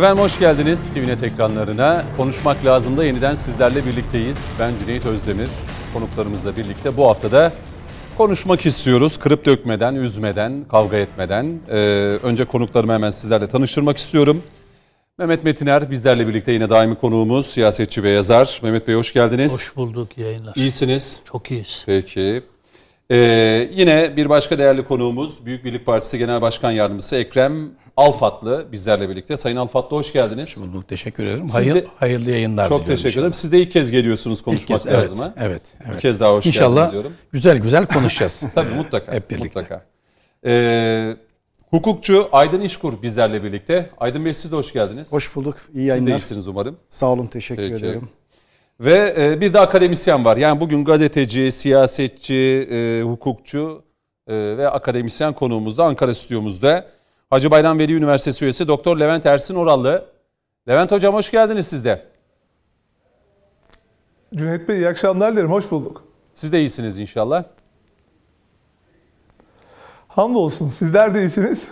Efendim hoş geldiniz TVNET ekranlarına. Konuşmak lazım da yeniden sizlerle birlikteyiz. Ben Cüneyt Özdemir. Konuklarımızla birlikte bu haftada konuşmak istiyoruz. Kırıp dökmeden, üzmeden, kavga etmeden. Ee, önce konuklarımı hemen sizlerle tanıştırmak istiyorum. Mehmet Metiner bizlerle birlikte yine daimi konuğumuz, siyasetçi ve yazar. Mehmet Bey hoş geldiniz. Hoş bulduk yayınlar. İyisiniz. Çok iyiyiz. Peki. Ee, yine bir başka değerli konuğumuz Büyük Birlik Partisi Genel Başkan Yardımcısı Ekrem Alfatlı bizlerle birlikte. Sayın Alfatlı hoş geldiniz. Hoş bulduk. Teşekkür ederim. Siz Hayır, de- hayırlı yayınlar Çok diliyorum teşekkür ederim. inşallah. Siz de ilk kez geliyorsunuz İlk konuşmak kez, evet, lazım ha? evet, evet. Bir kez daha hoş İnşallah geldiniz diyorum. güzel güzel konuşacağız. Tabii mutlaka. Hep birlikte. Mutlaka. Ee, hukukçu Aydın İşkur bizlerle birlikte. Aydın Bey siz de hoş geldiniz. Hoş bulduk. İyi Siz de yayınlar. iyisiniz umarım. Sağ olun. Teşekkür Peki. ederim. Ve e, bir de akademisyen var. Yani bugün gazeteci, siyasetçi, e, hukukçu e, ve akademisyen konuğumuzda Ankara stüdyomuzda. Hacı Bayram Veli Üniversitesi üyesi Doktor Levent Ersin Orallı. Levent Hocam hoş geldiniz siz de. Cüneyt Bey iyi akşamlar dilerim. Hoş bulduk. Siz de iyisiniz inşallah. Hamdolsun sizler de iyisiniz.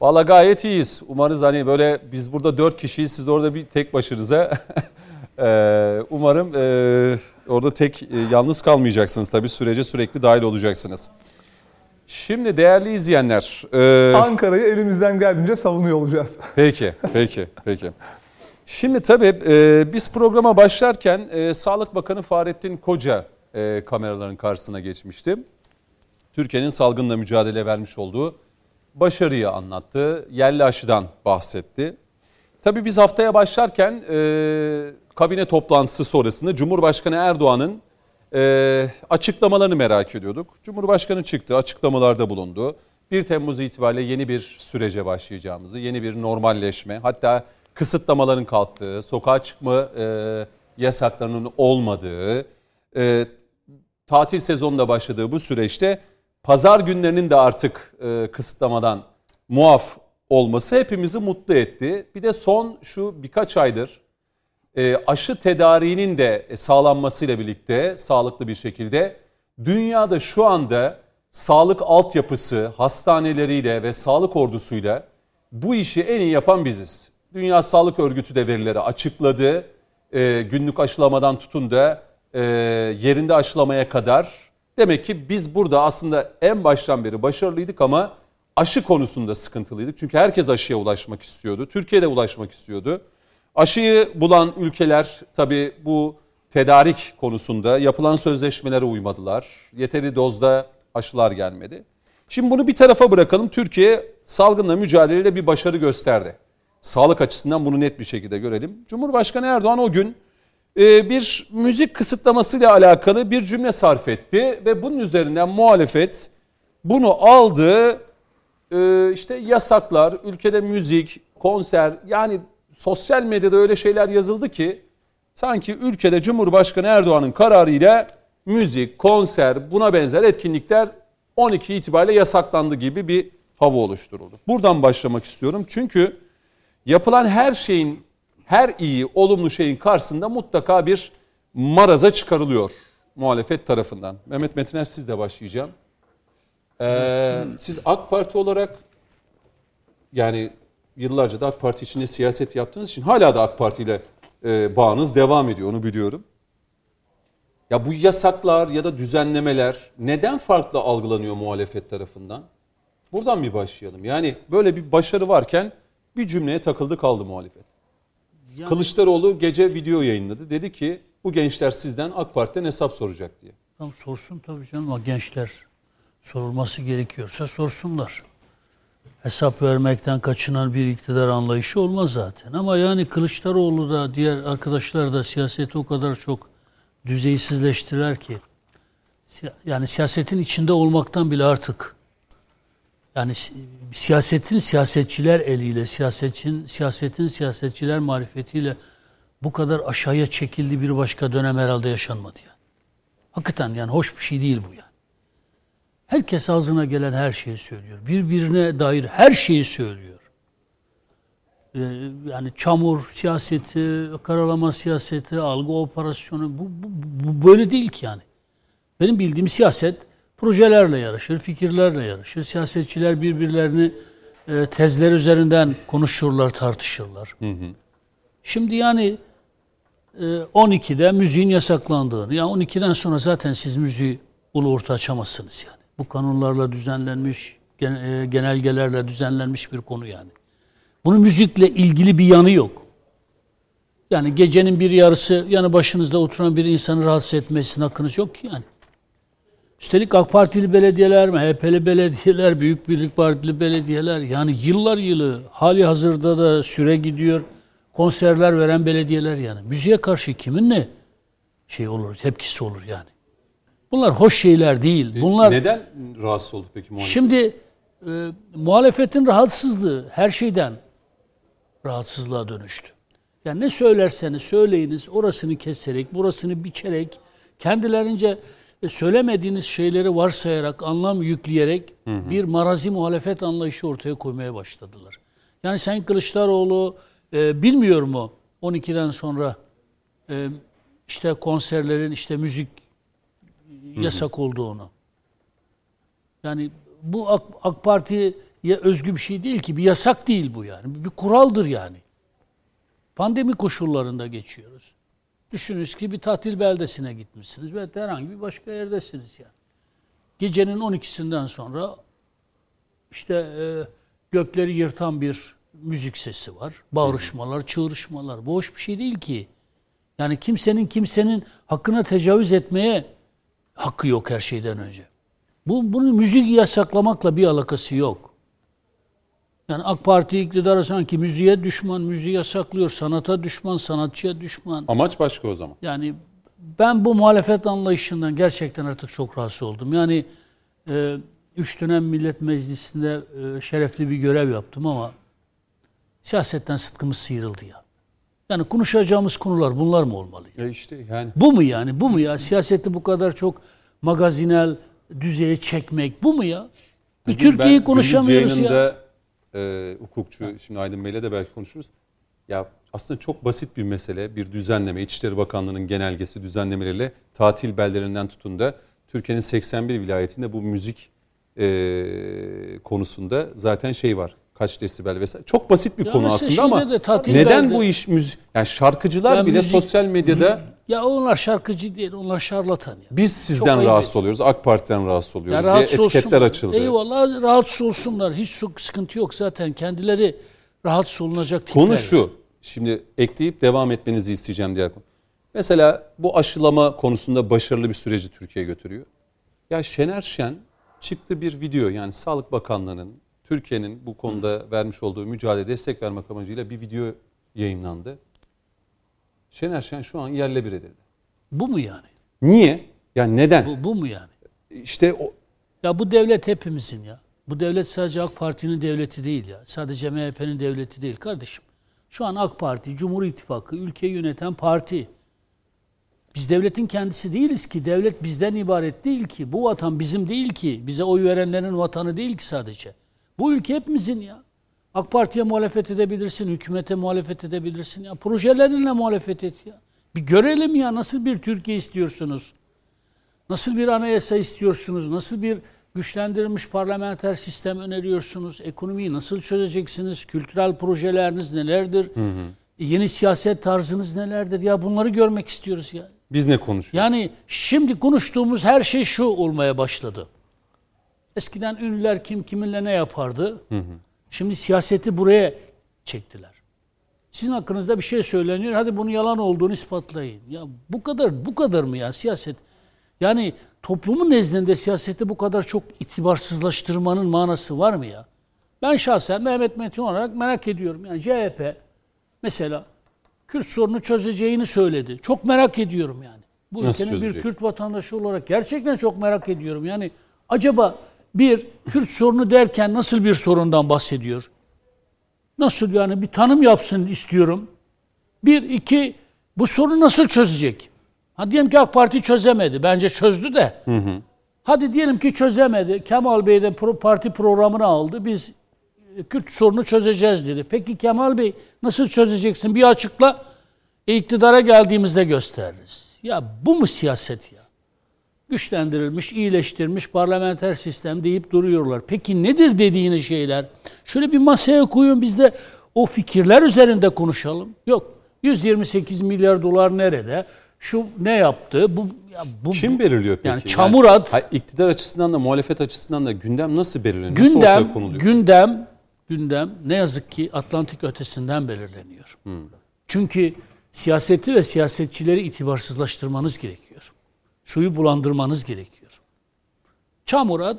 Valla gayet iyiyiz. Umarız hani böyle biz burada dört kişiyiz. Siz orada bir tek başınıza. Eee, Umarım eee, orada tek e, yalnız kalmayacaksınız. Tabii sürece sürekli dahil olacaksınız. Şimdi değerli izleyenler. eee, Ankara'yı elimizden geldiğince savunuyor olacağız. Peki, peki, peki. Şimdi tabii e, biz programa başlarken e, Sağlık Bakanı Fahrettin Koca e, kameraların karşısına geçmişti. Türkiye'nin salgınla mücadele vermiş olduğu başarıyı anlattı. Yerli aşıdan bahsetti. Tabii biz haftaya başlarken e, kabine toplantısı sonrasında Cumhurbaşkanı Erdoğan'ın e, açıklamalarını merak ediyorduk. Cumhurbaşkanı çıktı, açıklamalarda bulundu. 1 Temmuz itibariyle yeni bir sürece başlayacağımızı, yeni bir normalleşme, hatta kısıtlamaların kalktığı, sokağa çıkma e, yasaklarının olmadığı, e, tatil sezonunda başladığı bu süreçte pazar günlerinin de artık e, kısıtlamadan muaf olması hepimizi mutlu etti. Bir de son şu birkaç aydır e, aşı tedariğinin de sağlanmasıyla birlikte sağlıklı bir şekilde dünyada şu anda sağlık altyapısı, hastaneleriyle ve sağlık ordusuyla bu işi en iyi yapan biziz. Dünya Sağlık Örgütü de verileri açıkladı. E, günlük aşılamadan tutun da e, yerinde aşılamaya kadar. Demek ki biz burada aslında en baştan beri başarılıydık ama aşı konusunda sıkıntılıydık. Çünkü herkes aşıya ulaşmak istiyordu. Türkiye'de ulaşmak istiyordu. Aşıyı bulan ülkeler tabii bu tedarik konusunda yapılan sözleşmelere uymadılar. Yeteri dozda aşılar gelmedi. Şimdi bunu bir tarafa bırakalım. Türkiye salgınla mücadeleyle bir başarı gösterdi. Sağlık açısından bunu net bir şekilde görelim. Cumhurbaşkanı Erdoğan o gün e, bir müzik kısıtlamasıyla alakalı bir cümle sarf etti ve bunun üzerinden muhalefet bunu aldı. E, işte yasaklar, ülkede müzik, konser yani sosyal medyada öyle şeyler yazıldı ki sanki ülkede Cumhurbaşkanı Erdoğan'ın kararıyla müzik, konser buna benzer etkinlikler 12 itibariyle yasaklandı gibi bir hava oluşturuldu. Buradan başlamak istiyorum çünkü yapılan her şeyin, her iyi, olumlu şeyin karşısında mutlaka bir maraza çıkarılıyor muhalefet tarafından. Mehmet Metiner sizle başlayacağım. Ee, siz AK Parti olarak yani yıllarca da AK Parti içinde siyaset yaptığınız için hala da AK Parti ile e, bağınız devam ediyor onu biliyorum. Ya bu yasaklar ya da düzenlemeler neden farklı algılanıyor muhalefet tarafından? Buradan bir başlayalım. Yani böyle bir başarı varken bir cümleye takıldı kaldı muhalefet. Kılıçdaroğlu gece video yayınladı. Dedi ki bu gençler sizden AK Parti'den hesap soracak diye. Tamam sorsun tabii canım o gençler sorulması gerekiyorsa sorsunlar. Hesap vermekten kaçınan bir iktidar anlayışı olmaz zaten. Ama yani Kılıçdaroğlu da diğer arkadaşlar da siyaseti o kadar çok düzeysizleştirirler ki. Yani siyasetin içinde olmaktan bile artık yani si- siyasetin siyasetçiler eliyle, siyasetin siyasetin siyasetçiler marifetiyle bu kadar aşağıya çekildiği bir başka dönem herhalde yaşanmadı yani. Hakikaten yani hoş bir şey değil bu yani. Herkes ağzına gelen her şeyi söylüyor. Birbirine dair her şeyi söylüyor. Ee, yani çamur siyaseti, karalama siyaseti, algı operasyonu bu, bu, bu böyle değil ki yani. Benim bildiğim siyaset projelerle yarışır, fikirlerle yarışır. Siyasetçiler birbirlerini e, tezler üzerinden konuşurlar, tartışırlar. Şimdi yani e, 12'de müziğin yasaklandığını, yani 12'den sonra zaten siz müziği ulu orta açamazsınız yani. Bu kanunlarla düzenlenmiş, e, genelgelerle düzenlenmiş bir konu yani. Bunun müzikle ilgili bir yanı yok. Yani gecenin bir yarısı yanı başınızda oturan bir insanı rahatsız etmesine hakkınız yok ki yani. Üstelik AK Partili belediyeler, MHP'li belediyeler, Büyük Birlik Partili belediyeler yani yıllar yılı hali hazırda da süre gidiyor. Konserler veren belediyeler yani. Müziğe karşı kimin ne şey olur, tepkisi olur yani. Bunlar hoş şeyler değil. Bunlar Neden rahatsız oldu peki muhalefet? Şimdi e, muhalefetin rahatsızlığı her şeyden rahatsızlığa dönüştü. Yani ne söylerseniz söyleyiniz orasını keserek, burasını biçerek, kendilerince e, söylemediğiniz şeyleri varsayarak, anlam yükleyerek bir marazi muhalefet anlayışı ortaya koymaya başladılar. Yani Sayın Kılıçdaroğlu e, bilmiyor mu 12'den sonra e, işte konserlerin, işte müzik yasak olduğunu. Yani bu AK, AK Parti'ye özgü bir şey değil ki. Bir yasak değil bu yani. Bir kuraldır yani. Pandemi koşullarında geçiyoruz. Düşününüz ki bir tatil beldesine gitmişsiniz ve herhangi bir başka yerdesiniz yani. Gecenin 12'sinden sonra işte e, gökleri yırtan bir müzik sesi var. Bağırışmalar, çığırışmalar. Bu hoş bir şey değil ki. Yani kimsenin kimsenin hakkına tecavüz etmeye hakkı yok her şeyden önce. Bu, bunun müzik yasaklamakla bir alakası yok. Yani AK Parti iktidarı sanki müziğe düşman, müziği yasaklıyor, sanata düşman, sanatçıya düşman. Amaç başka o zaman. Yani ben bu muhalefet anlayışından gerçekten artık çok rahatsız oldum. Yani e, üç dönem Millet Meclisi'nde e, şerefli bir görev yaptım ama siyasetten sıtkımız sıyrıldı ya. Yani konuşacağımız konular bunlar mı olmalı? Ya işte yani Bu mu yani? Bu mu ya? Siyaseti bu kadar çok magazinel düzeye çekmek bu mu ya? Bir Türkiye'yi konuşamıyoruz ya. e, hukukçu şimdi Aydın Bey'le de belki konuşuruz. Ya aslında çok basit bir mesele. Bir düzenleme, İçişleri Bakanlığı'nın genelgesi düzenlemeleriyle tatil beldelerinden tutun da Türkiye'nin 81 vilayetinde bu müzik e, konusunda zaten şey var. Kaç desibel vesaire. Çok basit bir Ya konu aslında ama de neden bu iş müzik yani şarkıcılar Ya bile müzik- sosyal medyada Ya onlar şarkıcı değil, onlar şarlatan ya. biz sizden ayıp rahatsız oluyoruz, AK Parti'den rahatsız oluyoruz Ya diye rahatsız etiketler olsunlar. açıldı. Eyvallah rahatsız olsunlar. Hiç çok sıkıntı yok zaten. Kendileri rahatsız olunacak tipler. Konu şu. Şimdi ekleyip devam etmenizi isteyeceğim diğer konu. Mesela bu aşılama konusunda başarılı bir süreci Türkiye götürüyor. Ya Şener Şen çıktı bir video yani Sağlık Bakanlığı'nın Türkiye'nin bu konuda vermiş olduğu mücadele destek vermek amacıyla bir video yayınlandı. Şener Şen şu an yerle bir edildi. Bu mu yani? Niye? Yani neden? Bu, bu mu yani? İşte o, Ya bu devlet hepimizin ya. Bu devlet sadece AK Parti'nin devleti değil ya. Sadece MHP'nin devleti değil kardeşim. Şu an AK Parti, Cumhur İttifakı, ülkeyi yöneten parti. Biz devletin kendisi değiliz ki. Devlet bizden ibaret değil ki. Bu vatan bizim değil ki. Bize oy verenlerin vatanı değil ki sadece. Bu ülke hepimizin ya. AK Parti'ye muhalefet edebilirsin, hükümete muhalefet edebilirsin ya. Projelerinle muhalefet et ya. Bir görelim ya nasıl bir Türkiye istiyorsunuz? Nasıl bir anayasa istiyorsunuz? Nasıl bir güçlendirilmiş parlamenter sistem öneriyorsunuz? Ekonomiyi nasıl çözeceksiniz? Kültürel projeleriniz nelerdir? E, Yeni siyaset tarzınız nelerdir? Ya bunları görmek istiyoruz ya. biz ne konuşuyoruz? Yani şimdi konuştuğumuz her şey şu olmaya başladı. Eskiden ünlüler kim kiminle ne yapardı? Şimdi siyaseti buraya çektiler. Sizin hakkınızda bir şey söyleniyor. Hadi bunun yalan olduğunu ispatlayın. Ya bu kadar bu kadar mı ya siyaset? Yani toplumun nezdinde siyaseti bu kadar çok itibarsızlaştırmanın manası var mı ya? Ben şahsen Mehmet Metin olarak merak ediyorum. Yani CHP mesela Kürt sorunu çözeceğini söyledi. Çok merak ediyorum yani. Bu Nasıl ülkenin bir çözecek? Kürt vatandaşı olarak gerçekten çok merak ediyorum. Yani acaba bir Kürt sorunu derken nasıl bir sorundan bahsediyor? Nasıl yani bir tanım yapsın istiyorum. Bir, iki, bu sorunu nasıl çözecek? Ha diyelim ki AK Parti çözemedi. Bence çözdü de. Hadi diyelim ki çözemedi. Kemal Bey de pro- parti programını aldı. Biz e, Kürt sorunu çözeceğiz dedi. Peki Kemal Bey nasıl çözeceksin? Bir açıkla. E, iktidara geldiğimizde gösteririz. Ya bu mu siyaset ya? Güçlendirilmiş, iyileştirilmiş parlamenter sistem deyip duruyorlar. Peki nedir dediğiniz şeyler? Şöyle bir masaya koyun biz de o fikirler üzerinde konuşalım. Yok. 128 milyar dolar nerede? Şu ne yaptı? Bu ya bu Kim belirliyor peki? Yani çamur at. hayır, iktidar açısından da muhalefet açısından da gündem nasıl belirleniyor? Nasıl gündem ortaya konuluyor? gündem gündem ne yazık ki Atlantik ötesinden belirleniyor. Çünkü siyaseti ve siyasetçileri itibarsızlaştırmanız gerekiyor. Suyu bulandırmanız gerekiyor. Çamura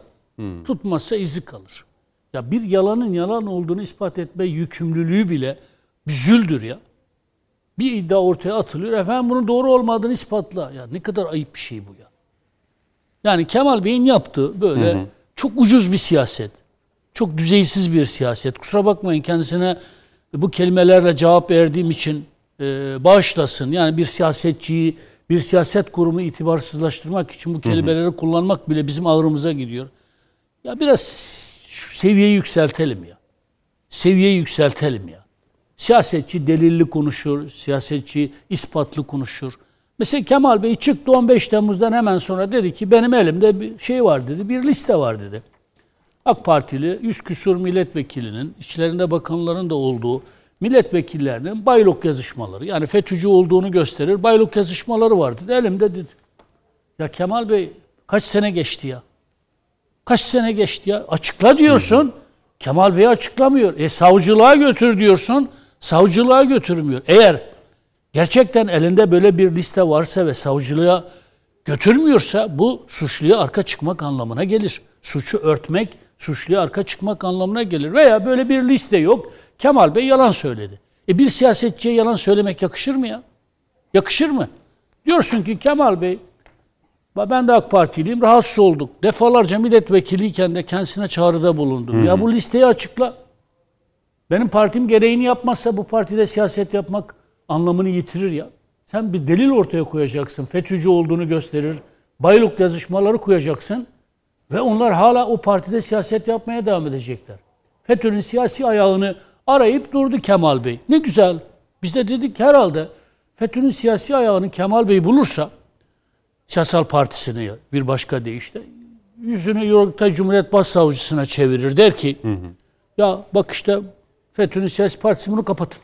tutmazsa izi kalır. Ya bir yalanın yalan olduğunu ispat etme yükümlülüğü bile bir züldür ya. Bir iddia ortaya atılıyor. Efendim bunun doğru olmadığını ispatla. Ya ne kadar ayıp bir şey bu ya. Yani Kemal Bey'in yaptığı böyle çok ucuz bir siyaset. Çok düzeysiz bir siyaset. Kusura bakmayın kendisine bu kelimelerle cevap verdiğim için e, bağışlasın. Yani bir siyasetçiyi, bir siyaset kurumu itibarsızlaştırmak için bu kelimeleri kullanmak bile bizim ağrımıza gidiyor. Ya biraz seviyeyi yükseltelim ya. Seviyeyi yükseltelim ya. Siyasetçi delilli konuşur, siyasetçi ispatlı konuşur. Mesela Kemal Bey çıktı 15 Temmuz'dan hemen sonra dedi ki benim elimde bir şey var dedi, bir liste var dedi. AK Partili 100 küsur milletvekilinin, içlerinde bakanların da olduğu milletvekillerinin baylok yazışmaları, yani FETÖ'cü olduğunu gösterir, baylok yazışmaları var dedi. Elimde dedi. Ya Kemal Bey kaç sene geçti ya? Kaç sene geçti ya? Açıkla diyorsun. Kemal Bey açıklamıyor. E savcılığa götür diyorsun. Savcılığa götürmüyor. Eğer gerçekten elinde böyle bir liste varsa ve savcılığa götürmüyorsa bu suçluya arka çıkmak anlamına gelir. Suçu örtmek, suçluya arka çıkmak anlamına gelir. Veya böyle bir liste yok. Kemal Bey yalan söyledi. E bir siyasetçiye yalan söylemek yakışır mı ya? Yakışır mı? Diyorsun ki Kemal Bey ben de AK Partiliyim. Rahatsız olduk. Defalarca milletvekiliyken de kendisine çağrıda bulundum. Ya bu listeyi açıkla. Benim partim gereğini yapmazsa bu partide siyaset yapmak anlamını yitirir ya. Sen bir delil ortaya koyacaksın. FETÖ'cü olduğunu gösterir. Baylok yazışmaları koyacaksın. Ve onlar hala o partide siyaset yapmaya devam edecekler. FETÖ'nün siyasi ayağını arayıp durdu Kemal Bey. Ne güzel. Biz de dedik herhalde FETÖ'nün siyasi ayağını Kemal Bey bulursa siyasal partisini bir başka deyişle yüzünü Yoruk'ta Cumhuriyet Başsavcısına çevirir. Der ki ya bak işte FETÖ'nün siyasi partisi bunu kapatın.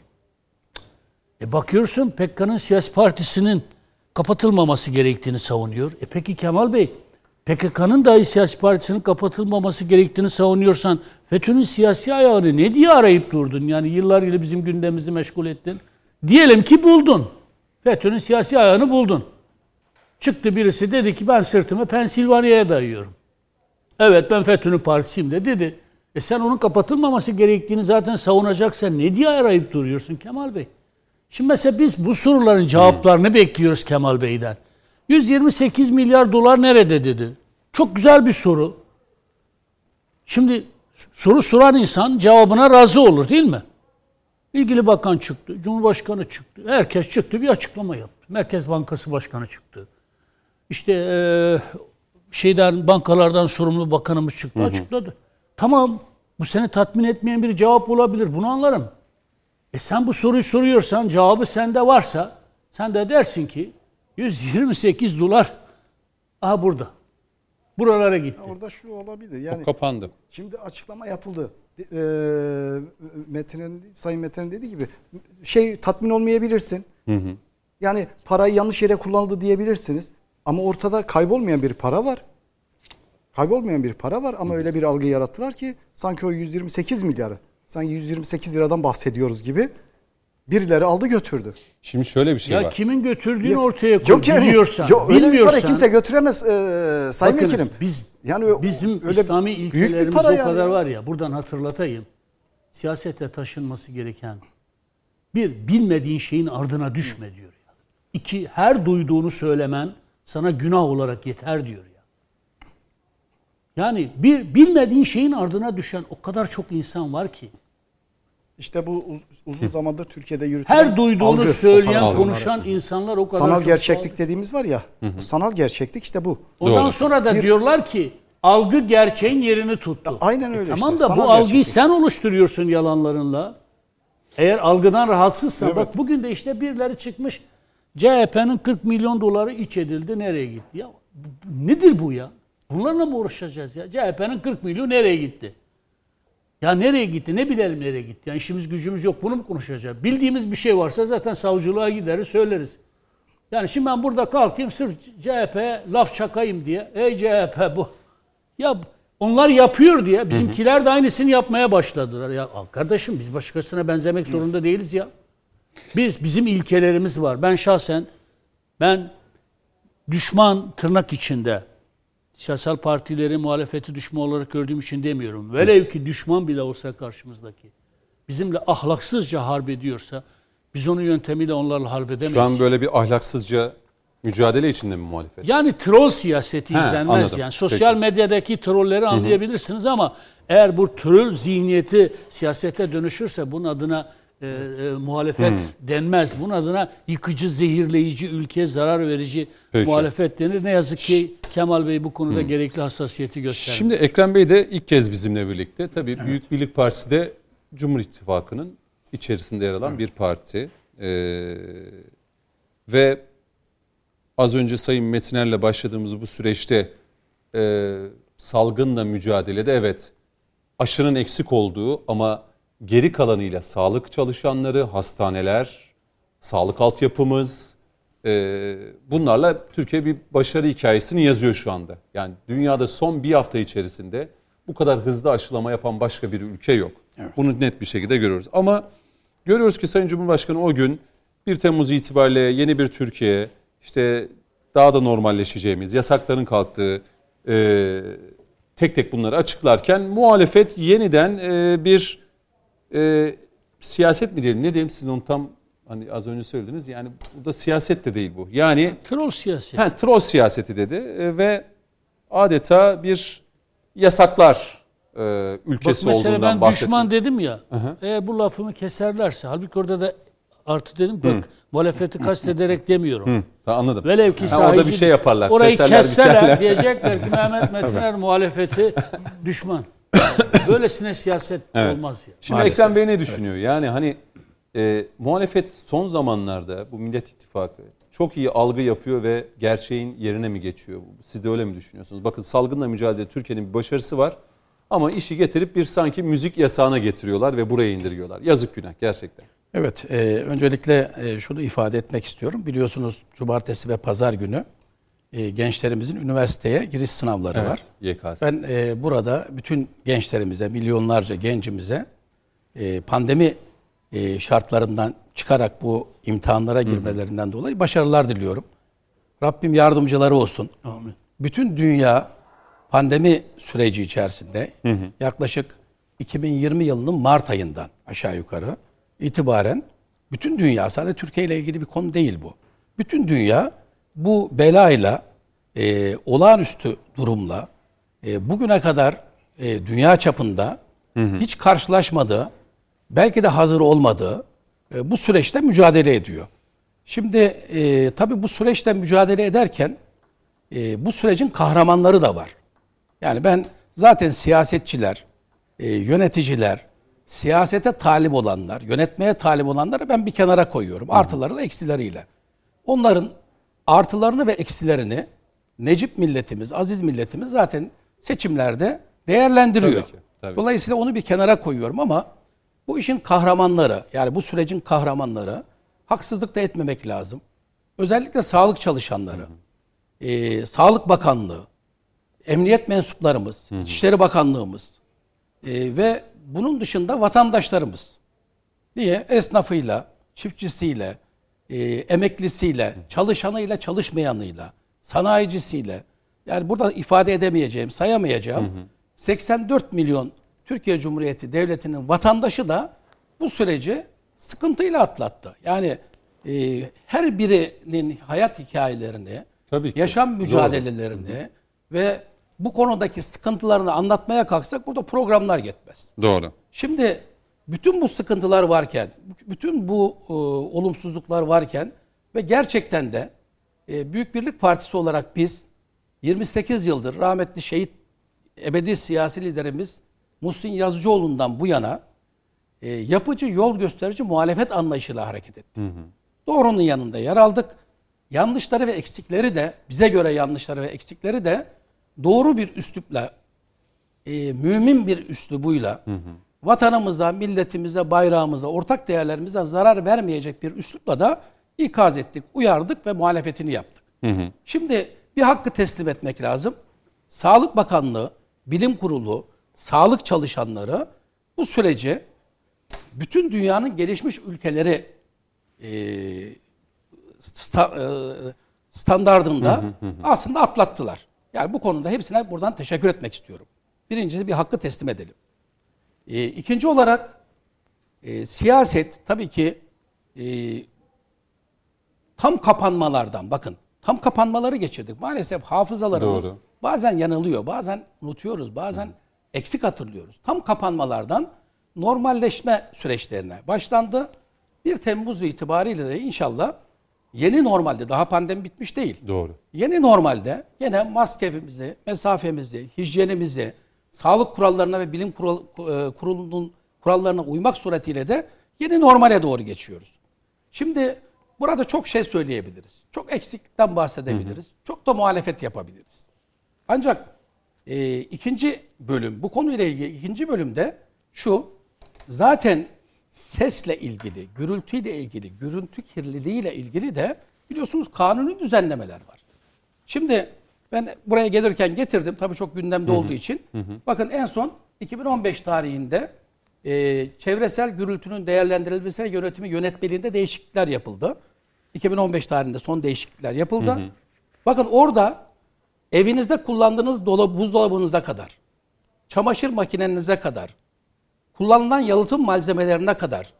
E bakıyorsun PKK'nın siyasi partisinin kapatılmaması gerektiğini savunuyor. E peki Kemal Bey PKK'nın dahi siyasi partisinin kapatılmaması gerektiğini savunuyorsan FETÖ'nün siyasi ayağını ne diye arayıp durdun? Yani yıllar yılı bizim gündemimizi meşgul ettin. Diyelim ki buldun. FETÖ'nün siyasi ayağını buldun. Çıktı birisi dedi ki ben sırtımı Pensilvanya'ya dayıyorum. Evet ben FETÖ'nün partisiyim de dedi. E sen onun kapatılmaması gerektiğini zaten savunacaksan ne diye arayıp duruyorsun Kemal Bey? Şimdi mesela biz bu soruların cevaplarını bekliyoruz Kemal Bey'den. 128 milyar dolar nerede dedi. Çok güzel bir soru. Şimdi soru soran insan cevabına razı olur değil mi? İlgili bakan çıktı, Cumhurbaşkanı çıktı, herkes çıktı bir açıklama yaptı. Merkez Bankası Başkanı çıktı. İşte eee, şeyden bankalardan sorumlu bakanımız çıktı açıkladı. Tamam bu seni tatmin etmeyen bir cevap olabilir bunu anlarım. E sen bu soruyu soruyorsan cevabı sende varsa sen de dersin ki 128 dolar aha burada. Buralara gitti. Orada şu olabilir. Yani Kapandı. şimdi açıklama yapıldı. Ee, Metin'in Sayın Metin'in dediği gibi şey tatmin olmayabilirsin. Yani parayı yanlış yere kullanıldı diyebilirsiniz. Ama ortada kaybolmayan bir para var. Kaybolmayan bir para var ama öyle bir algı yarattılar ki sanki o 128 milyarı sanki 128 liradan bahsediyoruz gibi birileri aldı götürdü. Şimdi şöyle bir şey Ya var. kimin götürdüğünü Yok- ortaya koy. Yok yani, biliyorsan, yok, öyle bir bilmiyorsan. para kimse götüremez e, Sayın Bakınız, Vekilim. Biz Yani bizim öyle İslami ilkelerimiz para o yani kadar ya. var ya. Buradan hatırlatayım. Siyasete taşınması gereken bir bilmediğin şeyin ardına düşme diyor ya. İki her duyduğunu söylemen sana günah olarak yeter diyor ya. Yani bir bilmediğin şeyin ardına düşen o kadar çok insan var ki. İşte bu uz- uzun zamandır Türkiye'de yürütülen Her duyduğunu algı, söyleyen, algı. konuşan insanlar o kadar sanal çok gerçeklik fazla. dediğimiz var ya. bu Sanal gerçeklik işte bu. Ondan Doğru. sonra da diyorlar ki algı gerçeğin yerini tuttu. aynen öyle E tamam işte, da bu algıyı gerçeklik. sen oluşturuyorsun yalanlarınla. Eğer algıdan rahatsızsan bak bugün de işte birileri çıkmış CHP'nin 40 milyon doları iç edildi nereye gitti? Ya nedir bu ya? Bunlarla mı uğraşacağız ya? CHP'nin 40 milyon nereye gitti? Ya nereye gitti? Ne bilelim nereye gitti? Yani işimiz gücümüz yok. Bunu mu konuşacağız? Bildiğimiz bir şey varsa zaten savcılığa gideriz söyleriz. Yani şimdi ben burada kalkayım sırf CHP'ye laf çakayım diye. Ey CHP bu. Ya onlar yapıyor diye bizimkiler de aynısını yapmaya başladılar. Ya kardeşim biz başkasına benzemek zorunda değiliz ya. Biz bizim ilkelerimiz var. Ben şahsen ben düşman tırnak içinde siyasal partileri muhalefeti düşman olarak gördüğüm için demiyorum. Velev ki düşman bile olsa karşımızdaki bizimle ahlaksızca harp ediyorsa biz onun yöntemiyle onlarla harp edemeyiz. Şu an böyle bir ahlaksızca mücadele içinde mi muhalefet? Yani troll siyaseti He, izlenmez anladım. yani. Sosyal Peki. medyadaki trolleri anlayabilirsiniz ama eğer bu troll zihniyeti siyasete dönüşürse bunun adına e, e, muhalefet denmez. Bunun adına yıkıcı, zehirleyici, ülkeye zarar verici Peki. muhalefet denir. Ne yazık ki Kemal Bey bu konuda gerekli hassasiyeti gösterdi. Şimdi Ekrem Bey de ilk kez bizimle birlikte. Tabii Büyük Birlik Partisi de Cumhur İttifakı'nın içerisinde yer alan bir parti. Ee, ve az önce Sayın Metiner'le başladığımız bu süreçte e, salgınla mücadelede evet aşının eksik olduğu ama geri kalanıyla sağlık çalışanları, hastaneler, sağlık altyapımız e, bunlarla Türkiye bir başarı hikayesini yazıyor şu anda. Yani dünyada son bir hafta içerisinde bu kadar hızlı aşılama yapan başka bir ülke yok. Bunu net bir şekilde görüyoruz. Ama görüyoruz ki Sayın Cumhurbaşkanı o gün 1 Temmuz itibariyle yeni bir Türkiye, işte daha da normalleşeceğimiz, yasakların kalktığı, e, tek tek bunları açıklarken muhalefet yeniden e, bir e, siyaset mi diyelim ne diyeyim sizin onu tam hani az önce söylediniz yani bu da siyaset de değil bu. Yani troll siyaseti. ha, troll siyaseti dedi e, ve adeta bir yasaklar e, Bak ülkesi mesela olduğundan ben düşman dedim ya. Eğer bu lafımı keserlerse halbuki orada da artı dedim bak muhalefeti kastederek demiyorum. Ha, anladım. Velev ki Ha, orada sahici- bir şey yaparlar. Orayı keserler, kesseler diyecekler ki Mehmet Metiner muhalefeti düşman. Böylesine siyaset Evet. olmaz ya. Şimdi Maalesef. Ekrem Bey ne düşünüyor? Yani hani e, muhalefet son zamanlarda bu Millet İttifakı çok iyi algı yapıyor ve gerçeğin yerine mi geçiyor? Siz de öyle mi düşünüyorsunuz? Bakın salgınla mücadele Türkiye'nin bir başarısı var. Ama işi getirip bir sanki müzik yasağına getiriyorlar ve buraya indiriyorlar. Yazık günah gerçekten. Evet, e, öncelikle e, şunu ifade etmek istiyorum. Biliyorsunuz cumartesi ve pazar günü e, gençlerimizin üniversiteye giriş sınavları var. YKS. Ben e, burada bütün gençlerimize, milyonlarca gencimize e, pandemi e, şartlarından çıkarak bu imtihanlara girmelerinden dolayı başarılar diliyorum. Rabbim yardımcıları olsun. Amin. Bütün dünya pandemi süreci içerisinde yaklaşık 2020 yılının Mart ayından aşağı yukarı itibaren bütün dünya sadece Türkiye ile ilgili bir konu değil bu. Bütün dünya bu belayla e, olağanüstü durumla e, bugüne kadar e, dünya çapında hiç karşılaşmadığı belki de hazır olmadığı e, bu süreçte mücadele ediyor. Şimdi e, tabii bu süreçte mücadele ederken e, bu sürecin kahramanları da var. Yani ben zaten siyasetçiler, e, yöneticiler, siyasete talip olanlar, yönetmeye talip olanları ben bir kenara koyuyorum. Artılarıyla eksileriyle. Onların artılarını ve eksilerini Necip milletimiz, aziz milletimiz zaten seçimlerde değerlendiriyor. Tabii ki, tabii. Dolayısıyla onu bir kenara koyuyorum ama bu işin kahramanları, yani bu sürecin kahramanları haksızlık da etmemek lazım. Özellikle sağlık çalışanları, e, Sağlık Bakanlığı, emniyet mensuplarımız, İçişleri Bakanlığımız e, ve bunun dışında vatandaşlarımız. Niye? Esnafıyla, çiftçisiyle, e, emeklisiyle, çalışanıyla, çalışmayanıyla, sanayicisiyle, yani burada ifade edemeyeceğim, sayamayacağım 84 milyon Türkiye Cumhuriyeti Devleti'nin vatandaşı da bu süreci sıkıntıyla atlattı. Yani e, her birinin hayat hikayelerini, Tabii ki. yaşam Doğru. mücadelelerini ve bu konudaki sıkıntılarını anlatmaya kalksak burada programlar yetmez. Doğru. Şimdi bütün bu sıkıntılar varken, bütün bu e, olumsuzluklar varken ve gerçekten de e, Büyük Birlik Partisi olarak biz 28 yıldır rahmetli şehit ebedi siyasi liderimiz Muhsin Yazıcıoğlu'ndan bu yana e, yapıcı, yol gösterici muhalefet anlayışıyla hareket ettik. Doğrunun yanında yer aldık. yanlışları ve eksikleri de bize göre yanlışları ve eksikleri de doğru bir üslupla e, mümin bir üslubuyla vatanımıza, milletimize, bayrağımıza, ortak değerlerimize zarar vermeyecek bir üslupla da ikaz ettik, uyardık ve muhalefetini yaptık. Şimdi bir hakkı teslim etmek lazım. Sağlık Bakanlığı, Bilim Kurulu, sağlık çalışanları bu süreci bütün dünyanın gelişmiş ülkeleri e, sta- e, standardında aslında atlattılar. Yani bu konuda hepsine buradan teşekkür etmek istiyorum. Birincisi bir hakkı teslim edelim. E, ikinci olarak e, siyaset tabii ki e, tam kapanmalardan bakın tam kapanmaları geçirdik. Maalesef hafızalarımız Doğru. bazen yanılıyor, bazen unutuyoruz, bazen eksik hatırlıyoruz. Tam kapanmalardan normalleşme süreçlerine başlandı. 1 Temmuz itibariyle de inşallah yeni normalde daha pandemi bitmiş değil. Doğru. Yeni normalde yine maskemizi, mesafemizi, hijyenimizi, sağlık kurallarına ve bilim kural, e, kurulunun kurallarına uymak suretiyle de yeni normale doğru geçiyoruz. Şimdi burada çok şey söyleyebiliriz. Çok eksiklikten bahsedebiliriz. Çok da muhalefet yapabiliriz. Ancak e, ikinci bölüm, bu konuyla ilgili ikinci bölümde şu, zaten sesle ilgili, gürültüyle ilgili, gürültü kirliliğiyle ilgili de biliyorsunuz kanuni düzenlemeler var. Şimdi ben buraya gelirken getirdim, tabii çok gündemde olduğu için. Bakın en son 2015 tarihinde e, çevresel gürültünün değerlendirilmesi ve yönetimi yönetmeliğinde değişiklikler yapıldı. 2015 tarihinde son değişiklikler yapıldı. Bakın orada evinizde kullandığınız dolap, buzdolabınıza kadar, çamaşır makinenize kadar, kullanılan yalıtım malzemelerine kadar,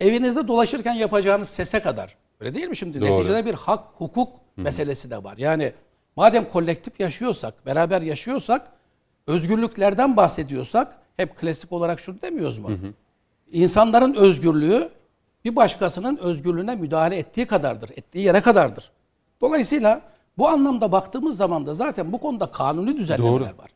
evinizde dolaşırken yapacağınız sese kadar. Öyle değil mi şimdi? Doğru. Neticede bir hak, hukuk meselesi de var. Yani madem kolektif yaşıyorsak, beraber yaşıyorsak, özgürlüklerden bahsediyorsak, hep klasik olarak şunu demiyoruz mu? İnsanların özgürlüğü bir başkasının özgürlüğüne müdahale ettiği kadardır, ettiği yere kadardır. Dolayısıyla bu anlamda baktığımız zaman da zaten bu konuda kanuni düzenlemeler Doğru. var.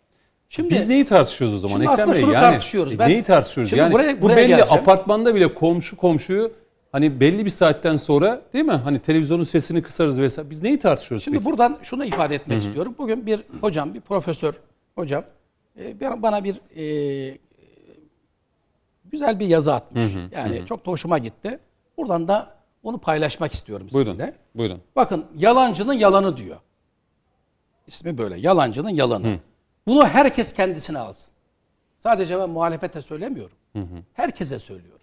Şimdi Biz neyi tartışıyoruz o zaman Şimdi Ekrem aslında Bey? şunu Yani, tartışıyoruz. Ben- neyi tartışıyoruz? Şimdi yani buraya- bu buraya belli geleceğim. apartmanda bile komşu komşuyu hani belli bir saatten sonra değil mi? Hani televizyonun sesini kısarız vesaire. Biz neyi tartışıyoruz Şimdi peki? buradan şunu ifade etmek istiyorum. Bugün bir hocam, bir profesör hocam e, bana bir e, güzel bir yazı atmış. yani çok da hoşuma gitti. Buradan da onu paylaşmak istiyorum Buyurun. sizinle. Buyurun. Bakın yalancının yalanı diyor. İsmi böyle. Yalancının yalanı. Bunu herkes kendisine alsın. Sadece ben muhalefete söylemiyorum. Herkese söylüyorum.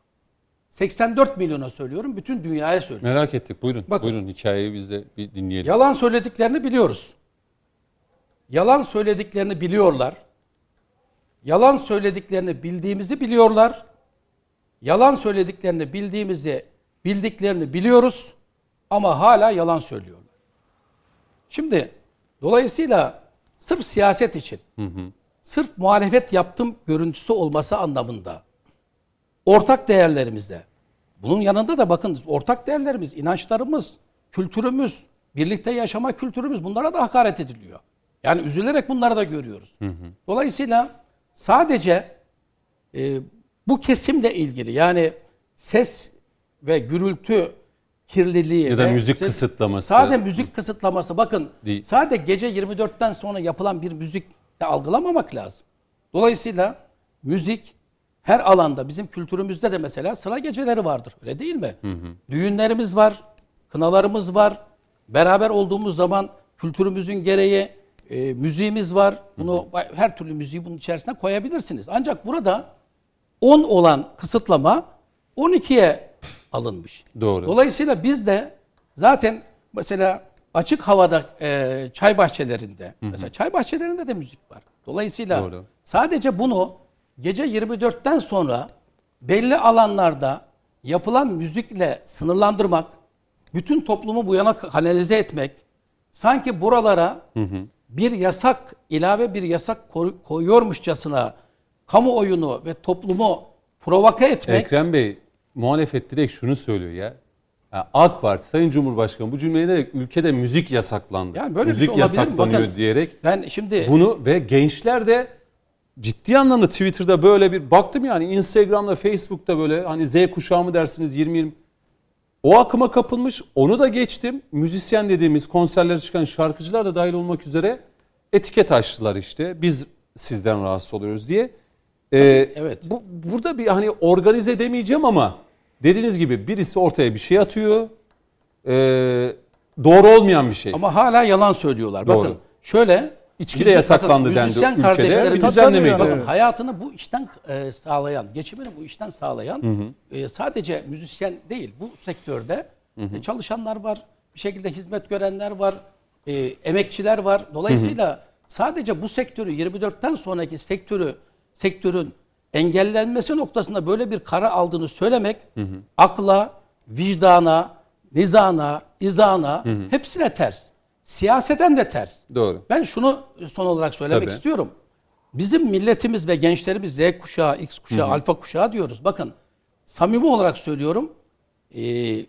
84 milyona söylüyorum. Bütün dünyaya söylüyorum. Merak ettik. Buyurun. Bakın. Buyurun hikayeyi biz de bir dinleyelim. Yalan söylediklerini biliyoruz. Yalan söylediklerini biliyorlar. Yalan söylediklerini bildiğimizi biliyorlar. Yalan söylediklerini bildiğimizi bildiklerini biliyoruz ama hala yalan söylüyorlar. Şimdi dolayısıyla sırf siyaset için, sırf muhalefet yaptım görüntüsü olması anlamında ortak değerlerimizde. Bunun yanında da bakın ortak değerlerimiz, inançlarımız, kültürümüz, birlikte yaşama kültürümüz bunlara da hakaret ediliyor. Yani üzülerek bunları da görüyoruz. Dolayısıyla sadece e, bu kesimle ilgili yani ses ve gürültü kirliliği Ya da müzik ses- kısıtlaması. Sadece müzik kısıtlaması bakın Değil. sadece gece 24'ten sonra yapılan bir müzik de algılamamak lazım. Dolayısıyla müzik her alanda bizim kültürümüzde de mesela sıra geceleri vardır. Öyle değil mi? Düğünlerimiz var, kınalarımız var. Beraber olduğumuz zaman kültürümüzün gereği e, müziğimiz var. Bunu her türlü müziği bunun içerisine koyabilirsiniz. Ancak burada 10 olan kısıtlama 12'ye alınmış. Doğru. Dolayısıyla biz de zaten mesela açık havada e, çay bahçelerinde, mesela çay bahçelerinde de müzik var. Dolayısıyla Doğru. sadece bunu gece 24'ten sonra belli alanlarda yapılan müzikle sınırlandırmak, bütün toplumu bu yana kanalize etmek, sanki buralara bir yasak, ilave bir yasak koy- koyuyormuşçasına kamuoyunu ve toplumu provoke etmek Ekrem Bey muhalefet direkt şunu söylüyor ya. Ya AK Parti Sayın Cumhurbaşkanı bu cümleyi ederek ülkede müzik yasaklandı. Yani böyle bir müzik şey olabilir mi? yasaklanıyor Bakın, diyerek ben şimdi bunu ve gençler de ciddi anlamda Twitter'da böyle bir baktım yani Instagram'da Facebook'ta böyle hani Z kuşağı mı dersiniz 20 20 O akıma kapılmış. Onu da geçtim. Müzisyen dediğimiz konserlere çıkan şarkıcılar da dahil olmak üzere etiket açtılar işte. Biz sizden rahatsız oluyoruz diye. Ee, evet. Bu, burada bir hani organize demeyeceğim ama dediğiniz gibi birisi ortaya bir şey atıyor. Ee, doğru olmayan bir şey. Ama hala yalan söylüyorlar. Doğru. Bakın şöyle İçki de yasaklandı dendi ülkede. Bir düzenleme Yani. Bakın hayatını bu işten e, sağlayan, geçimini bu işten sağlayan e, sadece müzisyen değil bu sektörde e, çalışanlar var, bir şekilde hizmet görenler var, e, emekçiler var. Dolayısıyla sadece bu sektörü 24'ten sonraki sektörü sektörün engellenmesi noktasında böyle bir karar aldığını söylemek akla, vicdana, nizana, izana hepsine ters. Siyaseten de ters. Doğru. Ben şunu son olarak söylemek Tabii. istiyorum. Bizim milletimiz ve gençlerimiz Z kuşağı, X kuşağı, alfa kuşağı diyoruz. Bakın samimi olarak söylüyorum. Ee,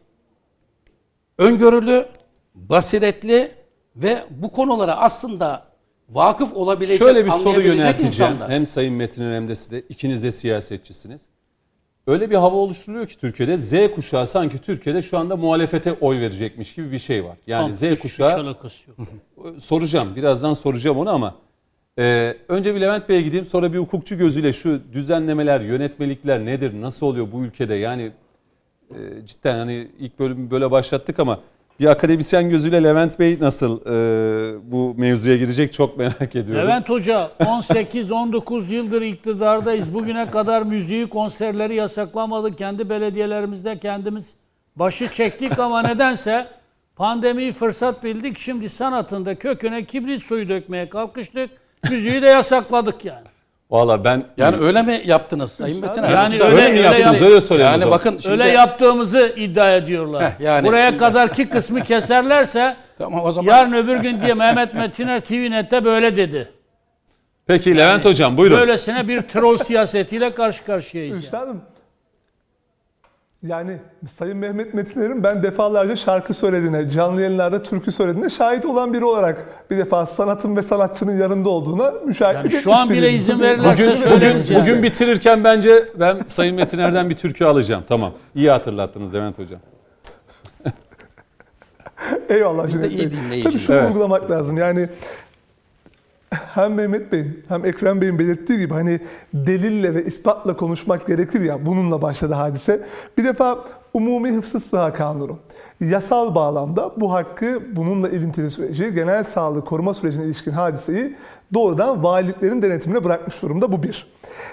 öngörülü, basiretli ve bu konulara aslında vakıf olabilecek, Şöyle bir soru yönelteceğim. insanlar. Hem Sayın Metin'in hem de size. ikiniz de siyasetçisiniz. Öyle bir hava oluşturuluyor ki Türkiye'de Z kuşağı sanki Türkiye'de şu anda muhalefete oy verecekmiş gibi bir şey var. Yani Z Hiç- hiç kuşağı yok. soracağım. Birazdan soracağım onu ama e, önce bir Levent Bey'e gideyim. Sonra bir hukukçu gözüyle şu düzenlemeler, yönetmelikler nedir? Nasıl oluyor bu ülkede? Yani e, cidden hani ilk bölümü böyle başlattık ama bir akademisyen gözüyle Levent Bey nasıl e, bu mevzuya girecek çok merak ediyorum. Levent Hoca 18-19 yıldır iktidardayız. Bugüne kadar müziği, konserleri yasaklamadık. Kendi belediyelerimizde kendimiz başı çektik ama nedense pandemiyi fırsat bildik. Şimdi sanatında köküne kibrit suyu dökmeye kalkıştık. Müziği de yasakladık yani. Valla ben Yani öyle mi yaptınız Sayın Metin? Yani Yoksa- öyle- öyle mi yaptınız? yap- Öyle söyleyin o Yani bakın şimdi, Öyle yaptığımızı iddia ediyorlar. Heh, yani Buraya şimdi- kadarki kısmı keserlerse Tamam o zaman yarın öbür gün diye Mehmet Metiner TVNet'te böyle dedi. Peki Levent Hocam buyurun. Böylesine bir troll siyasetiyle karşı karşıyayız. yani. Üstadım yani Sayın Mehmet Metiner'in ben defalarca şarkı söylediğine, canlı yayınlarda türkü söylediğine şahit olan biri olarak bir defa sanatın ve sanatçının yanında olduğuna müşahitlik Yani şu an bile biriyim. izin verirlerse Bugün, söyleriz bugün, yani. bugün bitirirken bence ben Sayın Metiner'den bir türkü alacağım. Tamam. İyi hatırlattınız Levent Hocam. Eyvallah. Biz de iyi dinleyiciyiz. Tabii şunu Evet. vurgulamak lazım. Yani hem Mehmet Bey'in hem Ekrem Bey'in belirttiği gibi hani delille ve ispatla konuşmak gerekir ya bununla başladı hadise. Bir defa Umumi Hıfzı Sıha Kanunu. Yasal bağlamda bu hakkı bununla ilintili süreci, genel sağlık koruma sürecine ilişkin hadiseyi doğrudan valiliklerin denetimine bırakmış durumda bu bir.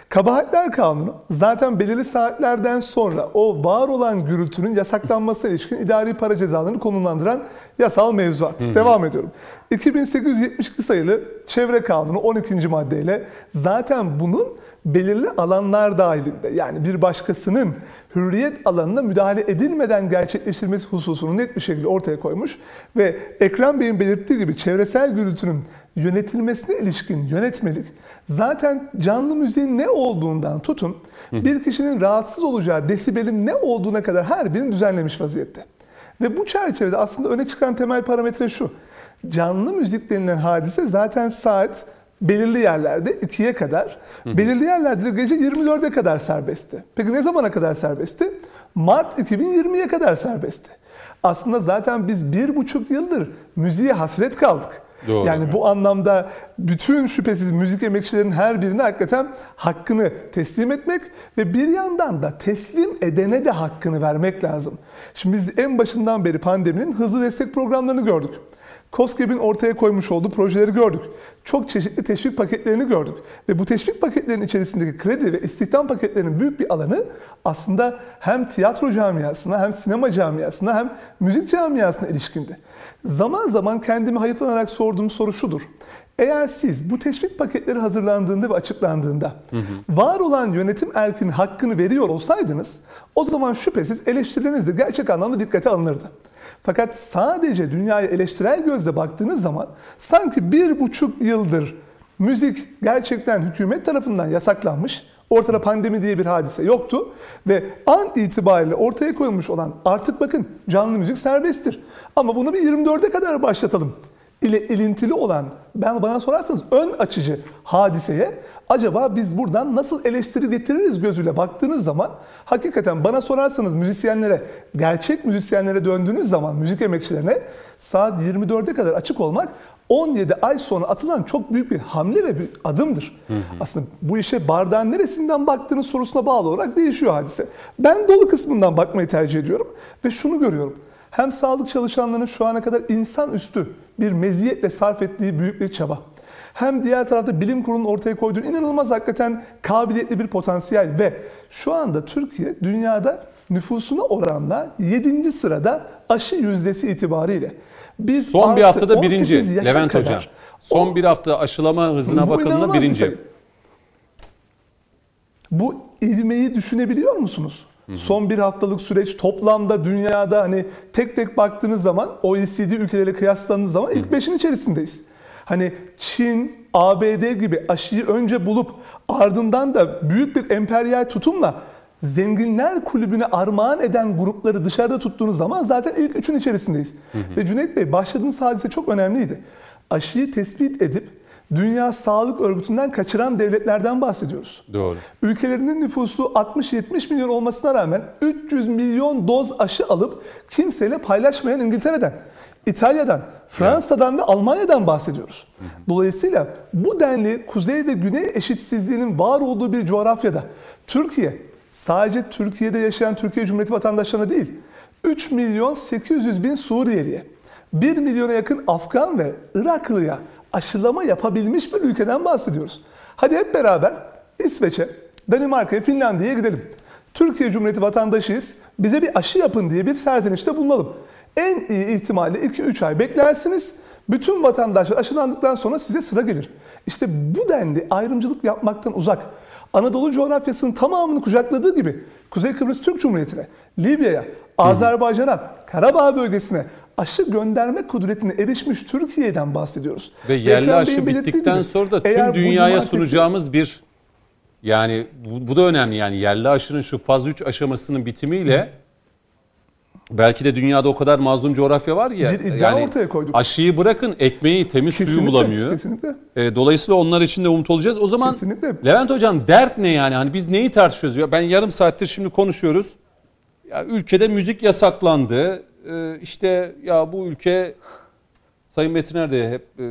Kabahatler Kanunu zaten belirli saatlerden sonra o var olan gürültünün yasaklanmasına ilişkin idari para cezalarını konumlandıran yasal mevzuat. Devam ediyorum. 2872 sayılı Çevre Kanunu 12. maddeyle zaten bunun belirli alanlar dahilinde yani bir başkasının hürriyet alanına müdahale edilmeden gerçekleştirilmesi hususunu net bir şekilde ortaya koymuş ve Ekrem Bey'in belirttiği gibi çevresel gürültünün yönetilmesine ilişkin yönetmelik zaten canlı müziğin ne olduğundan tutun bir kişinin rahatsız olacağı desibelin ne olduğuna kadar her birini düzenlemiş vaziyette. Ve bu çerçevede aslında öne çıkan temel parametre şu. Canlı müzik denilen hadise zaten saat belirli yerlerde 2'ye kadar, belirli yerlerde de gece 24'e kadar serbestti. Peki ne zamana kadar serbestti? Mart 2020'ye kadar serbestti. Aslında zaten biz bir buçuk yıldır müziğe hasret kaldık. Doğru. Yani bu anlamda bütün şüphesiz müzik emekçilerinin her birine hakikaten hakkını teslim etmek ve bir yandan da teslim edene de hakkını vermek lazım. Şimdi biz en başından beri pandeminin hızlı destek programlarını gördük. COSGAP'in ortaya koymuş olduğu projeleri gördük. Çok çeşitli teşvik paketlerini gördük. Ve bu teşvik paketlerinin içerisindeki kredi ve istihdam paketlerinin büyük bir alanı aslında hem tiyatro camiasına hem sinema camiasına hem müzik camiasına ilişkindi. Zaman zaman kendimi hayıflanarak sorduğum soru şudur. Eğer siz bu teşvik paketleri hazırlandığında ve açıklandığında var olan yönetim erkinin hakkını veriyor olsaydınız o zaman şüphesiz eleştirileriniz de gerçek anlamda dikkate alınırdı. Fakat sadece dünyaya eleştirel gözle baktığınız zaman sanki bir buçuk yıldır müzik gerçekten hükümet tarafından yasaklanmış, ortada pandemi diye bir hadise yoktu ve an itibariyle ortaya koyulmuş olan artık bakın canlı müzik serbesttir. Ama bunu bir 24'e kadar başlatalım ile ilintili olan ben bana sorarsanız ön açıcı hadiseye acaba biz buradan nasıl eleştiri getiririz gözüyle baktığınız zaman hakikaten bana sorarsanız müzisyenlere gerçek müzisyenlere döndüğünüz zaman müzik emekçilerine saat 24'e kadar açık olmak 17 ay sonra atılan çok büyük bir hamle ve bir adımdır. Aslında bu işe bardağın neresinden baktığınız sorusuna bağlı olarak değişiyor hadise. Ben dolu kısmından bakmayı tercih ediyorum ve şunu görüyorum. Hem sağlık çalışanlarının şu ana kadar insan üstü bir meziyetle sarf ettiği büyük bir çaba. Hem diğer tarafta bilim kurulunun ortaya koyduğu inanılmaz hakikaten kabiliyetli bir potansiyel ve şu anda Türkiye dünyada nüfusuna oranla 7. sırada aşı yüzdesi itibariyle. Biz Son bir haftada 18 birinci Levent kadar- Hocam. Son O- bir hafta aşılama hızına bakıldığında bir birinci. sayı. Bu ivmeyi düşünebiliyor musunuz? Son bir haftalık süreç toplamda dünyada hani tek tek baktığınız zaman OECD ülkeleriyle kıyasladığınız zaman ilk beşin içerisindeyiz. Hani Çin, ABD gibi aşıyı önce bulup ardından da büyük bir emperyal tutumla zenginler kulübüne armağan eden grupları dışarıda tuttuğunuz zaman zaten ilk üçün içerisindeyiz. Ve Cüneyt Bey başladığınız hadise çok önemliydi. Aşıyı tespit edip Dünya Sağlık Örgütü'nden kaçıran devletlerden bahsediyoruz. Doğru. Ülkelerinin nüfusu 60-70 milyon olmasına rağmen 300 milyon doz aşı alıp kimseyle paylaşmayan İngiltere'den, İtalya'dan, Fransa'dan ve Almanya'dan bahsediyoruz. Dolayısıyla bu denli kuzey ve güney eşitsizliğinin var olduğu bir coğrafyada Türkiye sadece Türkiye'de yaşayan Türkiye Cumhuriyeti vatandaşlarına değil 3 milyon 800 bin Suriyeliye, 1 milyona yakın Afgan ve Iraklıya aşılama yapabilmiş bir ülkeden bahsediyoruz. Hadi hep beraber İsveç'e, Danimarka'ya, Finlandiya'ya gidelim. Türkiye Cumhuriyeti vatandaşıyız. Bize bir aşı yapın diye bir serzenişte bulunalım. En iyi ihtimalle 2-3 ay beklersiniz. Bütün vatandaşlar aşılandıktan sonra size sıra gelir. İşte bu denli ayrımcılık yapmaktan uzak. Anadolu coğrafyasının tamamını kucakladığı gibi Kuzey Kıbrıs Türk Cumhuriyeti'ne, Libya'ya, Azerbaycan'a, Karabağ bölgesine aşı gönderme kudretine erişmiş Türkiye'den bahsediyoruz. Ve yerli Ekrem aşı Bey'in bittikten gibi, sonra da tüm dünyaya cumartesi- sunacağımız bir yani bu, bu da önemli yani yerli aşının şu faz 3 aşamasının bitimiyle belki de dünyada o kadar mazlum coğrafya var ya Bir iddia yani ortaya koyduk. aşıyı bırakın ekmeği temiz suyu Kesinlikle, bulamıyor. kesinlikle. E, dolayısıyla onlar için de umut olacağız. O zaman Kesinlikle. Levent hocam dert ne yani? Hani biz neyi tartışıyoruz? Ya ben yarım saattir şimdi konuşuyoruz. Ya ülkede müzik yasaklandı. Ee, işte ya bu ülke Sayın Metiner de hep e,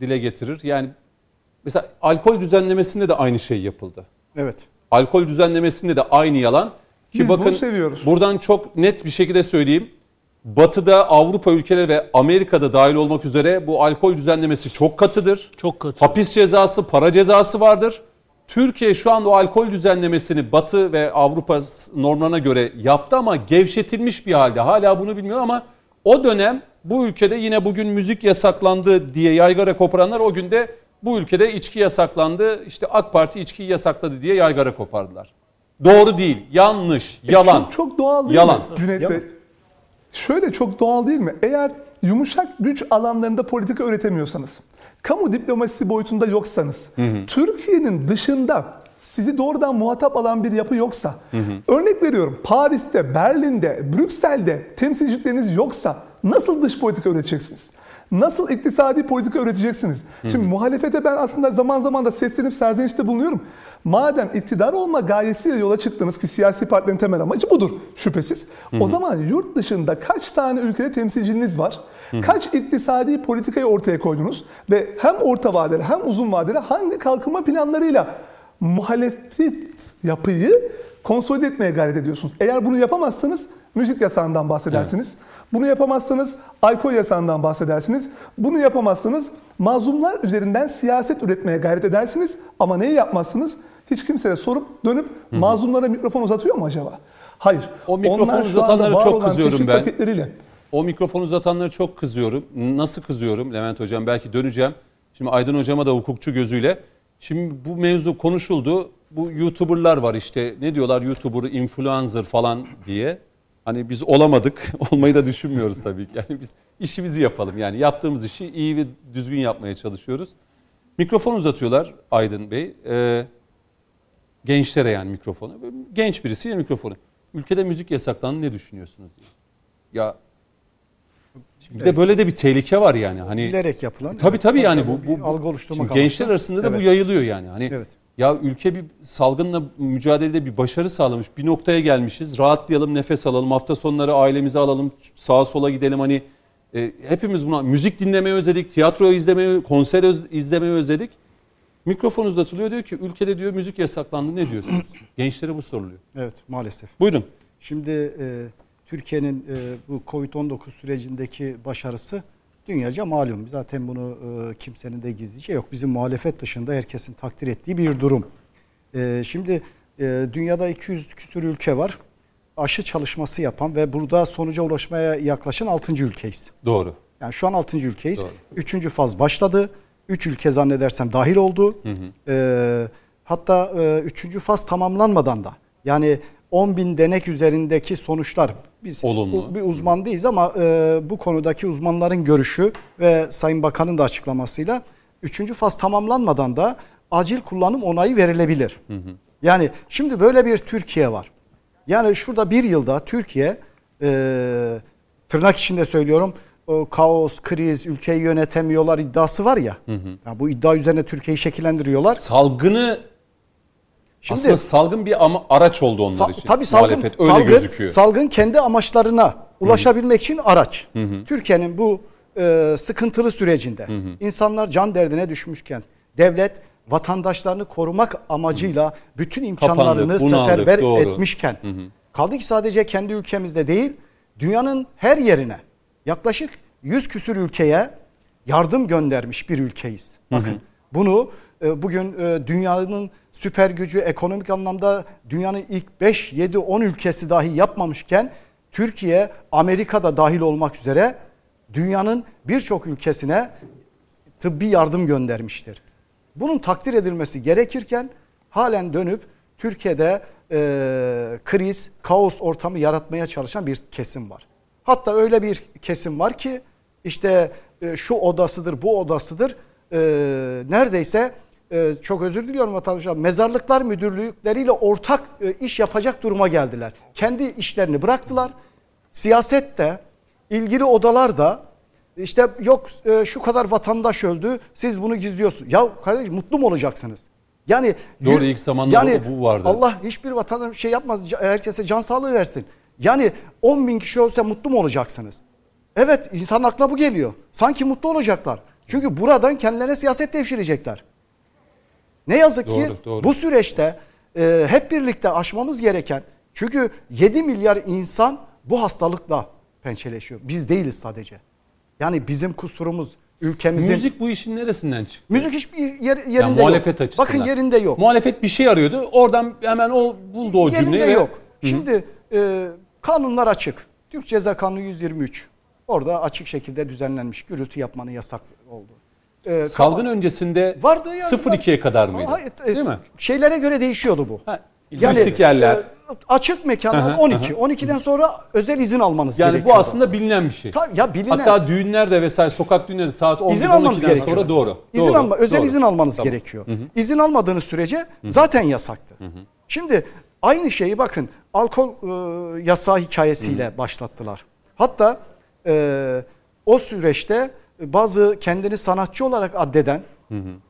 dile getirir. Yani mesela alkol düzenlemesinde de aynı şey yapıldı. Evet. Alkol düzenlemesinde de aynı yalan. Ki Biz bunu bakın seviyoruz. buradan çok net bir şekilde söyleyeyim. Batı'da Avrupa ülkeleri ve Amerika'da dahil olmak üzere bu alkol düzenlemesi çok katıdır. Çok katı. Hapis cezası, para cezası vardır. Türkiye şu anda o alkol düzenlemesini Batı ve Avrupa normlarına göre yaptı ama gevşetilmiş bir halde. Hala bunu bilmiyor ama o dönem bu ülkede yine bugün müzik yasaklandı diye yaygara koparanlar o günde bu ülkede içki yasaklandı. İşte AK Parti içkiyi yasakladı diye yaygara kopardılar. Doğru değil, yanlış, yalan. E, Çok, çok doğal değil Yalan. mi Cüneyt Yalan. Bey? Şöyle çok doğal değil mi? Eğer yumuşak güç alanlarında politika üretemiyorsanız, kamu diplomasisi boyutunda yoksanız, Türkiye'nin dışında sizi doğrudan muhatap alan bir yapı yoksa, örnek veriyorum Paris'te, Berlin'de, Brüksel'de temsilcilikleriniz yoksa nasıl dış politika üreteceksiniz? Nasıl iktisadi politika üreteceksiniz? Şimdi muhalefete ben aslında zaman zaman da seslenip serzenişte bulunuyorum. Madem iktidar olma gayesiyle yola çıktınız ki siyasi partilerin temel amacı budur şüphesiz. O zaman yurt dışında kaç tane ülkede temsilciniz var? Kaç iktisadi politikayı ortaya koydunuz? Ve hem orta vadeli hem uzun vadeli hangi kalkınma planlarıyla muhalefet yapıyı konsolide etmeye gayret ediyorsunuz? Eğer bunu yapamazsanız müzik yasağından bahsedersiniz. Bunu yapamazsanız alkol yasağından bahsedersiniz. Bunu yapamazsanız mazlumlar üzerinden siyaset üretmeye gayret edersiniz. Ama neyi yapmazsınız? Hiç kimseye sorup dönüp mazlumlara mikrofon uzatıyor mu acaba? Hayır. O mikrofon uzatanlara çok kızıyorum ben. paketleriyle O mikrofon uzatanlara çok kızıyorum. Nasıl kızıyorum Levent Hocam? Belki döneceğim. Şimdi Aydın Hocama da hukukçu gözüyle. Şimdi bu mevzu konuşuldu. Bu YouTuber'lar var işte. Ne diyorlar YouTuber, influencer falan diye. Hani biz olamadık. Olmayı da düşünmüyoruz tabii ki. Yani biz işimizi yapalım. Yani yaptığımız işi iyi ve düzgün yapmaya çalışıyoruz. Mikrofon uzatıyorlar Aydın Bey. Ee, gençlere yani mikrofonu. Genç birisiyle mikrofonu. Ülkede müzik yasaklandı ne düşünüyorsunuz diye. Ya Bir de böyle de bir tehlike var yani. Hani Bilerek yapılan. Tabii evet, tabii yani bu, bir bu algı oluşturmak şimdi gençler arasında da bu Evet. yayılıyor yani. Hani Evet. Ya ülke bir salgınla mücadelede bir başarı sağlamış. Bir noktaya gelmişiz. Rahatlayalım, nefes alalım. Hafta sonları ailemizi alalım. Sağa sola gidelim hani e, hepimiz buna müzik dinlemeyi özledik, tiyatro izlemeyi, konser öz- izlemeyi özledik. Mikrofon uzatılıyor diyor ki ülkede diyor müzik yasaklandı. Ne diyorsunuz? Gençlere bu soruluyor. Evet maalesef. Buyurun. Şimdi e, Türkiye'nin e, bu Covid-19 sürecindeki başarısı dünyaca malum. Zaten bunu e, kimsenin de gizlice yok. Bizim muhalefet dışında herkesin takdir ettiği bir durum. E, şimdi e, dünyada 200 küsur ülke var. Aşı çalışması yapan ve burada sonuca ulaşmaya yaklaşan 6. ülkeyiz. Doğru. Yani şu an 6. ülkeyiz. Doğru. Üçüncü faz başladı. 3 ülke zannedersem dahil oldu. Ee, hatta e, üçüncü faz tamamlanmadan da yani 10 bin denek üzerindeki sonuçlar biz Olumlu. bir uzman değiliz ama e, bu konudaki uzmanların görüşü ve Sayın Bakan'ın da açıklamasıyla üçüncü faz tamamlanmadan da acil kullanım onayı verilebilir. Yani şimdi böyle bir Türkiye var. Yani şurada bir yılda Türkiye e, tırnak içinde söylüyorum o kaos, kriz, ülkeyi yönetemiyorlar iddiası var ya. Ya bu iddia üzerine Türkiye'yi şekillendiriyorlar. Salgını Şimdi aslında salgın bir ama araç oldu onlar Sa- için. tabii salgın, Muhalefet öyle salgın, gözüküyor. salgın kendi amaçlarına ulaşabilmek için araç. Türkiye'nin bu e, sıkıntılı sürecinde insanlar can derdine düşmüşken devlet vatandaşlarını korumak amacıyla bütün imkanlarını Kapandık, seferber doğru. etmişken kaldı ki sadece kendi ülkemizde değil dünyanın her yerine yaklaşık 100 küsür ülkeye yardım göndermiş bir ülkeyiz. Bakın bunu e, bugün e, dünyanın süper gücü ekonomik anlamda dünyanın ilk 5, 7, 10 ülkesi dahi yapmamışken Türkiye, Amerika'da dahil olmak üzere dünyanın birçok ülkesine tıbbi yardım göndermiştir. Bunun takdir edilmesi gerekirken halen dönüp Türkiye'de e, kriz, kaos ortamı yaratmaya çalışan bir kesim var. Hatta öyle bir kesim var ki işte e, şu odasıdır, bu odasıdır. E, neredeyse e, çok özür diliyorum vatandaşlar. Mezarlıklar müdürlükleriyle ortak e, iş yapacak duruma geldiler. Kendi işlerini bıraktılar. Siyasette ilgili odalar da işte yok e, şu kadar vatandaş öldü siz bunu gizliyorsunuz. Ya kardeşim mutlu mu olacaksınız? Yani Doğru, ilk zamanlarda bu vardı. Allah hiçbir vatandaş şey yapmaz herkese can sağlığı versin. Yani 10 bin kişi olsa mutlu mu olacaksınız? Evet insan aklına bu geliyor. Sanki mutlu olacaklar. Çünkü buradan kendilerine siyaset devşirecekler. Ne yazık ki Doğru, doğru. bu süreçte e, hep birlikte aşmamız gereken çünkü 7 milyar insan bu hastalıkla pençeleşiyor. Biz değiliz sadece. Yani bizim kusurumuz ülkemizin müzik, Müzik bu işin neresinden çıktı? hiçbir yer, yerinde Yani yok. muhalefet açısından. Bakın yerinde yok. Muhalefet bir şey arıyordu. Oradan hemen o buldu o yerinde cümleyi. ve- yok. Şimdi e, kanunlar açık. Türk Ceza Kanunu 123. Orada açık şekilde düzenlenmiş. Gürültü yapmanı yasak oldu. E, Salgın öncesinde vardı yani. 0-2'ye kadar mıydı? Hayır, e, Değil mi? Şeylere göre değişiyordu bu. Ha, turistik yerler. e, açık mekanlar 12. 12'den sonra özel izin almanız yani gerekiyor. bu aslında bilinen bir şey. Tabii, ya bilinen. Hatta düğünlerde vesaire sokak düğünlerinde saat 11 izin almanız 12'den gerekiyor. sonra doğru. İzin doğru, alma, özel doğru. izin almanız Tamam. gerekiyor. İzin almadığınız sürece zaten yasaktı. Şimdi aynı şeyi bakın alkol e, yasağı hikayesiyle başlattılar. Hatta e, o süreçte bazı kendini sanatçı olarak addeden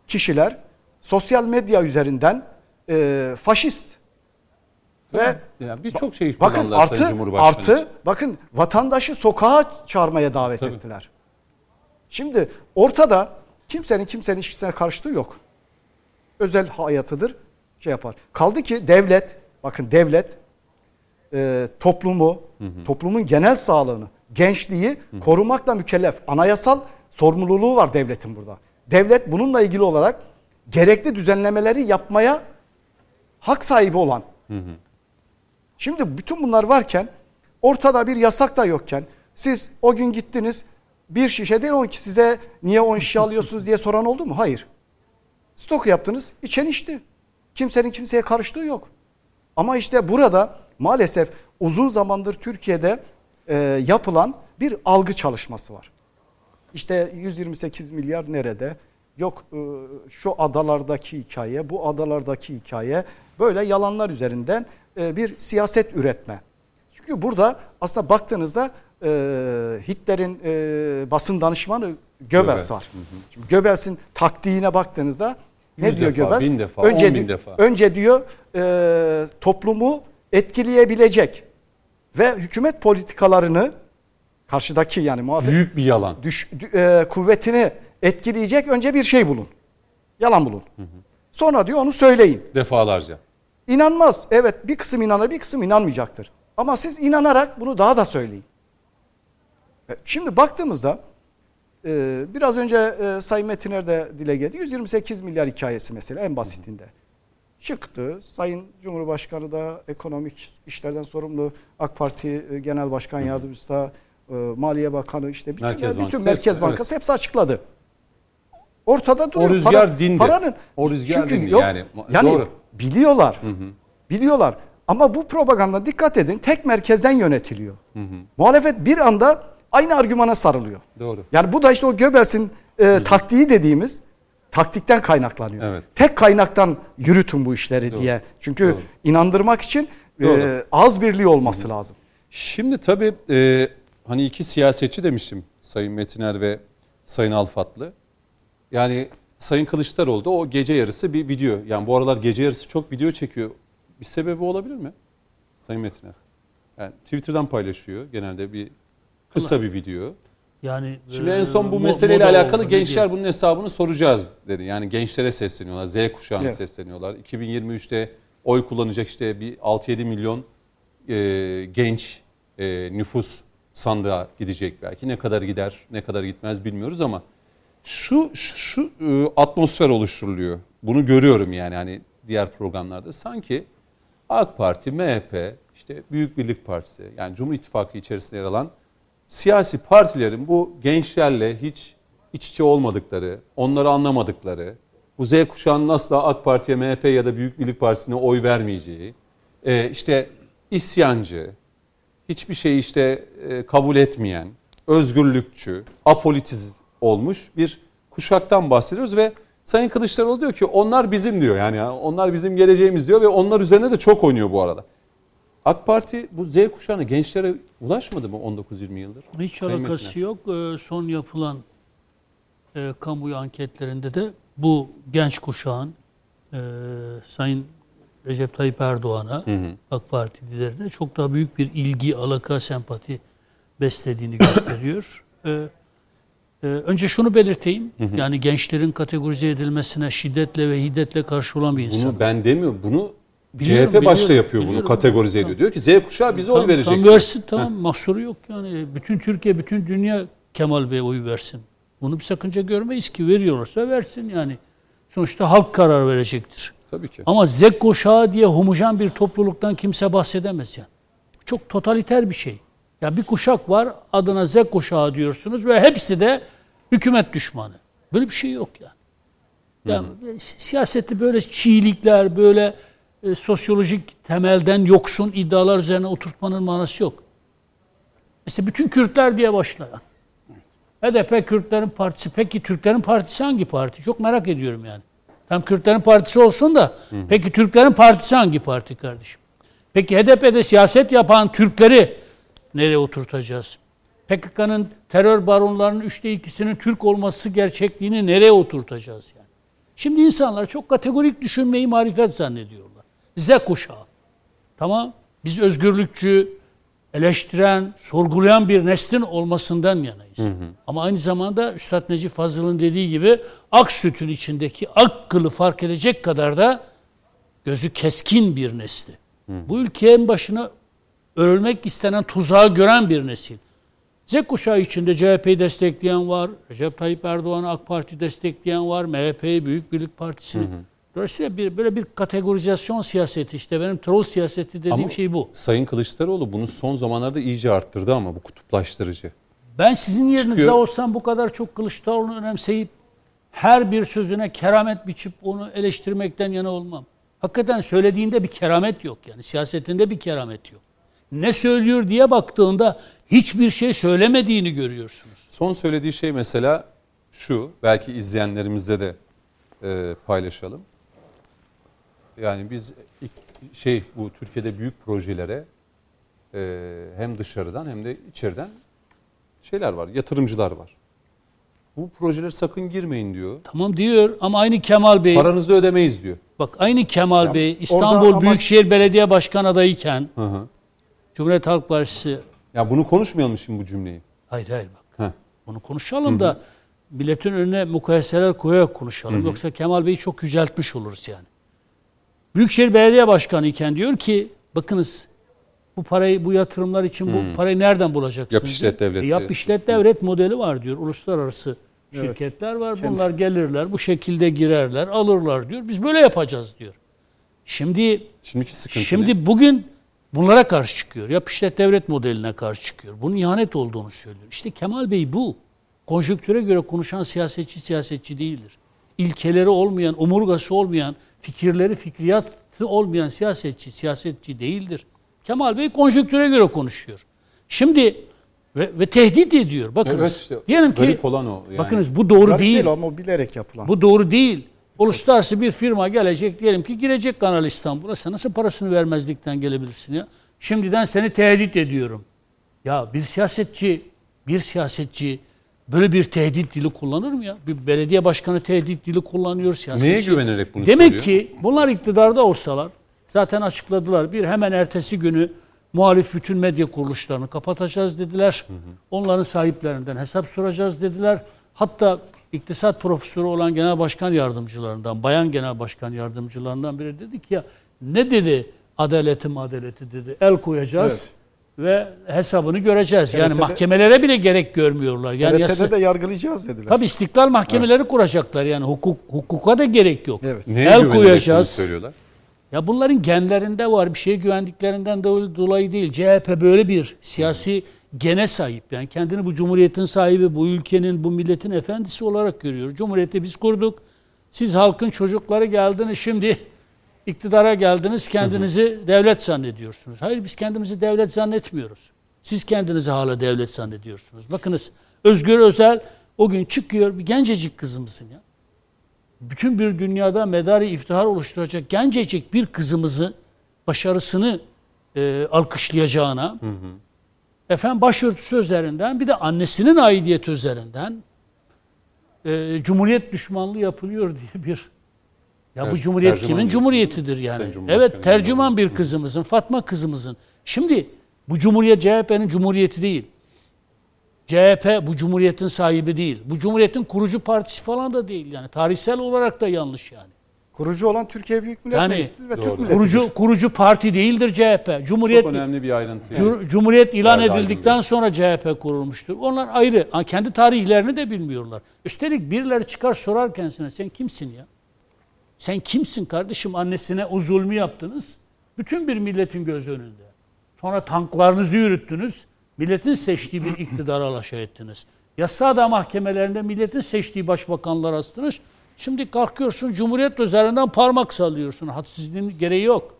kişiler sosyal medya üzerinden e, faşist ve Yani birçok şey Bakın artı artı bakın vatandaşı sokağa çağırmaya davet Tabii. ettiler. Şimdi ortada kimsenin kimsenin ilişkisine karıştığı yok. Özel hayatıdır şey yapar. Kaldı ki devlet bakın devlet e, toplumu toplumun genel sağlığını gençliği korumakla mükellef. Anayasal sorumluluğu var devletin burada. Devlet bununla ilgili olarak gerekli düzenlemeleri yapmaya hak sahibi olan Şimdi bütün bunlar varken ortada bir yasak da yokken siz o gün gittiniz bir şişe değil on ki size niye 10 şişe alıyorsunuz diye soran oldu mu? Hayır. Stok yaptınız içen içti. Kimsenin kimseye karıştığı yok. Ama işte burada maalesef uzun zamandır Türkiye'de e, yapılan bir algı çalışması var. İşte 128 milyar nerede? Yok e, şu adalardaki hikaye, bu adalardaki hikaye böyle yalanlar üzerinden e, bir siyaset üretme. Çünkü burada aslında baktığınızda e, Hitler'in basın danışmanı Göbels var. Şimdi Göbels'in taktiğine baktığınızda ne Yüz diyor defa, Göbels? bin defa, önce, bin defa. önce diyor e, toplumu etkileyebilecek ve hükümet politikalarını karşıdaki yani muhalefet Büyük bir yalan. düş, dü- e, kuvvetini etkileyecek önce bir şey bulun. Yalan bulun. Sonra diyor onu söyleyin. Defalarca. İnanmaz. Evet bir kısım inanır bir kısım inanmayacaktır. Ama siz inanarak bunu daha da söyleyin. E, Şimdi baktığımızda e, biraz önce e, Sayın Metiner de dile getirdi. 128 milyar hikayesi mesela en basitinde. Çıktı. Sayın Cumhurbaşkanı da ekonomik işlerden sorumlu AK Parti Genel Başkan Yardımcısı da Maliye Bakanı işte bütün Merkez bütün Bankası, Merkez Bankası hepsi açıkladı. Ortada duruyor. rüzgar Para- dindi. Paranın O rüzgar çünkü dindi yok. yani. Yani Doğru. biliyorlar. Biliyorlar. Ama bu propaganda dikkat edin tek merkezden yönetiliyor. Muhalefet bir anda aynı argümana sarılıyor. Doğru. Yani bu da işte o Göbels'in e, taktiği dediğimiz taktikten kaynaklanıyor. Evet. Tek kaynaktan yürütün bu işleri Doğru. diye. Çünkü Doğru. inandırmak için e, ağız birliği olması lazım. Şimdi tabii e, hani iki siyasetçi demiştim Sayın Metiner ve Sayın Alfatlı. Yani Sayın Kılıçdaroğlu da o gece yarısı bir video. Yani bu aralar gece yarısı çok video çekiyor. Bir sebebi olabilir mi? Sayın Metiner. Yani Twitter'dan paylaşıyor genelde bir kısa bir video. Yani Şimdi e, en son bu meseleyle alakalı oldu, gençler bunun hesabını soracağız dedi. Yani gençlere sesleniyorlar. Z kuşağına Evet. sesleniyorlar. 2023'te oy kullanacak işte bir 6-7 milyon e, genç e, nüfus sandığa gidecek belki. Ne kadar gider, ne kadar gitmez bilmiyoruz ama şu şu, şu, e, atmosfer oluşturuluyor. Bunu görüyorum yani hani diğer programlarda. Sanki AK Parti, MHP, işte Büyük Birlik Partisi yani Cumhur İttifakı içerisinde yer alan siyasi partilerin bu gençlerle hiç iç içe olmadıkları, onları anlamadıkları, bu Z kuşağının asla AK Parti'ye, MHP ya da Büyük Birlik Partisi'ne oy vermeyeceği, e, işte isyancı, hiçbir şeyi işte e, kabul etmeyen, özgürlükçü, apolitiz olmuş bir kuşaktan bahsediyoruz ve Sayın Kılıçdaroğlu diyor ki onlar bizim diyor yani onlar bizim geleceğimiz diyor ve onlar üzerine de çok oynuyor bu arada. AK Parti bu Z kuşağına gençlere ulaşmadı mı 19-20 yıldır? Hiç Sayın alakası Metiner. yok. Ee, Son yapılan e, kamuoyu anketlerinde de bu genç kuşağın e, Sayın Recep Tayyip Erdoğan'a, AK Parti liderine çok daha büyük bir ilgi, alaka, sempati beslediğini gösteriyor. Ee, e, önce şunu belirteyim. Yani gençlerin kategorize edilmesine şiddetle ve hiddetle karşı olan bir insan. Bunu ben demiyorum. Bunu Biliyorum, CHP başta biliyorum, yapıyor bunu biliyorum. kategorize ediyor. Diyor ki Z kuşağı bize oy Tam- verecek. Tam versin tamam mahsuru yok yani. Bütün Türkiye, bütün dünya Kemal Bey oy versin. Bunu bir sakınca görmeyiz ki veriyorlarsa versin yani. Sonuçta halk karar verecektir. Tabii ki. Ama Z kuşağı diye homojen bir topluluktan kimse bahsedemez yani. Çok totaliter bir şey. Ya bir kuşak var adına Z kuşağı diyorsunuz ve hepsi de hükümet düşmanı. Böyle bir şey yok yani. Yani si- siyasette böyle çiğlikler, böyle e, sosyolojik temelden yoksun iddialar üzerine oturtmanın manası yok. Mesela bütün Kürtler diye başlayan. HDP Kürtlerin partisi. Peki Türklerin partisi hangi parti? Çok merak ediyorum yani. Tam Kürtlerin partisi olsun da peki Türklerin partisi hangi parti kardeşim? Peki HDP'de siyaset yapan Türkleri nereye oturtacağız? PKK'nın terör baronlarının üçte ikisinin Türk olması gerçekliğini nereye oturtacağız yani? Şimdi insanlar çok kategorik düşünmeyi marifet zannediyorlar. Z kuşağı. Tamam. Biz özgürlükçü, eleştiren, sorgulayan bir neslin olmasından yanayız. Ama aynı zamanda Üstad Necip Fazıl'ın dediği gibi ak sütün içindeki ak kılı fark edecek kadar da gözü keskin bir nesli. Bu ülkenin başına örülmek istenen tuzağı gören bir nesil. Z kuşağı içinde CHP'yi destekleyen var, Recep Tayyip Erdoğan'ı AK Parti destekleyen var, MHP'yi Büyük Birlik Partisi'ni. Dolayısıyla bir, böyle bir kategorizasyon siyaseti işte benim troll siyaseti dediğim Ama şey bu. Sayın Kılıçdaroğlu bunu son zamanlarda iyice arttırdı ama bu kutuplaştırıcı. Ben sizin yerinizde Çıkıyor. olsam bu kadar çok Kılıçdaroğlu'nu önemseyip her bir sözüne keramet biçip onu eleştirmekten yana olmam. Hakikaten söylediğinde bir keramet yok yani siyasetinde bir keramet yok. Ne söylüyor diye baktığında hiçbir şey söylemediğini görüyorsunuz. Son söylediği şey mesela şu, belki izleyenlerimizle de e, paylaşalım. Yani biz şey bu Türkiye'de büyük projelere e, hem dışarıdan hem de içeriden şeyler var, yatırımcılar var. Bu projelere sakın girmeyin diyor. Tamam diyor ama aynı Kemal Bey Paranızı ödemeyiz diyor. bak aynı Kemal Ya Bey İstanbul amaç- Büyükşehir Belediye Başkan adayıken Hı hı. Cumhuriyet Halk Partisi Ya bunu konuşmayalım şimdi bu cümleyi. hayır hayır bak Heh. bunu konuşalım da milletin önüne mukayeseler koyarak konuşalım. Yoksa Kemal Bey'i çok yüceltmiş oluruz yani. Büyükşehir Belediye Başkanı iken diyor ki bakınız bu parayı bu yatırımlar için bu parayı nereden bulacaksınız? Yap işlet diyor. devleti. E, yap işlet devlet modeli var diyor. Uluslararası şirketler var. Bunlar gelirler bu şekilde girerler alırlar diyor. Biz böyle yapacağız diyor. Şimdi Şimdiki sıkıntı ne? Şimdi bugün bunlara karşı çıkıyor. Yap işlet devlet modeline karşı çıkıyor. Bunun ihanet olduğunu söylüyor. İşte Kemal Bey bu. Konjonktüre göre konuşan siyasetçi siyasetçi değildir. İlkeleri olmayan, omurgası olmayan, fikirleri, fikriyatı olmayan siyasetçi siyasetçi değildir. Kemal Bey konjonktüre göre konuşuyor. Şimdi ve, ve tehdit ediyor. Bakınız. Evet işte, diyelim ki olan o yani. bakınız bu doğru Garip değil. değil ama o bilerek yapılan. Bu doğru değil. Uluslararası bir firma gelecek diyelim ki girecek Kanal İstanbul'a. Sen nasıl parasını vermezlikten gelebilirsin ya? Şimdiden seni tehdit ediyorum. Ya bir siyasetçi, bir siyasetçi böyle bir tehdit dili kullanır mı ya? Bir belediye başkanı tehdit dili kullanıyor siyasetçi. Neye güvenerek bunu Demek söylüyor? ki bunlar iktidarda olsalar zaten açıkladılar. Bir hemen ertesi günü muhalif bütün medya kuruluşlarını kapatacağız dediler. Onların sahiplerinden hesap soracağız dediler. Hatta iktisat profesörü olan genel başkan yardımcılarından, bayan genel başkan yardımcılarından biri dedi ki ya ne dedi adaletim adaleti dedi. El koyacağız ve hesabını göreceğiz. Yani TRT'de mahkemelere bile gerek görmüyorlar. Yani yasa- TRT'de de yargılayacağız dediler. Tabii istiklal mahkemeleri kuracaklar yani hukuk hukuka da gerek yok. Evet. Neye El koyacağız. söylüyorlar? Ya bunların genlerinde var. Bir şeye güvendiklerinden do- dolayı değil. CHP böyle bir siyasi gene sahip. Yani kendini bu cumhuriyetin sahibi, bu ülkenin, bu milletin efendisi olarak görüyor. Cumhuriyeti biz kurduk. Siz halkın çocukları geldiniz şimdi iktidara geldiniz kendinizi devlet zannediyorsunuz. Hayır biz kendimizi devlet zannetmiyoruz. Siz kendinizi hala devlet zannediyorsunuz. Bakınız Özgür Özel o gün çıkıyor bir gencecik kızımızın ya bütün bir dünyada medarı iftihar oluşturacak gencecik bir kızımızı başarısını e, alkışlayacağına efendim başörtüsü üzerinden bir de annesinin aidiyeti üzerinden e, cumhuriyet düşmanlığı yapılıyor diye bir ya bu cumhuriyet tercüman kimin cumhuriyetidir yani? Evet tercüman bir kızımızın, Fatma kızımızın. Şimdi bu cumhuriyet CHP'nin cumhuriyeti değil. CHP bu cumhuriyetin sahibi değil. Bu cumhuriyetin kurucu partisi falan da değil yani. Tarihsel olarak da yanlış yani. Kurucu olan Türkiye Büyük Millet Yani Meclisi ve doğru. Türk Milleti. Kurucu kurucu parti değildir CHP. Cumhuriyet Çok önemli bir ayrıntı. yani. Cumhuriyet ilan Nerede edildikten sonra CHP kurulmuştur. Onlar ayrı. Kendi tarihlerini de bilmiyorlar. Üstelik birileri çıkar sorar kendisine sen kimsin ya? Sen kimsin kardeşim annesine o zulmü yaptınız. Bütün bir milletin göz önünde. Sonra tanklarınızı yürüttünüz. Milletin seçtiği bir iktidara alaşağı ettiniz. Yasada mahkemelerinde milletin seçtiği başbakanlar astınız. Şimdi kalkıyorsun Cumhuriyet üzerinden parmak sallıyorsun. Hadsizliğin gereği yok.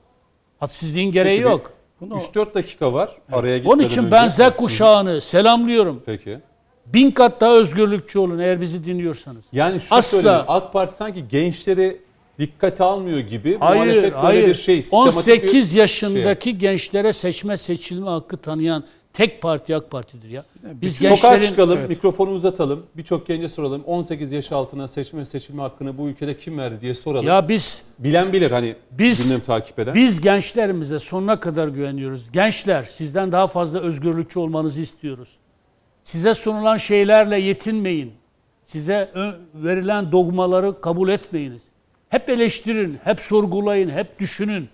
Hadsizliğin gereği Peki, yok. 3-4 dakika var. Araya gitmeden Onun için önce. ben Z kuşağını selamlıyorum. Peki. Bin kat daha özgürlükçü olun eğer bizi dinliyorsanız. Yani şu Asla. AK Parti sanki gençleri dikkate almıyor gibi. Hayır, Muhalefet böyle hayır. bir şey. sistematik bir 18 şey. yaşındaki gençlere seçme seçilme hakkı tanıyan tek parti AK Parti'dir ya. Biz Sokağa gençlerin çıkalım, Evet. mikrofonu uzatalım. Birçok gence soralım. 18 yaş altına seçme seçilme hakkını bu ülkede kim verdi diye soralım. ya biz Bilen bilir hani Biz- gündem takip eden. biz gençlerimize sonuna kadar güveniyoruz. Gençler sizden daha fazla özgürlükçü olmanızı istiyoruz. Size sunulan şeylerle yetinmeyin. Size verilen dogmaları kabul etmeyiniz. Hep eleştirin, hep sorgulayın, hep düşünün.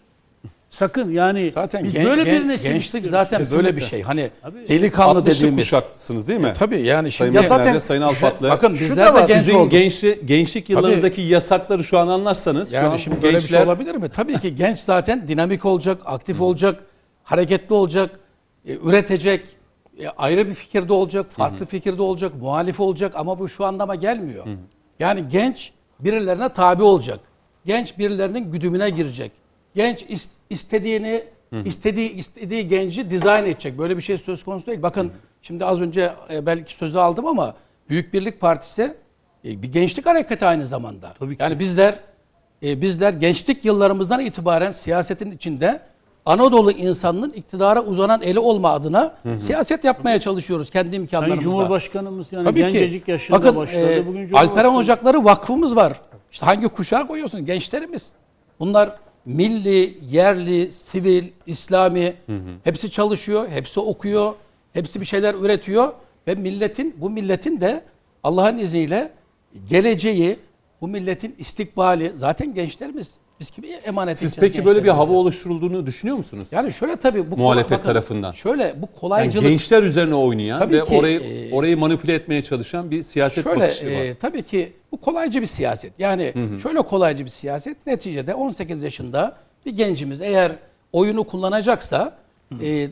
Sakın yani Zaten biz gen- böyle bir nesil gençlik zaten Kesinlikle. böyle bir şey. Hani Tabii. delikanlı 60'lı dediğimiz. kuşaksınız değil mi? E, tabii yani şimdi Ya Zaten, Sayın Alfatlı. bakın bizler de genç Sizin olduk. gençli, gençlik yıllarınızdaki yasakları şu an anlarsanız. şu an Yani şimdi böyle bir şey gençler- olabilir mi? Tabii ki genç zaten dinamik olacak, aktif olacak, hareketli olacak, e, üretecek, e, ayrı bir fikirde olacak, farklı fikirde olacak, muhalif olacak ama bu şu anlama gelmiyor. Yani genç birilerine tabi olacak. Genç birilerinin güdümüne girecek. Genç is- istediğini istediği istediği genci dizayn edecek. Böyle bir şey söz konusu değil. Bakın şimdi az önce e, belki sözü aldım ama Büyük Birlik Partisi e, bir gençlik hareketi aynı zamanda. Tabii ki. Yani bizler e, bizler gençlik yıllarımızdan itibaren siyasetin içinde Anadolu insanının iktidara uzanan eli olma adına siyaset yapmaya çalışıyoruz kendi Sayın imkanlarımızla. Cumhurbaşkanımız yani Tabii gencecik ki. yaşında Bakın başladı. e, Bugün Alperen Ocakları Vakfımız var. İşte hangi kuşağı koyuyorsun? Gençlerimiz. Bunlar milli, yerli, sivil, İslami hepsi çalışıyor, hepsi okuyor, hepsi bir şeyler üretiyor ve milletin bu milletin de Allah'ın izniyle geleceği, bu milletin istikbali zaten gençlerimiz. Biz kime emanet Siz peki böyle bir hava oluşturulduğunu düşünüyor musunuz? Yani şöyle tabii bu Muhalefet bakın, tarafından. Şöyle bu Yani kolaycılık gençler üzerine oynayan Tabii ve ki, orayı e, orayı manipüle etmeye çalışan bir siyaset Şöyle bakışı var. e, tabii ki bu kolaycı bir siyaset. Yani şöyle kolaycı bir siyaset. Neticede 18 yaşında bir gencimiz eğer oyunu kullanacaksa e,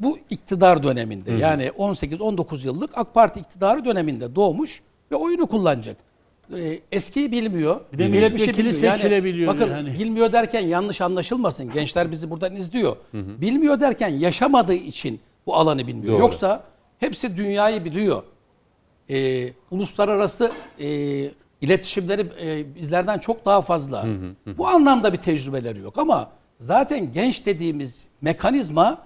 bu iktidar döneminde yani 18-19 yıllık AK Parti iktidarı döneminde doğmuş ve oyunu kullanacak. E, eskiyi bilmiyor. Bir de geçmişi milletvekili bilmiyor. seçilebiliyor bakın yani. bilmiyor derken yanlış anlaşılmasın. Gençler bizi buradan izliyor. Bilmiyor derken yaşamadığı için bu alanı bilmiyor. Doğru. Yoksa hepsi dünyayı biliyor e, uluslararası e, iletişimleri e, bizlerden çok daha fazla. Bu anlamda bir tecrübeleri yok ama zaten genç dediğimiz mekanizma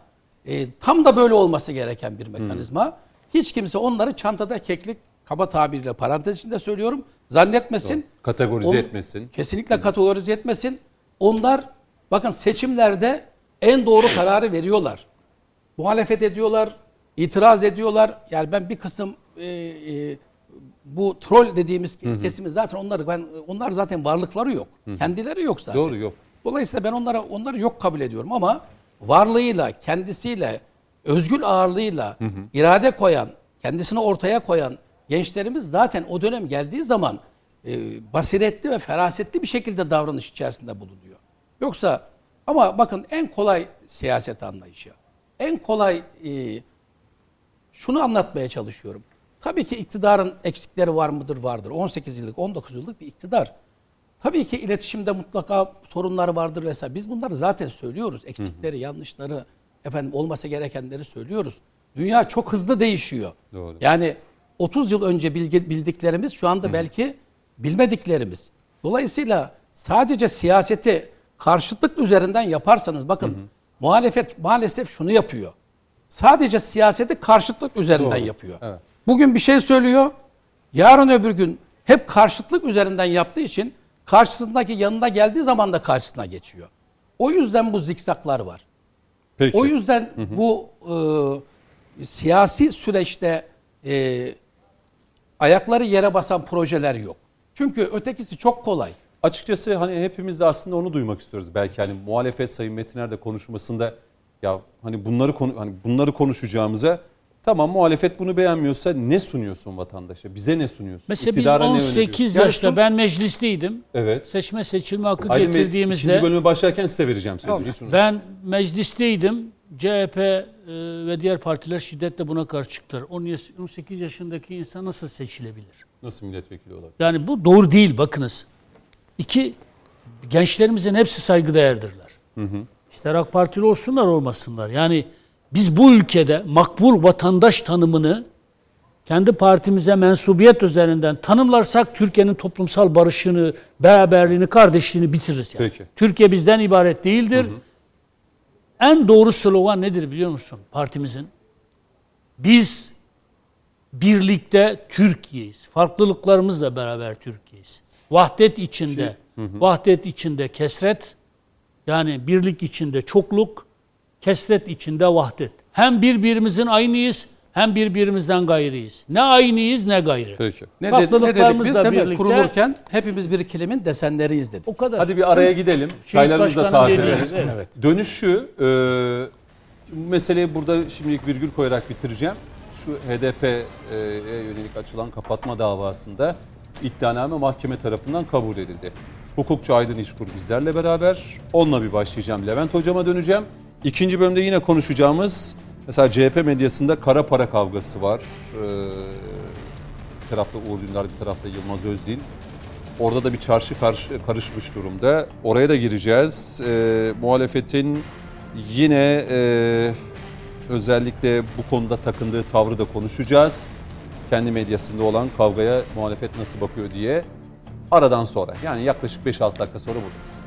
e, tam da böyle olması gereken bir mekanizma. Hiç kimse onları çantada keklik kaba tabiriyle parantez içinde söylüyorum zannetmesin. Kategorize On- etmesin. Kesinlikle kategorize etmesin. Onlar bakın seçimlerde en doğru kararı veriyorlar. Muhalefet ediyorlar, itiraz ediyorlar. Yani ben bir kısım e, e, bu troll dediğimiz kesimi zaten onları ben onlar zaten varlıkları yok. Kendileri yok zaten. Doğru yok. Dolayısıyla ben onlara onları yok kabul ediyorum ama varlığıyla, kendisiyle, özgül ağırlığıyla irade koyan, kendisini ortaya koyan gençlerimiz zaten o dönem geldiği zaman e, basiretli ve ferasetli bir şekilde davranış içerisinde bulunuyor. Yoksa ama bakın en kolay siyaset anlayışı, en kolay e, şunu anlatmaya çalışıyorum. Tabii ki iktidarın eksikleri var mıdır? Vardır. 18 yıllık, 19 yıllık bir iktidar. Tabii ki iletişimde mutlaka sorunları vardır vesaire. Biz bunları zaten söylüyoruz. Eksikleri, yanlışları, efendim olması gerekenleri söylüyoruz. Dünya çok hızlı değişiyor. Doğru. Yani 30 yıl önce bilgi, bildiklerimiz şu anda belki bilmediklerimiz. Dolayısıyla sadece siyaseti karşıtlık üzerinden yaparsanız bakın muhalefet maalesef şunu yapıyor. Sadece siyaseti karşıtlık üzerinden yapıyor. Evet. Bugün bir şey söylüyor. Yarın öbür gün hep karşıtlık üzerinden yaptığı için karşısındaki yanına geldiği zaman da karşısına geçiyor. O yüzden bu zikzaklar var. Peki. O yüzden bu e, siyasi süreçte e, ayakları yere basan projeler yok. Çünkü ötekisi çok kolay. Açıkçası hani hepimiz de aslında onu duymak istiyoruz. Belki hani muhalefet Sayın Metiner de konuşmasında ya hani bunları konu hani bunları konuşacağımıza tamam muhalefet bunu beğenmiyorsa ne sunuyorsun vatandaşa? Bize ne sunuyorsun? Mesela İktidara biz öneriyorsun? 18 Ya yaşta ben meclisteydim. Evet. Seçme seçilme hakkı Aydın Bey, getirdiğimizde ikinci bölüme başlarken size vereceğim sözü. Hiç unutmayın. ben meclisteydim. CHP e, ve diğer partiler şiddetle buna karşı çıktılar. 18 yaşındaki insan nasıl seçilebilir? Nasıl milletvekili olabilir? Yani bu doğru değil bakınız. İki, gençlerimizin hepsi saygıdeğerdirler. İster AK Partili olsunlar olmasınlar. Yani biz bu ülkede makbul vatandaş tanımını kendi partimize mensubiyet üzerinden tanımlarsak Türkiye'nin toplumsal barışını, beraberliğini, kardeşliğini bitiririz. Yani. Peki. Türkiye bizden ibaret değildir. En doğru slogan nedir biliyor musun partimizin? Biz birlikte Türkiye'yiz. Farklılıklarımızla beraber Türkiye'yiz. Vahdet içinde, vahdet içinde kesret, yani birlik içinde çokluk, kesret içinde vahdet. Hem birbirimizin aynıyız, hem birbirimizden gayrıyız. Ne aynıyız ne gayrı. Peki. Ne, dedi, ne dedik biz değil birlikte- Kurulurken hepimiz bir kilimin desenleriyiz dedik. O kadar. Hadi bir araya gidelim. Çaylarımızı da tazeleyelim. evet. Evet. Dönüşü e, bu meseleyi burada şimdilik virgül koyarak bitireceğim. Şu HDP'ye yönelik açılan kapatma davasında iddianame mahkeme tarafından kabul edildi. Hukukçu Aydın İşkur bizlerle beraber. Onunla bir başlayacağım. Levent Hocam'a döneceğim. İkinci bölümde yine konuşacağımız mesela CHP medyasında kara para kavgası var. Ee, bir tarafta Uğur Dündar, bir tarafta Yılmaz Özdil. Orada da bir çarşı karşı, karışmış durumda. Oraya da gireceğiz. Ee, muhalefetin yine e, özellikle bu konuda takındığı tavrı da konuşacağız. Kendi medyasında olan kavgaya muhalefet nasıl bakıyor diye. Aradan sonra yani yaklaşık 5-6 dakika sonra buradayız.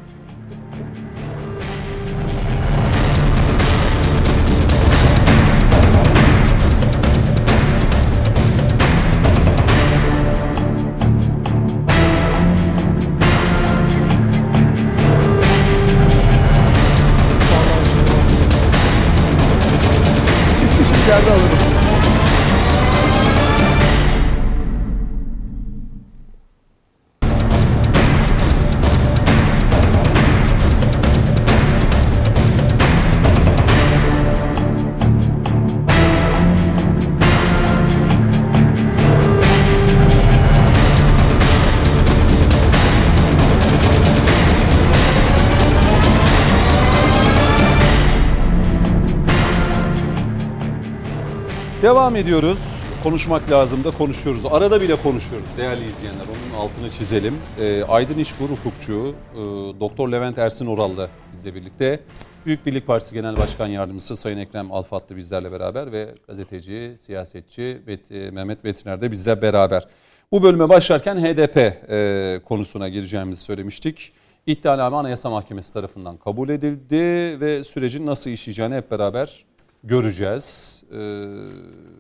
Devam ediyoruz. Konuşmak lazım da konuşuyoruz. Arada bile konuşuyoruz değerli izleyenler. Onun altını çizelim. Ee, Aydın İşkur hukukçu, e, Doktor Levent Ersin Oral da bizle birlikte. Büyük Birlik Partisi Genel Başkan Yardımcısı Sayın Ekrem Alfatlı bizlerle beraber ve gazeteci, siyasetçi Bet- e, Mehmet Betiner de bizle beraber. Bu bölüme başlarken HDP e, konusuna gireceğimizi söylemiştik. İddianame Anayasa Mahkemesi tarafından kabul edildi ve sürecin nasıl işleyeceğini hep beraber göreceğiz. Ee,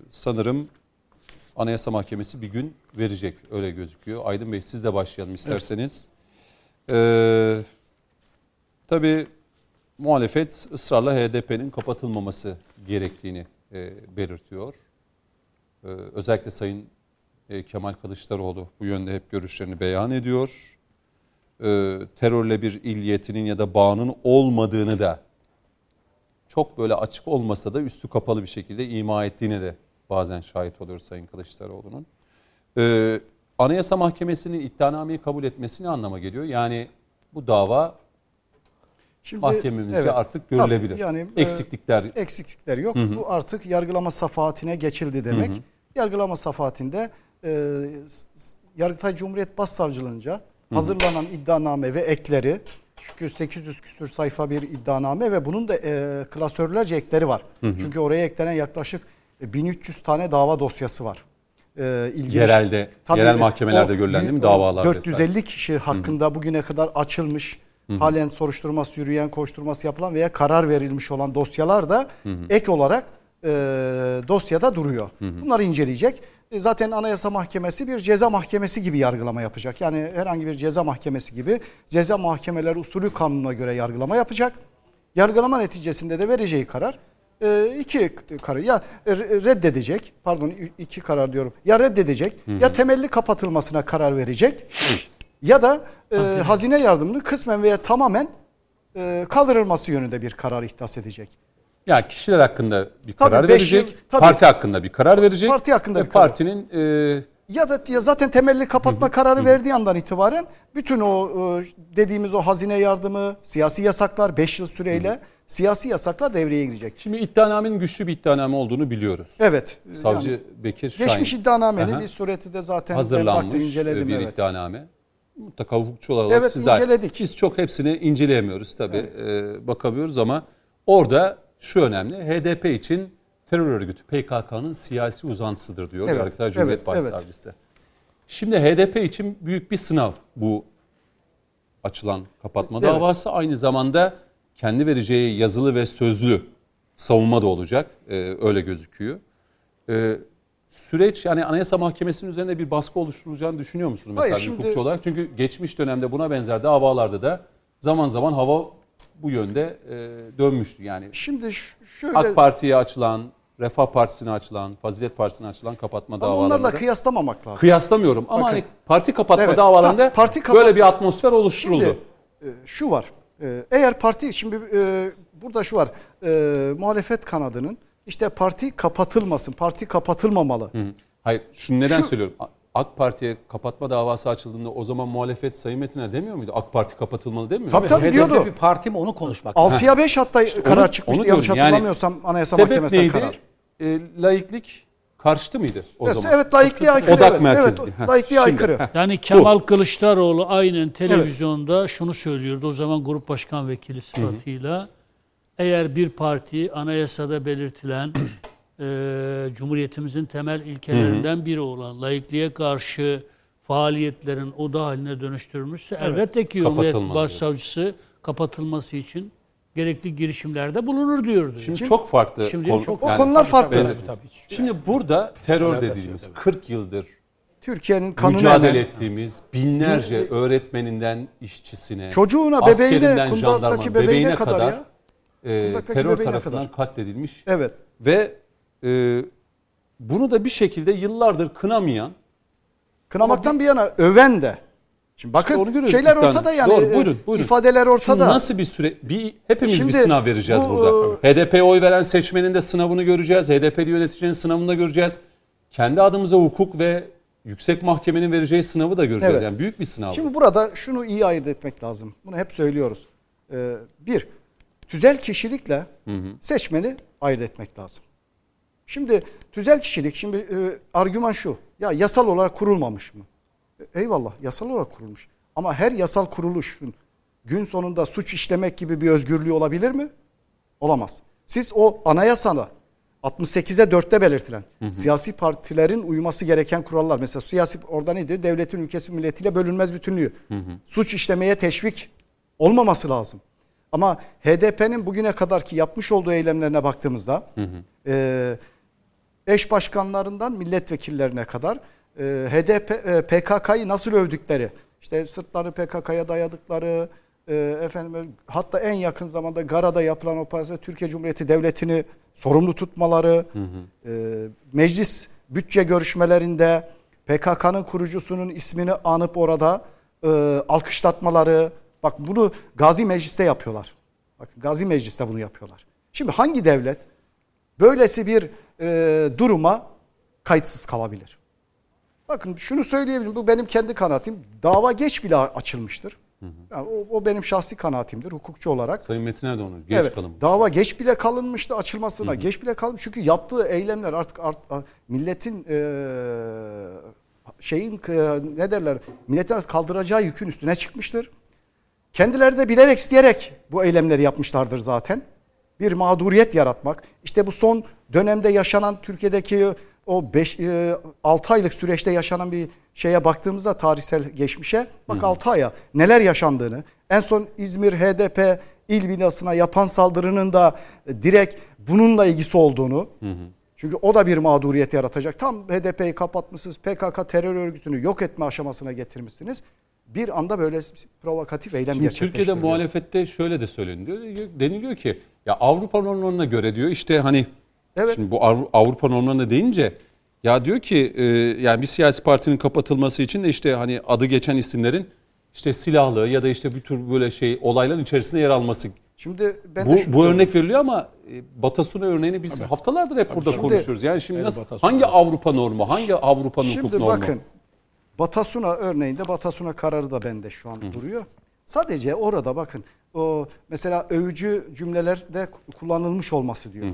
sanırım Anayasa Mahkemesi bir gün verecek öyle gözüküyor. Aydın Bey siz de başlayalım isterseniz. Ee, tabii muhalefet ısrarla HDP'nin kapatılmaması gerektiğini e, belirtiyor. Ee, özellikle Sayın e, Kemal Kılıçdaroğlu bu yönde hep görüşlerini beyan ediyor. Ee, terörle bir illiyetinin ya da bağının olmadığını da çok böyle açık olmasa da üstü kapalı bir şekilde ima ettiğine de bazen şahit oluyoruz Sayın Kılıçdaroğlu'nun. Ee, Anayasa Mahkemesi'nin iddianameyi kabul etmesi ne anlama geliyor? Yani bu dava Şimdi, mahkememizce evet, artık görülebilir. tabii yani, e, Eksiklikler eksiklikler yok. Bu artık yargılama safahatine geçildi demek. Yargılama safahatinde e, Yargıtay Cumhuriyet Başsavcılığınca hazırlanan iddianame ve ekleri çünkü 800 küsür sayfa bir iddianame ve bunun da e, klasörlerce ekleri var. Çünkü oraya eklenen yaklaşık e, 1300 tane dava dosyası var. E, ilgili Yerelde, yerel mahkemelerde o görülen değil mi davalar 450 kişi hakkında bugüne kadar açılmış, halen soruşturması yürüyen, koşturması yapılan veya karar verilmiş olan dosyalar da ek olarak e, dosyada duruyor. Bunları inceleyecek. E, zaten Anayasa Mahkemesi bir ceza mahkemesi gibi yargılama yapacak. Yani herhangi bir ceza mahkemesi gibi ceza mahkemeleri usulü kanununa göre yargılama yapacak. Yargılama neticesinde de vereceği karar e, iki karar ya re- reddedecek pardon iki karar diyorum ya reddedecek ya temelli kapatılmasına karar verecek ya da e, hazine. yardımını kısmen veya tamamen kaldırılması yönünde bir karar ihdas edecek. Ya kişiler hakkında bir Tabii karar beş verecek, yıl- tabii. parti hakkında bir karar verecek. Parti hakkında bir karar. partinin e, Ya da ya zaten temelli kapatma kararı verdiği andan itibaren bütün o e, dediğimiz o hazine yardımı, siyasi yasaklar 5 yıl süreyle siyasi yasaklar devreye girecek. şimdi iddianamenin güçlü bir iddianame olduğunu biliyoruz. Evet. Savcı yani Bekir Şahin. geçmiş iddianamenin Aha. bir sureti de zaten hazırlanmış baktım, inceledim bir evet. iddianame. Mutlaka hukukçu olarak Evet, siz de inceledik. biz çok hepsini inceleyemiyoruz tabii. Ee, bakamıyoruz ama orada şu önemli. HDP için terör örgütü PKK'nın siyasi uzantısıdır diyor Evet, Yargıtay Cumhuriyet evet, evet. Başsavcısı. Şimdi HDP için büyük bir sınav bu açılan kapatma Evet. davası. Aynı zamanda kendi vereceği yazılı ve sözlü savunma da olacak. Ee, öyle gözüküyor. Ee, süreç yani Anayasa Mahkemesi'nin üzerinde bir baskı oluşturacağını düşünüyor musunuz mesela Hayır, bir şimdi- hukukçu olarak? Çünkü geçmiş dönemde buna benzer davalarda da zaman zaman hava bu yönde e, dönmüştü. Yani Şimdi şöyle AK Parti'ye açılan, Refah Partisi'ne açılan, Fazilet Partisi'ne açılan kapatma ama davalarında onlarla kıyaslamamak lazım. kıyaslamıyorum ama Bakın. hani parti kapatma Evet. davalarında Ha, parti kapat- böyle bir atmosfer oluşturuldu. Şimdi e, şu var. E, eğer parti şimdi e, burada şu var. E, muhalefet kanadının işte parti kapatılmasın, parti kapatılmamalı. Hı. Hayır, şunu neden Şu- söylüyorum? AK Parti'ye kapatma davası açıldığında o zaman muhalefet Sayın Metin'e demiyor muydu? AK Parti kapatılmalı demiyor Tabii, muydu? tabii. HDP diyordu. bir parti mi onu konuşmak lazım. 6'ya 5 hatta karar onu- çıkmıştı onu yanlış diyorum. Yani hatırlamıyorsam Anayasa Sebep Mahkemesi'nden neydi? karar. E, laiklik karşıtı mıydı o Evet, zaman? evet laikliğe aykırı. Odak evet, merkezli. Evet, Heh, laikliğe şimdi. aykırı. Yani Kemal Kılıçdaroğlu aynen televizyonda Evet. şunu söylüyordu. O zaman grup başkan vekili sıfatıyla eğer bir parti anayasada belirtilen e, Cumhuriyetimizin temel ilkelerinden biri olan laikliğe karşı faaliyetlerin oda haline dönüştürmüşse elbette ki Cumhuriyet Başsavcısı kapatılması için gerekli girişimlerde bulunur diyordu. Şimdi çok farklı. Şimdi konu- çok- O konular farklı. Tabii, tabii. Şimdi burada terör Alakası dediğimiz yok, 40 yıldır Türkiye'nin mücadele ettiğimiz binlerce öğretmeninden işçisine, Çocuğuna, bebeğine, kundaktaki jandarma, bebeğine kadar ya. e, terör bebeğine tarafından kadar. katledilmiş Evet. ve e, bunu da bir şekilde yıllardır kınamayan Kınamaktan bir yana öven de. Şimdi bakın görüyoruz şeyler bir ortada yani. Doğru, e, buyurun, buyurun. ifadeler Şimdi ortada. nasıl bir süre bir hepimiz Şimdi bir sınav vereceğiz bu, burada. HDP'ye oy veren seçmenin de sınavını göreceğiz. HDP'li yöneticinin sınavını da göreceğiz. Kendi adımıza hukuk ve yüksek mahkemenin vereceği sınavı da göreceğiz. Evet. Yani büyük bir sınav. Şimdi burada şunu iyi ayırt etmek lazım. Bunu hep söylüyoruz. Ee, bir, tüzel kişilikle seçmeni ayırt etmek lazım. Şimdi tüzel kişilik şimdi e, argüman şu. Ya yasal olarak kurulmamış mı? E, eyvallah yasal olarak kurulmuş. Ama her yasal kuruluşun gün sonunda suç işlemek gibi bir özgürlüğü olabilir mi? Olamaz. Siz o anayasada 68'e 4'te belirtilen siyasi partilerin uyması gereken kurallar. Mesela siyasi orada ne diyor? Devletin ülkesi milletiyle bölünmez bütünlüğü. Suç işlemeye teşvik olmaması lazım. Ama HDP'nin bugüne kadarki yapmış olduğu eylemlerine baktığımızda e, eş başkanlarından milletvekillerine kadar e, HDP e, PKK'yı nasıl övdükleri, işte sırtları PKK'ya dayadıkları, e, efendim hatta en yakın zamanda Gara'da yapılan operasyon Türkiye Cumhuriyeti Devleti'ni sorumlu tutmaları, e, meclis bütçe görüşmelerinde PKK'nın kurucusunun ismini anıp orada e, alkışlatmaları, bak bunu Gazi Meclis'te yapıyorlar. Bak Gazi Meclis'te bunu yapıyorlar. Şimdi hangi devlet böylesi bir e, duruma kayıtsız kalabilir? Bakın şunu söyleyebilirim. Bu benim kendi kanaatim. Dava geç bile açılmıştır. Yani o, o benim şahsi kanaatimdir hukukçu olarak. Sayın Metin Erdoğan'ın geç evet, kalın. Dava geç bile kalınmıştı açılmasına. Geç bile kalmış. Çünkü yaptığı eylemler artık art, milletin e, şeyin e, ne derler? Milletin artık kaldıracağı yükün üstüne çıkmıştır. Kendileri de bilerek isteyerek bu eylemleri yapmışlardır zaten. Bir mağduriyet yaratmak. İşte bu son dönemde yaşanan Türkiye'deki o 5 6 aylık süreçte yaşanan bir şeye baktığımızda tarihsel geçmişe bak 6 aya neler yaşandığını en son İzmir HDP il binasına yapan saldırının da e, direkt bununla ilgisi olduğunu çünkü o da bir mağduriyet yaratacak. Tam HDP'yi kapatmışsınız, PKK terör örgütünü yok etme aşamasına getirmişsiniz. Bir anda böyle provokatif eylem Şimdi Türkiye'de gerçekleştiriliyor. muhalefette şöyle de söyleniyor. Deniliyor ki ya Avrupa normlarına göre diyor işte hani Evet. şimdi bu Avru- Avrupa normlarına deyince ya diyor ki e, yani bir siyasi partinin kapatılması için de işte hani adı geçen isimlerin işte silahlı ya da işte bir tür böyle şey olayların içerisinde yer alması. Şimdi ben Bu, de bu örnek veriliyor ama e, Batasuna örneğini biz haftalardır hep burada Şimdi- konuşuyoruz. Yani şimdi nasıl Batasuna. hangi Avrupa normu, hangi Avrupa'nın hukuk Şimdi normu? bakın Batasuna örneğinde Batasuna kararı da bende şu an duruyor. Sadece orada bakın o mesela övücü cümlelerde kullanılmış olması diyor.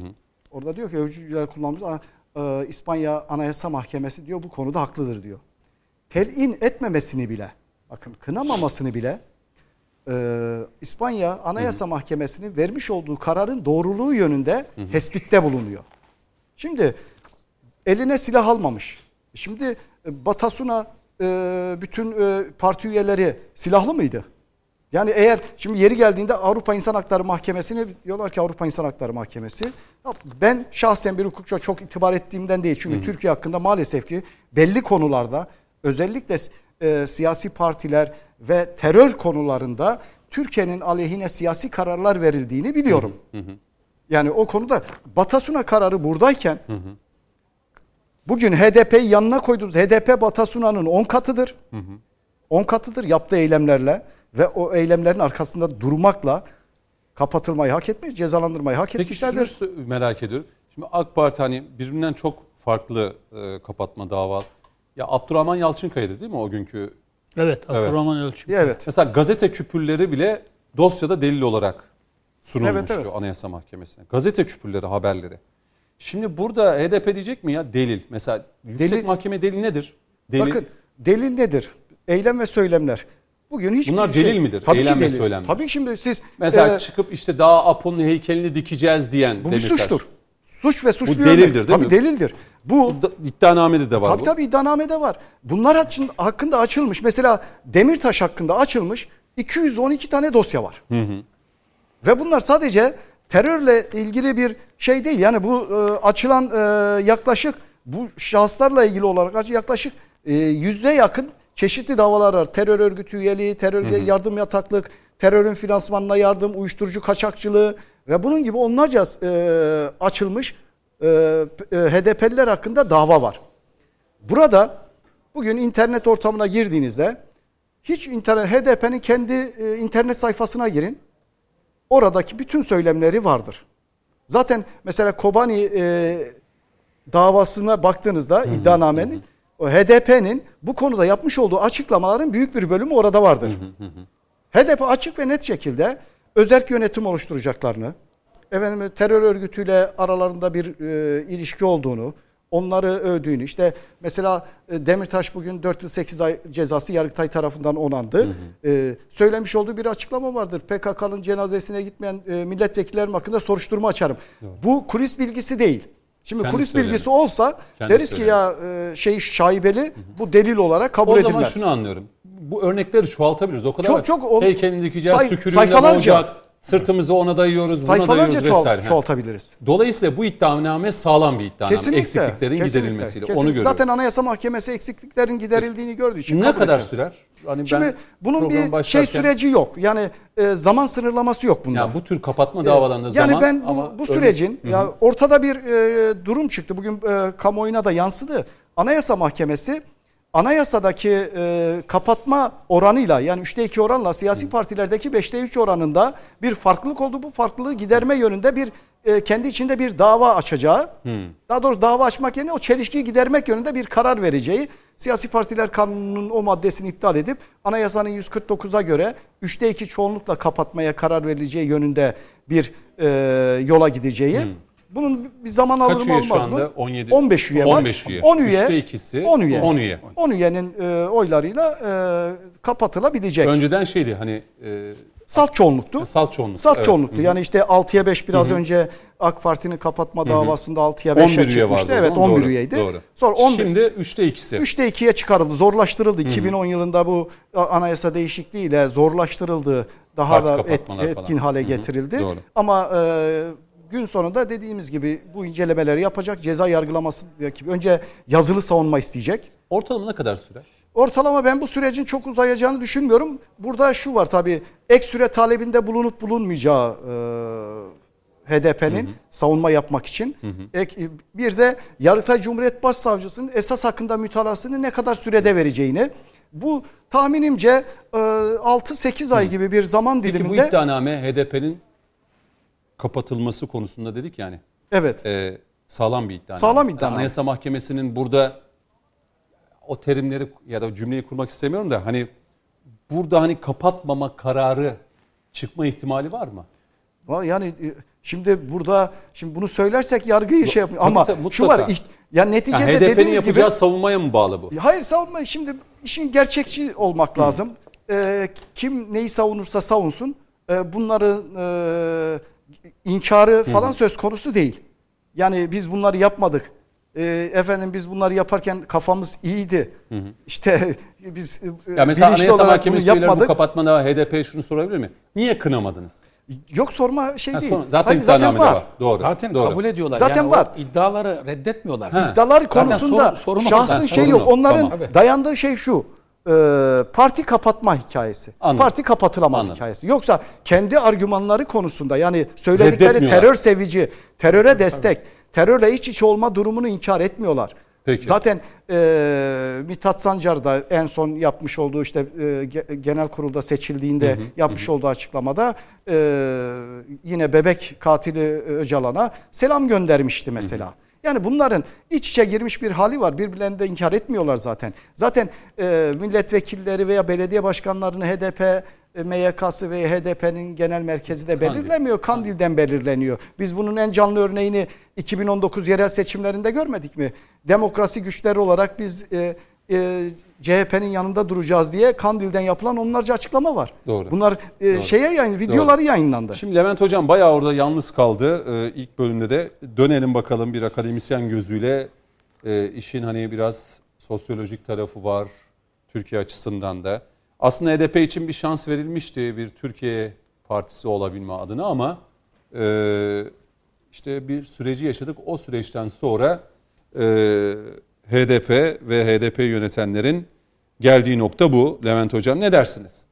Orada diyor ki övücü cümleler kullanılmış. E, İspanya Anayasa Mahkemesi diyor bu konuda haklıdır diyor. Telin etmemesini bile bakın kınamamasını bile e, İspanya Anayasa Mahkemesi'nin vermiş olduğu kararın doğruluğu yönünde tespitte bulunuyor. Şimdi eline silah almamış. Şimdi e, Batasuna e, bütün e, parti üyeleri silahlı mıydı? Yani eğer şimdi yeri geldiğinde Avrupa İnsan Hakları Mahkemesi'ne diyorlar ki Avrupa İnsan Hakları Mahkemesi. Ben şahsen bir hukukçuya çok itibar ettiğimden değil. Çünkü Türkiye hakkında maalesef ki belli konularda özellikle e, siyasi partiler ve terör konularında Türkiye'nin aleyhine siyasi kararlar verildiğini biliyorum. Yani o konuda Batasuna kararı buradayken bugün HDP'yi yanına koyduğumuz HDP Batasuna'nın 10 katıdır. 10 katıdır yaptığı eylemlerle ve o eylemlerin arkasında durmakla kapatılmayı hak etmiş, cezalandırmayı hak Peki şunu etmişlerdir. sö- merak ediyorum. Şimdi AK Parti hani birbirinden çok farklı e, kapatma dava. Ya Abdurrahman Yalçınkaya'dı değil mi o günkü? Evet, Abdurrahman Elçin. Evet. Mesela gazete küpürleri bile dosyada delil olarak sunulmuştu Evet, evet. Anayasa Mahkemesi'ne. Gazete küpürleri, haberleri. Şimdi burada HDP diyecek mi ya delil? Mesela yüksek Delil- mahkeme delil nedir? Delil. Bakın delil nedir? Eylem ve söylemler. Bugün hiçbir Bunlar şey, delil midir? Tabii Eylem ki ve delil. söylemler. Tabii şimdi siz Mesela e, çıkıp işte daha Apo'nun heykelini dikeceğiz diyen bu bir Demirtaş. suçtur. Suç ve suçlu Bu delildir, yönler. değil tabii mi? delildir. Bu Bu iddianamede de var Tabii bu. tabii iddianamede var. Bunlar hakkında, hakkında açılmış. Mesela Demirtaş hakkında açılmış 212 tane dosya var. Ve bunlar sadece terörle ilgili bir şey değil. Yani bu e, açılan e, yaklaşık bu şahıslarla ilgili olarak yaklaşık e, yüzde yakın çeşitli davalar var. Terör örgütü üyeliği, terör yardım yataklık, terörün finansmanına yardım, uyuşturucu kaçakçılığı ve bunun gibi onlarca e, açılmış e, e, HDP'liler hakkında dava var. Burada bugün internet ortamına girdiğinizde hiç internet HDP'nin kendi e, internet sayfasına girin. Oradaki bütün söylemleri vardır. Zaten mesela Kobani e, davasına baktığınızda iddianamenin o HDP'nin bu konuda yapmış olduğu açıklamaların büyük bir bölümü orada vardır. HDP açık ve net şekilde özerk yönetim oluşturacaklarını, efendim terör örgütüyle aralarında bir e, ilişki olduğunu, onları övdüğünü. işte mesela e, Demirtaş bugün 4 yıl 8 ay cezası Yargıtay tarafından onandı. E, söylemiş olduğu bir açıklama vardır. PKK'nın cenazesine gitmeyen e, milletvekillerim hakkında soruşturma açarım. Bu kulis bilgisi değil. Şimdi Kendi kulis söylemi. bilgisi olsa Kendi deriz ki ya e, şey şaibeli bu delil olarak kabul O edilmez. zaman şunu anlıyorum. Bu örnekleri çoğaltabiliriz. O kadar Çok çok o- heykelini dikeceğiz, say- tükürüğünden sayfalarca. olacak, sırtımızı ona dayıyoruz, buna Sayfalarca dayıyoruz çoğalt- vesaire. Çoğaltabiliriz. Dolayısıyla bu iddianame sağlam bir iddianame. Kesinlikle. Eksikliklerin kesinlikle, giderilmesiyle. kesinlikle. Onu görüyoruz. Zaten Anayasa Mahkemesi eksikliklerin giderildiğini gördüğü için ne kabul kadar ediyor. sürer? Hani Şimdi ben bunun bir şey başlarken- süreci yok. Yani e, zaman sınırlaması yok bunda. Ya bu tür kapatma davalarında yani zaman ben bu, ama bu örnek- sürecin ya ortada bir e, durum çıktı. Bugün e, kamuoyuna da yansıdı. Anayasa Mahkemesi anayasadaki e, kapatma oranıyla yani 3'te 2 oranla siyasi partilerdeki 5'te 3 oranında bir farklılık oldu. Bu farklılığı giderme yönünde bir e, kendi içinde bir dava açacağı, daha doğrusu dava açmak yerine o çelişkiyi gidermek yönünde bir karar vereceği, siyasi partiler kanununun o maddesini iptal edip anayasanın 149'a göre 3'te 2 çoğunlukla kapatmaya karar verileceği yönünde bir e, yola gideceği. Bunun bir zaman Kaç alır mı üye şu olmaz mı? anda? 17 15 üye var. 15 üye. 10 üye. Üçte ikisi, 10 üye. 10 üye. 10 üyenin e, oylarıyla e, kapatılabilecek. Önceden şeydi hani e, Salt çoğunluktu. salt çoğunluk. Salt Evet. çoğunluktu. Yani işte 6'ya 5 biraz önce AK Parti'nin kapatma davasında 6'ya 5'e 11 üye çıkmıştı. vardı. Evet zaman. 11 Doğru, üyeydi. Doğru. Sonra 11 Şimdi 3'te 2'si. 3'te 2'ye çıkarıldı. Zorlaştırıldı. 2010 yılında bu anayasa değişikliğiyle zorlaştırıldı. Daha Parti da et- kapatmalar falan. etkin hale getirildi. Doğru. Ama e, gün sonunda dediğimiz gibi bu incelemeleri yapacak. Ceza yargılaması önce yazılı savunma isteyecek. Ortalama ne kadar sürer? Ortalama ben bu sürecin çok uzayacağını düşünmüyorum. Burada şu var tabii ek süre talebinde bulunup bulunmayacağı e, HDP'nin savunma yapmak için. Ek, bir de Yargıtay Cumhuriyet Başsavcısının esas hakkında mütalasını ne kadar sürede vereceğini. Bu tahminimce e, 6-8 ay gibi bir zaman Peki bu diliminde. iddianame HDP'nin kapatılması konusunda dedik yani. Evet. E, sağlam bir iddianame. Sağlam iddianame. Anayasa Mahkemesi'nin burada o terimleri ya da cümleyi kurmak istemiyorum da hani burada hani kapatmama kararı çıkma ihtimali var mı? Yani e, şimdi burada şimdi bunu söylersek yargıyı şey yapmıyor ama tabii, şu var mutlaka. iht- ya neticede Yani dediğimiz gibi savunmaya mı bağlı bu? Hayır savunma şimdi işin gerçekçi olmak lazım. Ee, kim neyi savunursa savunsun. Ee, bunların e, inkarı falan söz konusu değil. Yani biz bunları yapmadık. Ee, efendim biz bunları yaparken kafamız iyiydi. İşte biz e, Ya mesela bilinçli Anayasa olarak bunu üyeleri bu yapmadık. kapatmada HDP şunu sorabilir mi? Niye kınamadınız? Yok sorma şey Ha, değil. sonra- zaten Hayır, iddianamede var. Doğru. Zaten doğru. kabul ediyorlar. Zaten yani var. İddiaları reddetmiyorlar. Ha. İddialar Zaten konusunda sorun şahsın şey yok. Onların Tamam. dayandığı şey şu. E, parti kapatma hikayesi. Anladım. Parti kapatılamaz Anladım. hikayesi. Yoksa kendi argümanları konusunda yani söyledikleri terör sevici, teröre destek, terörle iç içe olma durumunu inkar etmiyorlar. Peki. Zaten e, Mithat Sancar da en son yapmış olduğu işte e, ge- genel kurulda seçildiğinde yapmış olduğu açıklamada e, yine bebek katili Öcalan'a selam göndermişti mesela. Yani bunların iç içe girmiş bir hali var. Birbirlerini de inkar etmiyorlar zaten. Zaten e, milletvekilleri veya belediye başkanlarını HDP e, MYK'sı ve HDP'nin genel merkezi de belirlemiyor. Kandil'den belirleniyor. Biz bunun en canlı örneğini 2019 yerel seçimlerinde görmedik mi? Demokrasi güçleri olarak biz e, e, CHP'nin yanında duracağız diye Kandil'den yapılan onlarca açıklama var. Doğru. Bunlar e, şeye yayın videoları yayınlandı. Şimdi Levent Hocam bayağı orada yalnız kaldı ee, ilk bölümde de. Dönelim bakalım bir akademisyen gözüyle. Ee, işin hani biraz sosyolojik tarafı var Türkiye açısından da. Aslında HDP için bir şans verilmişti bir Türkiye partisi olabilme adına ama e, işte bir süreci yaşadık. O süreçten sonra e, HDP ve HDP yönetenlerin geldiği nokta bu. Levent Hocam ne dersiniz?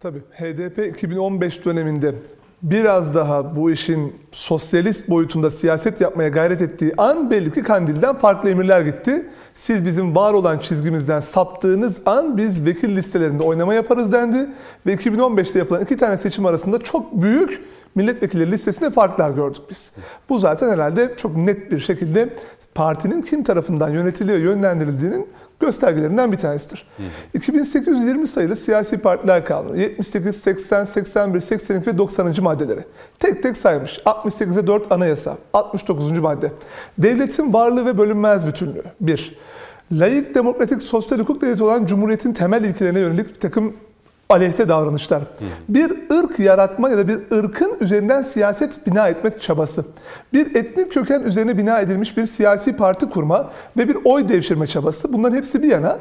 Tabii HDP 2015 döneminde biraz daha bu işin sosyalist boyutunda siyaset yapmaya gayret ettiği an belli ki Kandil'den farklı emirler gitti. Siz bizim var olan çizgimizden saptığınız an biz vekil listelerinde oynama yaparız dendi. Ve 2015'te yapılan iki tane seçim arasında çok büyük milletvekilleri listesinde farklar gördük biz. Bu zaten herhalde çok net bir şekilde partinin kim tarafından yönetiliyor, yönlendirildiğinin göstergelerinden bir tanesidir. 2820 sayılı siyasi partiler kanunu 78, 80, 81, 82 ve 90. maddeleri tek tek saymış. 68'e 4 anayasa, 69. madde. Devletin varlığı ve bölünmez bütünlüğü. 1. Layık, demokratik, sosyal hukuk devleti olan Cumhuriyet'in temel ilkelerine yönelik bir takım aleyhte davranışlar. Bir ırk yaratma ya da bir ırkın üzerinden siyaset bina etmek çabası. Bir etnik köken üzerine bina edilmiş bir siyasi parti kurma ve bir oy devşirme çabası. Bunların hepsi bir yana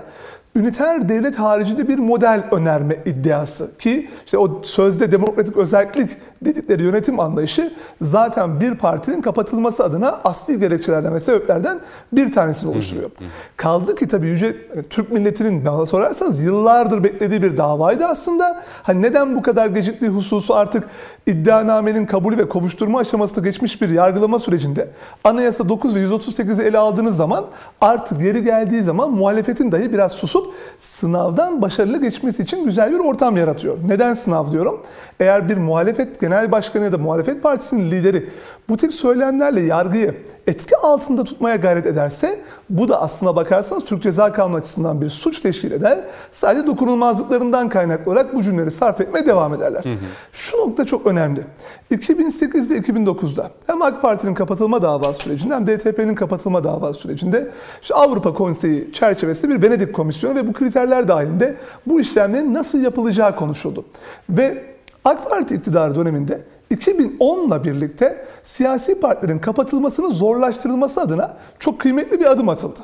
üniter devlet haricinde bir model önerme iddiası ki işte o sözde demokratik özellik dedikleri yönetim anlayışı zaten bir partinin kapatılması adına asli gerekçelerden ve sebeplerden bir tanesini oluşturuyor. Kaldı ki tabii yüce Türk milletinin bana sorarsanız yıllardır beklediği bir davaydı aslında. Hani neden bu kadar geciktiği hususu artık iddianamenin kabulü ve kovuşturma aşamasında geçmiş bir yargılama sürecinde Anayasa 9 ve 138'i ele aldığınız zaman artık yeri geldiği zaman muhalefetin dahi biraz susup sınavdan başarılı geçmesi için güzel bir ortam yaratıyor. Neden sınav diyorum? Eğer bir muhalefet genel başkanı ya da muhalefet partisinin lideri bu tip söylemlerle yargıyı etki altında tutmaya gayret ederse bu da aslına bakarsanız Türk Ceza Kanunu açısından bir suç teşkil eder. Sadece dokunulmazlıklarından kaynaklı olarak bu cümleleri sarf etmeye devam ederler. Hı hı. Şu nokta çok önemli. 2008 ve 2009'da hem AK Parti'nin kapatılma davası sürecinde hem DTP'nin kapatılma davası sürecinde işte Avrupa Konseyi çerçevesinde bir Venedik Komisyonu ve bu kriterler dahilinde bu işlemlerin nasıl yapılacağı konuşuldu. Ve AK Parti iktidarı döneminde 2010'la birlikte siyasi partilerin kapatılmasının zorlaştırılması adına çok kıymetli bir adım atıldı.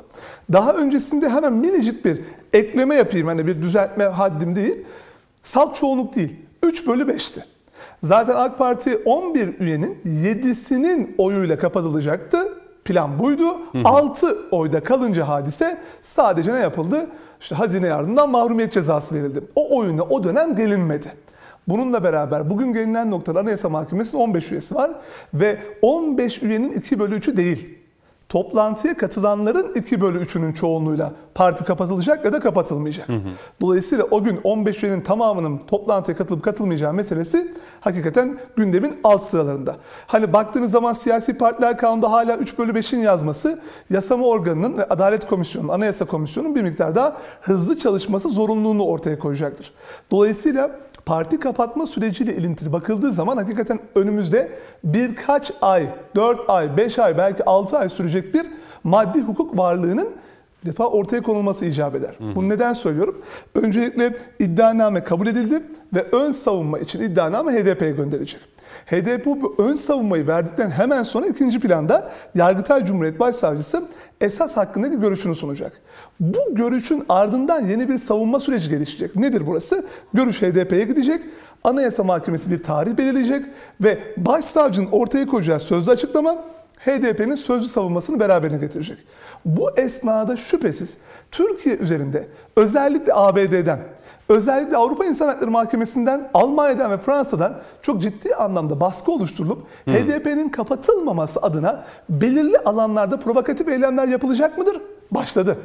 Daha öncesinde hemen minicik bir ekleme yapayım. Hani bir düzeltme haddim değil. Salt çoğunluk değil. 3 bölü 5'ti. Zaten AK Parti 11 üyenin 7'sinin oyuyla kapatılacaktı. Plan buydu. Hı hı. 6 oyda kalınca hadise sadece ne yapıldı? İşte hazine yardımından mahrumiyet cezası verildi. O oyuna o dönem gelinmedi. Bununla beraber bugün gelinen noktada Anayasa Mahkemesi'nin 15 üyesi var ve 15 üyenin 2 bölü 3'ü değil. Toplantıya katılanların 2 bölü 3'ünün çoğunluğuyla parti kapatılacak ya da kapatılmayacak. Hı hı. Dolayısıyla o gün 15 üyenin tamamının toplantıya katılıp katılmayacağı meselesi hakikaten gündemin alt sıralarında. Hani baktığınız zaman siyasi partiler kanunda hala 3 bölü 5'in yazması yasama organının ve Adalet Komisyonu'nun, Anayasa Komisyonu'nun bir miktar daha hızlı çalışması zorunluluğunu ortaya koyacaktır. Dolayısıyla parti kapatma süreciyle ilintili bakıldığı zaman hakikaten önümüzde birkaç ay, 4 ay, 5 ay, belki 6 ay sürecek bir maddi hukuk varlığının defa ortaya konulması icap eder. Hı hı. Bunu neden söylüyorum? Öncelikle iddianame kabul edildi ve ön savunma için iddianame HDP'ye gönderilecek. HDP bu ön savunmayı verdikten hemen sonra ikinci planda Yargıtay Cumhuriyet Başsavcısı esas hakkındaki görüşünü sunacak. Bu görüşün ardından yeni bir savunma süreci gelişecek. Nedir burası? Görüş HDP'ye gidecek. Anayasa Mahkemesi bir tarih belirleyecek ve başsavcının ortaya koyacağı sözlü açıklama HDP'nin sözlü savunmasını beraberine getirecek. Bu esnada şüphesiz Türkiye üzerinde özellikle ABD'den özellikle Avrupa İnsan Hakları Mahkemesi'nden, Almanya'dan ve Fransa'dan çok ciddi anlamda baskı oluşturulup hmm. HDP'nin kapatılmaması adına belirli alanlarda provokatif eylemler yapılacak mıdır? Başladı.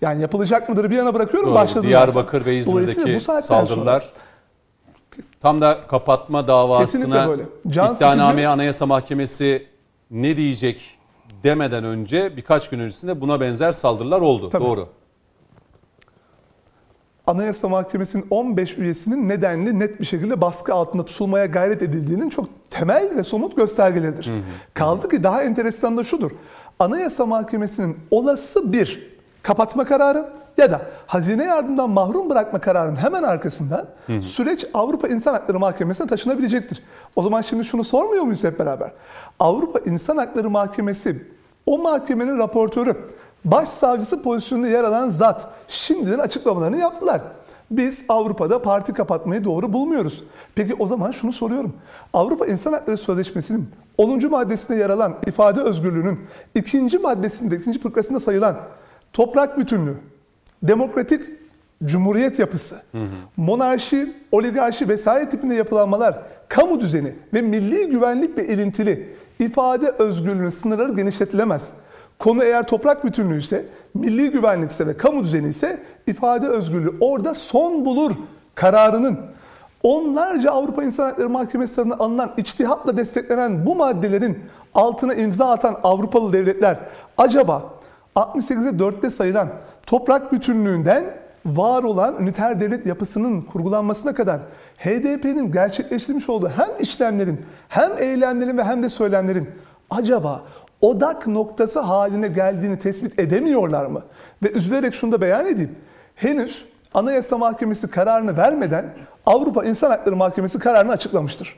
Yani yapılacak mıdır bir yana bırakıyorum Doğru. başladı Diyarbakır zaten. ve İzmir'deki saldırılar sonra... tam da kapatma davasına iddianameye Anayasa Mahkemesi ne diyecek demeden önce birkaç gün öncesinde buna benzer saldırılar oldu. Tabii. Doğru. Anayasa Mahkemesi'nin 15 üyesinin nedenli net bir şekilde baskı altında tutulmaya gayret edildiğinin çok temel ve somut göstergeleridir. Hı hı. Kaldı ki daha enteresan da şudur. Anayasa Mahkemesi'nin olası bir kapatma kararı ya da hazine yardımdan mahrum bırakma kararının hemen arkasından hı hı. süreç Avrupa İnsan Hakları Mahkemesi'ne taşınabilecektir. O zaman şimdi şunu sormuyor muyuz hep beraber? Avrupa İnsan Hakları Mahkemesi o mahkemenin raportörü başsavcısı pozisyonunda yer alan zat şimdiden açıklamalarını yaptılar. Biz Avrupa'da parti kapatmayı doğru bulmuyoruz. Peki o zaman şunu soruyorum. Avrupa İnsan Hakları Sözleşmesi'nin 10. maddesinde yer alan ifade özgürlüğünün ikinci maddesinde, ikinci fıkrasında sayılan toprak bütünlüğü, demokratik cumhuriyet yapısı, hı hı. monarşi, oligarşi vesaire tipinde yapılanmalar, kamu düzeni ve milli güvenlikle ilintili ifade özgürlüğünün sınırları genişletilemez. Konu eğer toprak bütünlüğü ise, milli güvenlik ise ve kamu düzeni ise ifade özgürlüğü orada son bulur kararının. Onlarca Avrupa İnsan Hakları Mahkemesi tarafından alınan içtihatla desteklenen bu maddelerin altına imza atan Avrupalı devletler acaba 68'e 4'te sayılan toprak bütünlüğünden var olan üniter devlet yapısının kurgulanmasına kadar HDP'nin gerçekleştirmiş olduğu hem işlemlerin hem eylemlerin ve hem de söylemlerin acaba odak noktası haline geldiğini tespit edemiyorlar mı? Ve üzülerek şunu da beyan edeyim. Henüz Anayasa Mahkemesi kararını vermeden Avrupa İnsan Hakları Mahkemesi kararını açıklamıştır.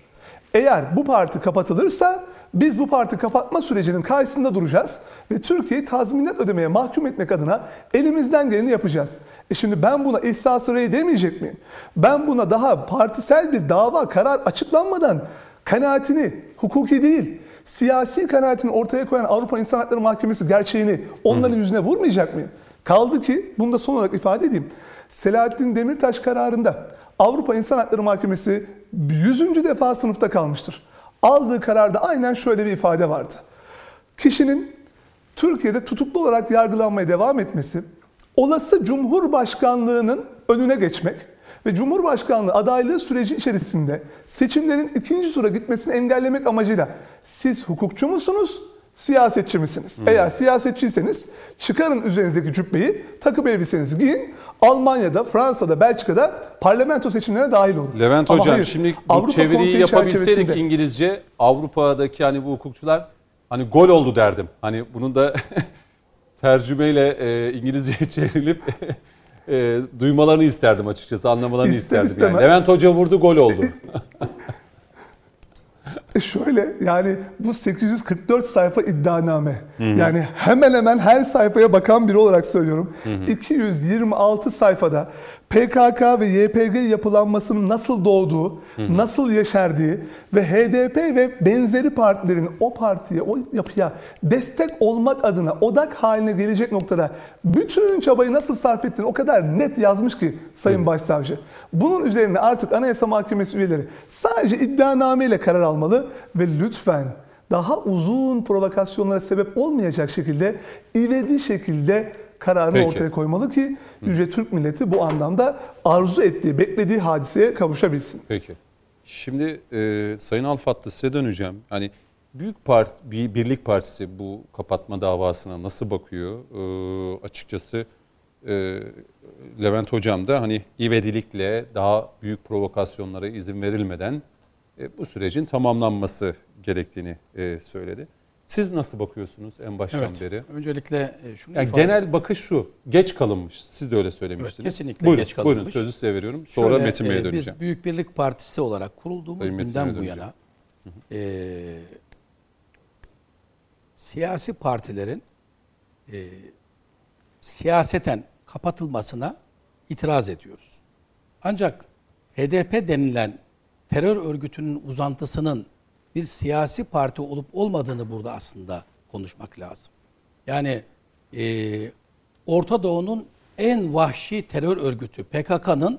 Eğer bu parti kapatılırsa biz bu parti kapatma sürecinin karşısında duracağız ve Türkiye'yi tazminat ödemeye mahkum etmek adına elimizden geleni yapacağız. E şimdi ben buna ihsas rey demeyecek miyim? Ben buna daha partisel bir dava karar açıklanmadan kanaatini hukuki değil siyasi kanaatini ortaya koyan Avrupa İnsan Hakları Mahkemesi gerçeğini onların yüzüne vurmayacak mıyım? Kaldı ki bunu da son olarak ifade edeyim. Selahattin Demirtaş kararında Avrupa İnsan Hakları Mahkemesi 100. defa sınıfta kalmıştır. Aldığı kararda aynen şöyle bir ifade vardı. Kişinin Türkiye'de tutuklu olarak yargılanmaya devam etmesi, olası Cumhurbaşkanlığının önüne geçmek ve Cumhurbaşkanlığı adaylığı süreci içerisinde seçimlerin ikinci tura gitmesini engellemek amacıyla siz hukukçu musunuz, siyasetçi misiniz? Eğer siyasetçiyseniz çıkarın üzerinizdeki cübbeyi, takım elbisenizi giyin. Almanya'da, Fransa'da, Belçika'da parlamento seçimlerine dahil olun. Levent Ama Hocam hayır, şimdi bu Avrupa çeviriyi Konseyi yapabilseydik İngilizce Avrupa'daki hani bu hukukçular hani gol oldu derdim. Hani bunun da tercümeyle e, İngilizceye çevrilip e, duymalarını isterdim açıkçası anlamalarını İster isterdim. Yani. Levent Hoca vurdu gol oldu. E Şöyle yani bu 844 sayfa iddianame. Yani hemen hemen her sayfaya bakan biri olarak söylüyorum. 226 sayfada PKK ve YPG yapılanmasının nasıl doğduğu, nasıl yeşerdiği ve HDP ve benzeri partilerin o partiye, o yapıya destek olmak adına odak haline gelecek noktada bütün çabayı nasıl sarf ettiğini o kadar net yazmış ki Sayın Başsavcı. Bunun üzerine artık Anayasa Mahkemesi üyeleri sadece iddianameyle karar almalı ve lütfen daha uzun provokasyonlara sebep olmayacak şekilde ivedi şekilde kararını Peki. ortaya koymalı ki Yüce Türk milleti bu anlamda arzu ettiği, beklediği hadiseye kavuşabilsin. Peki. Şimdi e, Sayın Alfatlı size döneceğim. Hani Büyük Part, bir Birlik Partisi bu kapatma davasına nasıl bakıyor? E, açıkçası e, Levent Hocam da hani ivedilikle daha büyük provokasyonlara izin verilmeden e, bu sürecin tamamlanması gerektiğini e, söyledi. Siz nasıl bakıyorsunuz en baştan Evet. beri? Öncelikle e, şunu Yani ifade genel bakış şu, geç kalınmış. Siz de öyle söylemiştiniz. Evet, kesinlikle buyurun, geç kalınmış. Buyurun sözü size veriyorum. Sonra Şöyle, Metin Bey'e e, döneceğim. Biz Büyük Birlik Partisi olarak kurulduğumuz Sayın günden bu yana e, siyasi partilerin e, siyaseten kapatılmasına itiraz ediyoruz. Ancak HDP denilen terör örgütünün uzantısının bir siyasi parti olup olmadığını burada aslında konuşmak lazım. Yani e, Orta Doğu'nun en vahşi terör örgütü PKK'nın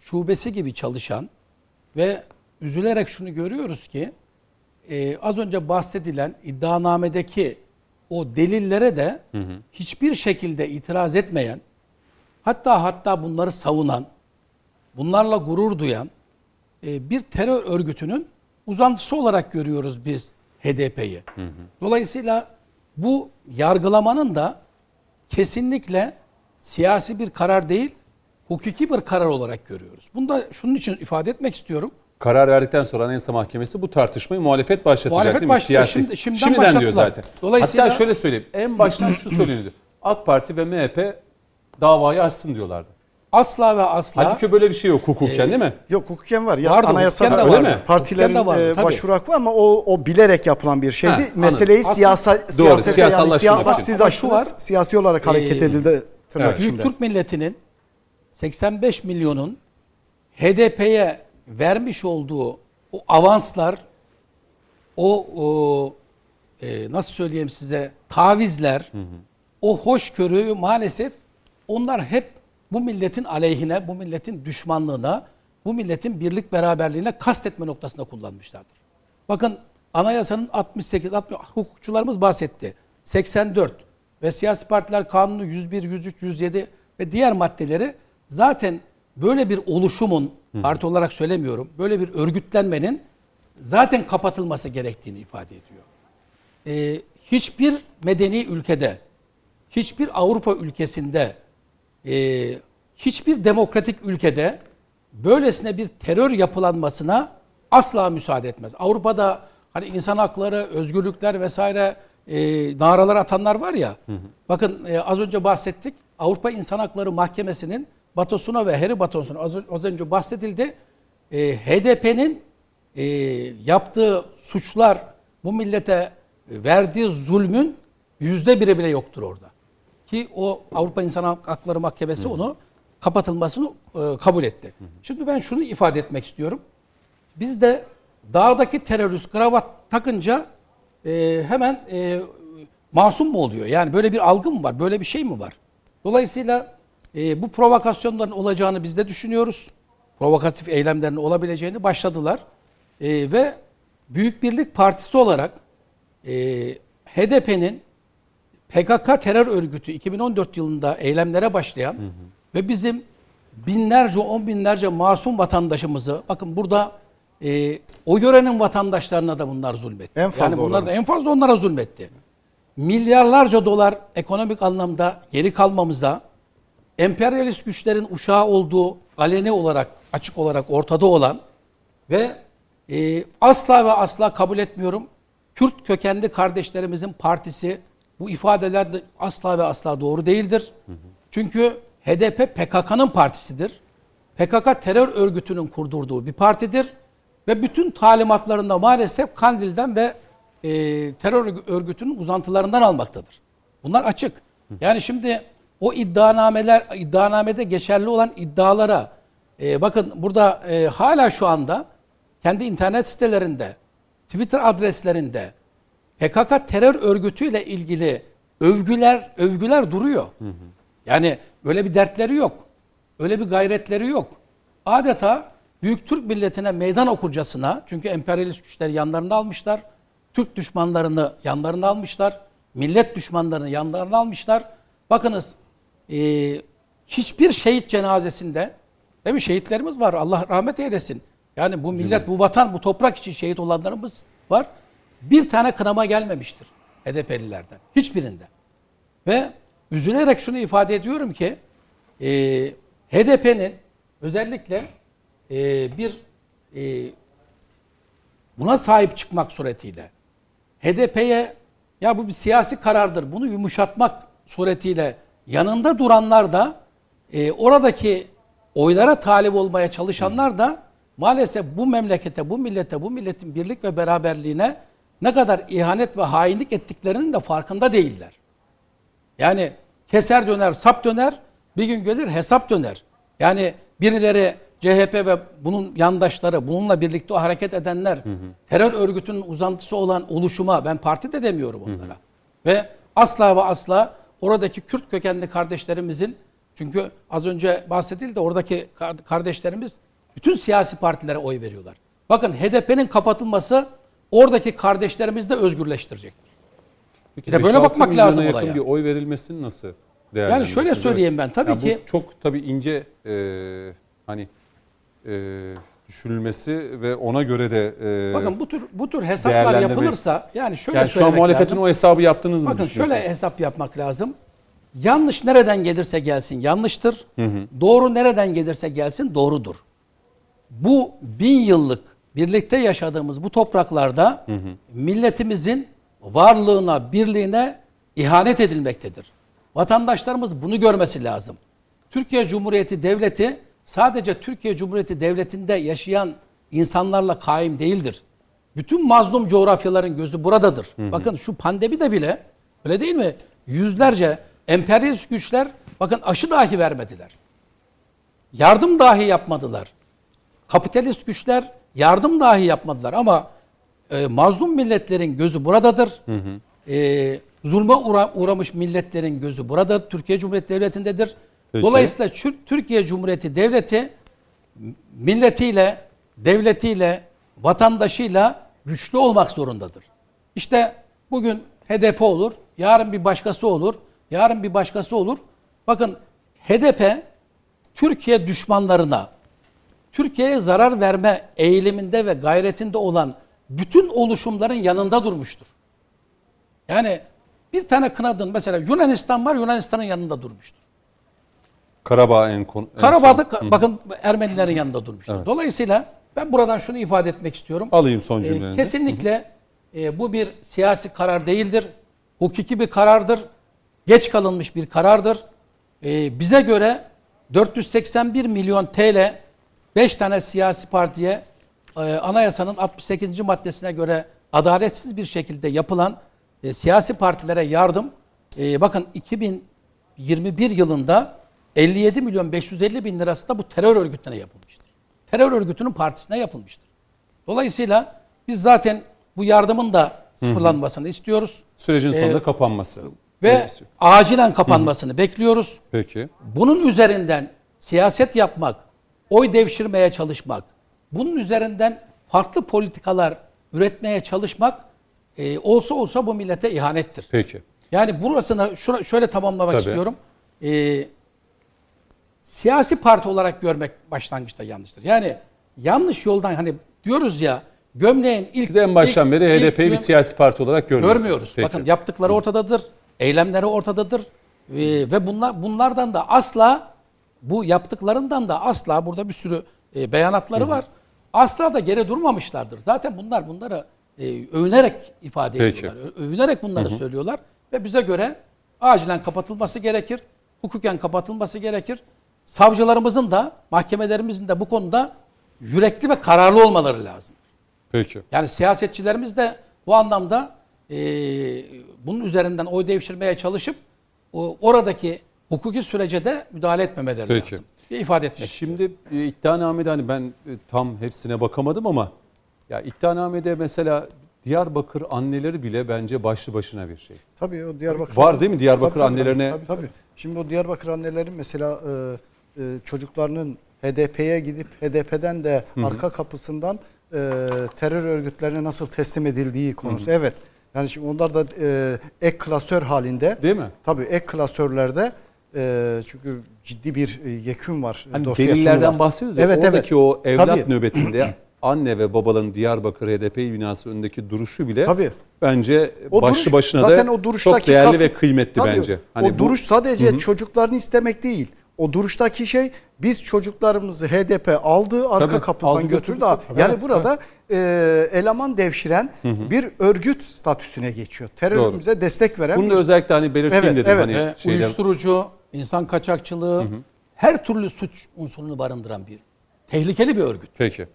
şubesi gibi çalışan ve üzülerek şunu görüyoruz ki e, az önce bahsedilen iddianamedeki o delillere de hiçbir şekilde itiraz etmeyen hatta hatta bunları savunan bunlarla gurur duyan e, bir terör örgütünün uzantısı olarak görüyoruz biz HDP'yi. Dolayısıyla bu yargılamanın da kesinlikle siyasi bir karar değil, hukuki bir karar olarak görüyoruz. Bunu da şunun için ifade etmek istiyorum. Karar verdikten sonra Anayasa Mahkemesi bu tartışmayı muhalefet başlatacak Muhalefet değil mi? başlıyor. Siyasi. Şimdi- şimdiden Şimdiden diyor zaten. Dolayısıyla- Hatta şöyle söyleyeyim. En baştan şu söyleniyordu. AK Parti ve MHP davayı açsın diyorlardı. Asla ve asla Halbuki böyle bir şey yok hukuken değil mi? Yok hukuken var. Ya Vardı, anayasada hukuken de var. vardı. Partilerin de vardı, e, başvuru hakkı var ama o, o bilerek yapılan bir şeydi. Ha, anladım. Meseleyi Aslında- siyasa, Doğru, siyasete yani siya, bak siz açtınız. var, Siyasi olarak hareket e, edildi tırnak evet. Büyük. Türk milletinin 85 milyonun HDP'ye vermiş olduğu o avanslar, o, o e, nasıl söyleyeyim size tavizler, o hoşgörü maalesef onlar hep bu milletin aleyhine, bu milletin düşmanlığına, bu milletin birlik beraberliğine kastetme noktasında kullanmışlardır. Bakın anayasanın 68, 60, hukukçularımız bahsetti. 84 ve siyasi partiler kanunu 101, 103, 107 ve diğer maddeleri zaten böyle bir oluşumun parti olarak söylemiyorum. Böyle bir örgütlenmenin zaten kapatılması gerektiğini ifade ediyor. Ee, hiçbir medeni ülkede, hiçbir Avrupa ülkesinde, e, hiçbir demokratik ülkede böylesine bir terör yapılanmasına asla müsaade etmez. Avrupa'da hani insan hakları, özgürlükler vesaire e, naralar atanlar var ya. Bakın e, az önce bahsettik. Avrupa İnsan Hakları Mahkemesi'nin Batosuna ve Harry Batosuna az, az önce bahsedildi. E, HDP'nin e, yaptığı suçlar bu millete verdiği zulmün yüzde biri bile yoktur orada. Ki o Avrupa İnsan Hakları Mahkemesi onu kapatılmasını e, kabul etti. Şimdi ben şunu ifade etmek istiyorum. Biz de dağdaki terörist kravat takınca e, hemen e, masum mu oluyor? Yani böyle bir algı mı var? Böyle bir şey mi var? Dolayısıyla e, bu provokasyonların olacağını biz de düşünüyoruz. Provokatif eylemlerin olabileceğini başladılar. E, ve Büyük Birlik Partisi olarak e, HDP'nin PKK terör örgütü 2014 yılında eylemlere başlayan ve bizim binlerce, on binlerce masum vatandaşımızı, bakın burada e, o yörenin vatandaşlarına da bunlar zulmetti. En fazla yani bunlar da en fazla onlara zulmetti. Milyarlarca dolar ekonomik anlamda geri kalmamıza, emperyalist güçlerin uşağı olduğu aleni olarak, açık olarak ortada olan ve e, asla ve asla kabul etmiyorum. Kürt kökenli kardeşlerimizin partisi bu ifadeler de asla ve asla doğru değildir. Çünkü HDP PKK'nın partisidir. PKK terör örgütünün kurdurduğu bir partidir ve bütün talimatlarında maalesef Kandil'den ve e, terör örgütünün uzantılarından almaktadır. Bunlar açık. Yani şimdi o iddianameler iddianamede geçerli olan iddialara e, bakın burada e, hala şu anda kendi internet sitelerinde, Twitter adreslerinde PKK terör örgütüyle ilgili övgüler övgüler duruyor. Yani öyle bir dertleri yok. Öyle bir gayretleri yok. Adeta Büyük Türk milletine meydan okurcasına çünkü emperyalist güçleri yanlarında almışlar. Türk düşmanlarını yanlarına almışlar. Millet düşmanlarını yanlarına almışlar. Bakınız e, hiçbir şehit cenazesinde değil mi şehitlerimiz var Allah rahmet eylesin. Yani bu millet, bu vatan, bu toprak için şehit olanlarımız var. Bir tane kınama gelmemiştir HDP'lilerden. Hiçbirinde. Ve üzülerek şunu ifade ediyorum ki e, HDP'nin özellikle e, bir e, buna sahip çıkmak suretiyle HDP'ye ya bu bir siyasi karardır bunu yumuşatmak suretiyle yanında duranlar da e, oradaki oylara talip olmaya çalışanlar da maalesef bu memlekete, bu millete, bu milletin birlik ve beraberliğine ne kadar ihanet ve hainlik ettiklerinin de farkında değiller. Yani keser döner, sap döner, bir gün gelir hesap döner. Yani birileri CHP ve bunun yandaşları, bununla birlikte o hareket edenler, terör örgütünün uzantısı olan oluşuma, ben parti de demiyorum onlara. Ve asla ve asla oradaki Kürt kökenli kardeşlerimizin, çünkü az önce bahsedildi oradaki kar- kardeşlerimiz bütün siyasi partilere oy veriyorlar. Bakın HDP'nin kapatılması oradaki kardeşlerimizi de özgürleştirecektir. Peki Bir de böyle 5-6 bakmak lazım yakın olaya. bir oy verilmesini nasıl Yani şöyle söyleyeyim ben, tabii Ya bu ki- çok tabii ince e, hani e, düşünülmesi ve ona göre de e, Bakın bu tür bu tür hesaplar yapılırsa yani şöyle yani şu an muhalefetin lazım. o hesabı yaptınız mı Bakın şöyle hesap yapmak lazım. Yanlış nereden gelirse gelsin yanlıştır. Doğru nereden gelirse gelsin doğrudur. Bu bin yıllık birlikte yaşadığımız bu topraklarda milletimizin varlığına, birliğine ihanet edilmektedir. Vatandaşlarımız bunu görmesi lazım. Türkiye Cumhuriyeti Devleti sadece Türkiye Cumhuriyeti Devleti'nde yaşayan insanlarla kaim değildir. Bütün mazlum coğrafyaların gözü buradadır. Bakın şu pandemide bile öyle değil mi? Yüzlerce emperyalist güçler bakın aşı dahi vermediler. Yardım dahi yapmadılar. Kapitalist güçler yardım dahi yapmadılar ama e, mazlum milletlerin gözü buradadır. E, zulme uğra- uğramış milletlerin gözü burada. Türkiye Cumhuriyeti Devleti'ndedir. Peki. Dolayısıyla Türkiye Cumhuriyeti Devleti milletiyle, devletiyle, vatandaşıyla güçlü olmak zorundadır. İşte bugün HDP olur, yarın bir başkası olur, yarın bir başkası olur. Bakın HDP Türkiye düşmanlarına, Türkiye'ye zarar verme eğiliminde ve gayretinde olan bütün oluşumların yanında durmuştur. Yani bir tane kınadın mesela Yunanistan var Yunanistan'ın yanında durmuştur. Karabağ en kon. en Karabağ'da son. bakın Ermenilerin yanında durmuştur. Dolayısıyla ben buradan şunu ifade etmek istiyorum. Alayım son Ee, cümleni. de. kesinlikle e, bu bir siyasi karar değildir. Hukuki bir karardır. Geç kalınmış bir karardır. E, bize göre 481 milyon TL 5 tane siyasi partiye e, anayasanın 68. maddesine göre adaletsiz bir şekilde yapılan e, siyasi partilere yardım e, bakın 2021 yılında 57 milyon 550 bin lirası da bu terör örgütüne yapılmıştır. Terör örgütünün partisine yapılmıştır. Dolayısıyla biz zaten bu yardımın da sıfırlanmasını istiyoruz Sürecin sonunda Ee, kapanması. ve Öylesi. acilen kapanmasını bekliyoruz. Peki. Bunun üzerinden siyaset yapmak, oy devşirmeye çalışmak, bunun üzerinden farklı politikalar üretmeye çalışmak e, olsa olsa bu millete ihanettir. Peki. Yani burasını şura- şöyle tamamlamak Tabii. istiyorum. Ee, siyasi parti olarak görmek başlangıçta yanlıştır. Yani yanlış yoldan hani diyoruz ya gömleğin ilk Siz en baştan ilk- beri HDP'yi bir siyasi parti olarak görmüyorsunuz. görmüyoruz. Peki. Bakın yaptıkları ortadadır. Eylemleri ortadadır. Ee, ve bunlar bunlardan da asla bu yaptıklarından da asla burada bir sürü e, beyanatları var. Asla da geri durmamışlardır. Zaten bunlar bunları e, övünerek ifade Peki. ediyorlar. Övünerek bunları söylüyorlar ve bize göre acilen kapatılması gerekir. Hukuken kapatılması gerekir. Savcılarımızın da mahkemelerimizin de bu konuda yürekli ve kararlı olmaları lazım. Peki. Yani siyasetçilerimiz de bu anlamda e, bunun üzerinden oy devşirmeye çalışıp o, oradaki hukuki sürece de müdahale etmemeleri Peki. lazım. Bir ifade etmek Şimdi e, iddianamede hani ben e, tam hepsine bakamadım ama ya iddianamede mesela Diyarbakır anneleri bile bence başlı başına bir şey. Tabii o Diyarbakır. Var değil mi Diyarbakır Tabii, tabii, annelerine? Tabii, tabii. Şimdi o Diyarbakır annelerin mesela e, e, çocuklarının HDP'ye gidip HDP'den de arka kapısından e, terör örgütlerine nasıl teslim edildiği konusu. Evet. Yani şimdi onlar da e, ek klasör halinde. Değil mi? Tabii ek klasörlerde e, çünkü ciddi bir e, yekün var. Hani dosyası delillerden var. bahsediyoruz ya Evet, evet. oradaki o evlat Tabii. nöbetinde anne ve babaların Diyarbakır HDP binası önündeki duruşu bile Tabii. bence O başlı duruş- başına zaten da o duruştaki çok değerli kas- ve kıymetli Tabii, bence. Hani o bu- duruş sadece çocuklarını istemek değil. O duruştaki şey biz çocuklarımızı HDP aldı arka Tabii, kapıdan aldı, götürdü. götürdü. Daha- yani burada e, eleman devşiren bir örgüt statüsüne geçiyor. Terörümüze destek veren bunu bir da özellikle hani belirteyim Evet, dedim. evet. Hani şeyler- uyuşturucu, insan kaçakçılığı, her türlü suç unsurunu barındıran bir tehlikeli bir örgüt. Peki.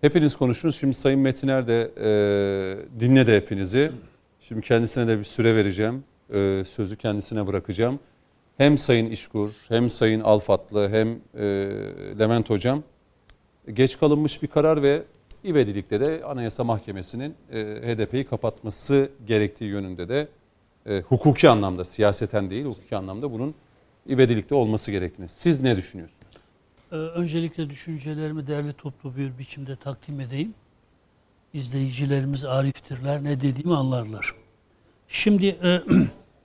Hepiniz konuştunuz. Şimdi Sayın Metiner de e, dinledi hepinizi. Şimdi kendisine de bir süre vereceğim. E, sözü kendisine bırakacağım. Hem Sayın İşkur, hem Sayın Alfatlı, hem e, Levent Hocam geç kalınmış bir karar ve İvedilik'te de Anayasa Mahkemesi'nin e, HDP'yi kapatması gerektiği yönünde de e, hukuki anlamda, siyaseten değil hukuki anlamda bunun İvedilik'te olması gerektiğini. Siz ne düşünüyorsunuz? Ee, öncelikle düşüncelerimi derli toplu bir biçimde takdim edeyim. İzleyicilerimiz ariftirler, ne dediğimi anlarlar. Şimdi e,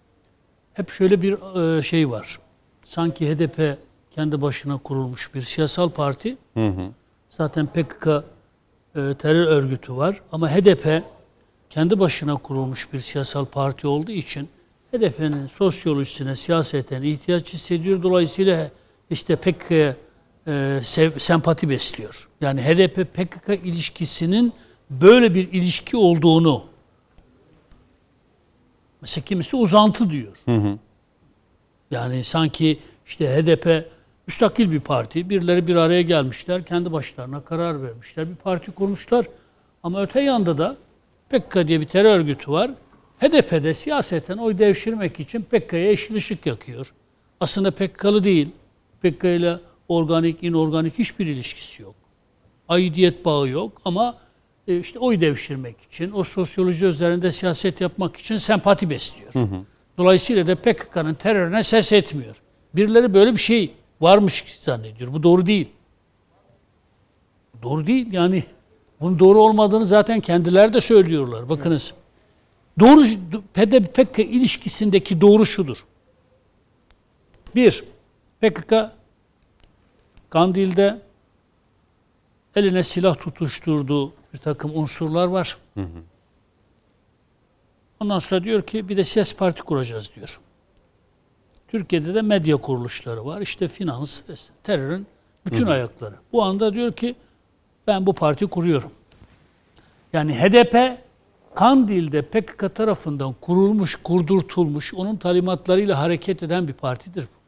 hep şöyle bir e, şey var. Sanki HDP kendi başına kurulmuş bir siyasal parti. Hı hı. Zaten PKK e, terör örgütü var ama HDP kendi başına kurulmuş bir siyasal parti olduğu için HDP'nin sosyolojisine, siyaseten ihtiyaç hissediyor. Dolayısıyla işte PKK'ya e, sev- sempati besliyor. Yani HDP PKK ilişkisinin böyle bir ilişki olduğunu mesela kimisi uzantı diyor. Yani sanki işte HDP müstakil bir parti. Birileri bir araya gelmişler. Kendi başlarına karar vermişler. Bir parti kurmuşlar. Ama öte yanda da PKK diye bir terör örgütü var. HDP'de siyaseten oy devşirmek için PKK'ya yeşil ışık yakıyor. Aslında PKK'lı değil. PKK ile organik, inorganik hiçbir ilişkisi yok. Aidiyet bağı yok ama e, işte oy devşirmek için, o sosyoloji üzerinde siyaset yapmak için sempati besliyor. Dolayısıyla da PKK'nın terörüne ses etmiyor. Birileri böyle bir şey varmış zannediyor. Bu doğru değil. Doğru değil yani. Bunun doğru olmadığını zaten kendileri de söylüyorlar. Bakınız. Doğru PKK PKK ilişkisindeki doğru şudur. Bir, PKK Kandil'de eline silah tutuşturduğu bir takım unsurlar var. Ondan sonra diyor ki bir de siyasi parti kuracağız diyor. Türkiye'de de medya kuruluşları var. İşte finans, terörün bütün ayakları. Bu anda diyor ki ben bu parti kuruyorum. Yani HDP Kandil'de PKK tarafından kurulmuş, kurdurtulmuş, onun talimatlarıyla hareket eden bir partidir bu.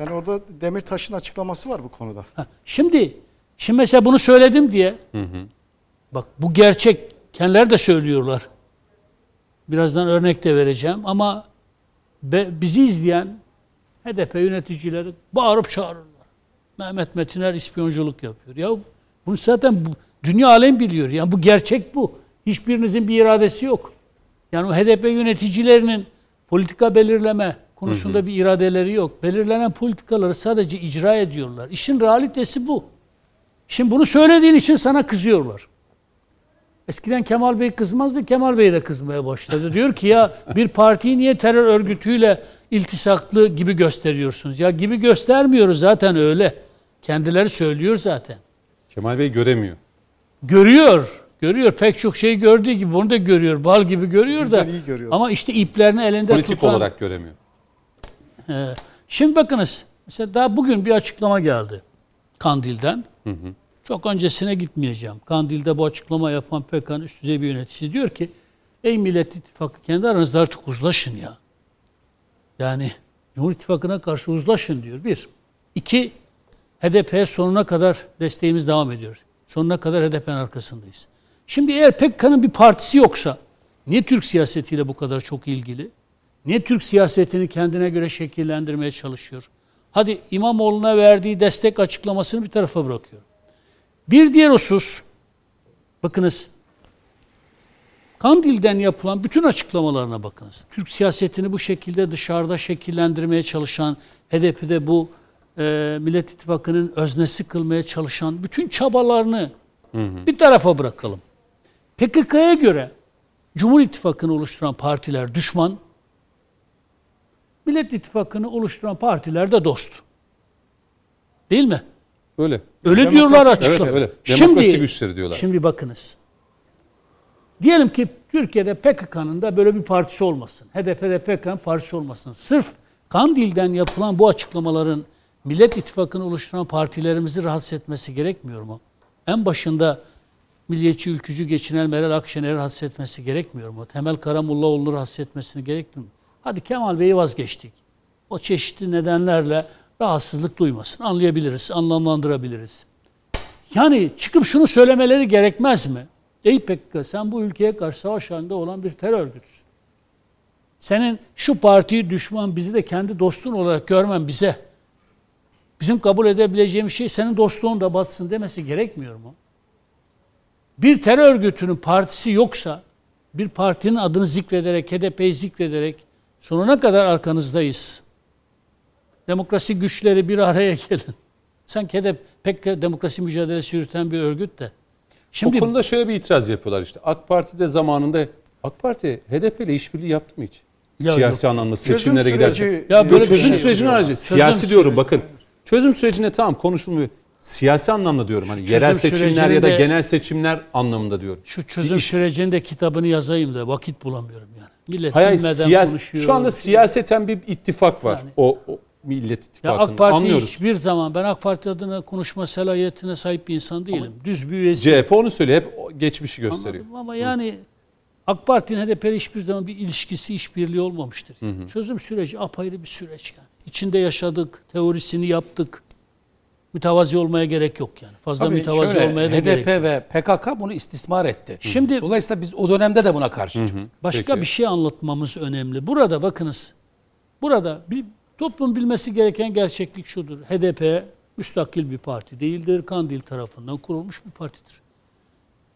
Yani orada Demirtaş'ın açıklaması var bu konuda. Ha, Şimdi, şimdi mesela bunu söyledim diye, bak bu gerçek, kendileri de söylüyorlar. Birazdan örnek de vereceğim ama be- bizi izleyen HDP yöneticileri bağırıp çağırırlar. Mehmet Metiner ispiyonculuk yapıyor. Ya bunu zaten bu, dünya alem biliyor. Yani bu gerçek bu. Hiçbirinizin bir iradesi yok. Yani o HDP yöneticilerinin politika belirleme konusunda bir iradeleri yok. Belirlenen politikaları sadece icra ediyorlar. İşin realitesi bu. Şimdi bunu söylediğin için sana kızıyorlar. Eskiden Kemal Bey kızmazdı, Kemal Bey de kızmaya başladı. Diyor ki ya bir partiyi niye terör örgütüyle iltisaklı gibi gösteriyorsunuz? Ya gibi göstermiyoruz zaten öyle. Kendileri söylüyor zaten. Kemal Bey göremiyor. Görüyor. Görüyor. Pek çok şey gördüğü gibi bunu da görüyor. Bal gibi görüyor da. İyi görüyor. Ama işte iplerini elinde Politik tutan. olarak göremiyor. Ee, şimdi bakınız. Mesela daha bugün bir açıklama geldi. Kandil'den. Çok öncesine gitmeyeceğim. Kandil'de bu açıklama yapan PKK'nın üst düzey bir yöneticisi diyor ki Ey Millet İttifakı kendi aranızda artık uzlaşın ya. Yani Cumhur İttifakı'na karşı uzlaşın diyor. Bir. İki, HDP'ye sonuna kadar desteğimiz devam ediyor. Sonuna kadar HDP'nin arkasındayız. Şimdi eğer PKK'nın bir partisi yoksa niye Türk siyasetiyle bu kadar çok ilgili? Niye Türk siyasetini kendine göre şekillendirmeye çalışıyor? Hadi İmamoğlu'na verdiği destek açıklamasını bir tarafa bırakıyor. Bir diğer husus, bakınız, Kandil'den yapılan bütün açıklamalarına bakınız. Türk siyasetini bu şekilde dışarıda şekillendirmeye çalışan, HDP'de bu e, Millet İttifakı'nın öznesi kılmaya çalışan bütün çabalarını bir tarafa bırakalım. PKK'ya göre Cumhur İttifakı'nı oluşturan partiler düşman, Millet İttifakı'nı oluşturan partiler de dost. Değil mi? Öyle. Öyle Demokrasi- diyorlar Evet açıkça. öyle. Demokrasi güçleri diyorlar. Şimdi bakınız. Diyelim ki Türkiye'de PKK'nın da böyle bir partisi olmasın. HDP'de PKK'nın partisi olmasın. Sırf Kandil'den yapılan bu açıklamaların Millet İttifakı'nı oluşturan partilerimizi rahatsız etmesi gerekmiyor mu? En başında milliyetçi ülkücü geçinen Meral Akşener'i rahatsız etmesi gerekmiyor mu? Temel Karamollaoğlu'nu rahatsız etmesini gerekmiyor mu? Hadi Kemal Bey'i vazgeçtik. O çeşitli nedenlerle rahatsızlık duymasın. Anlayabiliriz, anlamlandırabiliriz. Yani çıkıp şunu söylemeleri gerekmez mi? Ey PKK sen bu ülkeye karşı savaş halinde olan bir terör örgütüsün. Senin şu partiyi düşman bizi de kendi dostun olarak görmen bize bizim kabul edebileceğimiz şey senin dostluğun da batsın demesi gerekmiyor mu? Bir terör örgütünün partisi yoksa bir partinin adını zikrederek, HDP'yi zikrederek sonuna kadar arkanızdayız. Demokrasi güçleri bir araya gelin. Sanki HDP pek demokrasi mücadelesi yürüten bir örgüt de. Şimdi o konuda şöyle bir itiraz yapıyorlar işte. AK Parti de zamanında AK Parti HDP ile işbirliği yaptı mı hiç? Ya Siyasi yok. anlamda seçimlere giderken. Ya böyle çözüm şey sürecinin yok. haricinde. Çözüm Siyasi diyorum süreci- bakın. Çözüm sürecine tamam konuşulmuyor. Siyasi anlamda diyorum hani yerel seçimler ya da genel seçimler anlamında diyorum. Şu çözüm sürecinin de kitabını yazayım da vakit bulamıyorum yani. Millet Hayır, bilmeden siyas- konuşuyor. şu anda siyaseten bir ittifak var. Yani. O, o Millet ya İttifakı'nın. AK Parti Anlıyoruz. hiçbir zaman ben AK Parti adına konuşma salayetine sahip bir insan değilim. Düz bir üyesi. CHP onu söylüyor. Hep geçmişi gösteriyor. Anladım ama yani AK Parti'nin HDP'yle hiçbir zaman bir ilişkisi, işbirliği olmamıştır. Çözüm süreci apayrı bir süreç yani. İçinde yaşadık, teorisini yaptık. Mütevazi olmaya gerek yok yani. Fazla Tabii mütevazi şöyle, olmaya da HDP gerek yok. ve PKK bunu istismar etti. Şimdi- Dolayısıyla biz o dönemde de buna karşı çıktık. Başka Peki. bir şey anlatmamız önemli. Burada bakınız. Burada bir toplum bilmesi gereken gerçeklik şudur. HDP müstakil bir parti değildir. Kandil tarafından kurulmuş bir partidir.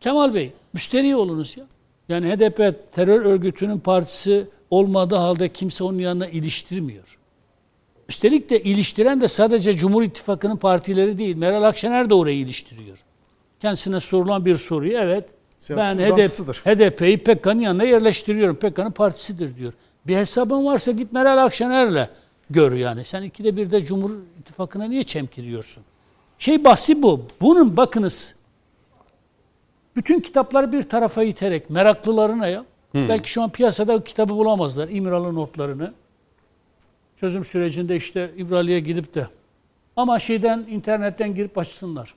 Kemal Bey, müsterih olunuz ya. Yani HDP terör örgütünün partisi olmadığı halde kimse onun yanına iliştirmiyor. Üstelik de iliştiren de sadece Cumhur İttifakı'nın partileri değil. Meral Akşener de orayı iliştiriyor. Kendisine sorulan bir soruyu evet Siyasi ben HDP. HDP'yi PKK'nın yanına yerleştiriyorum. PKK'nın partisidir diyor. Bir hesabın varsa git Meral Akşener'le gör yani. Sen ikide bir de Cumhur İttifakı'na niye çemkiriyorsun? Şey bahsi bu. Bunun bakınız bütün kitapları bir tarafa iterek meraklılarına ya. Belki şu an piyasada o kitabı bulamazlar. İmralı notlarını. Çözüm sürecinde işte İmralı'ya gidip de ama şeyden internetten girip açsınlar.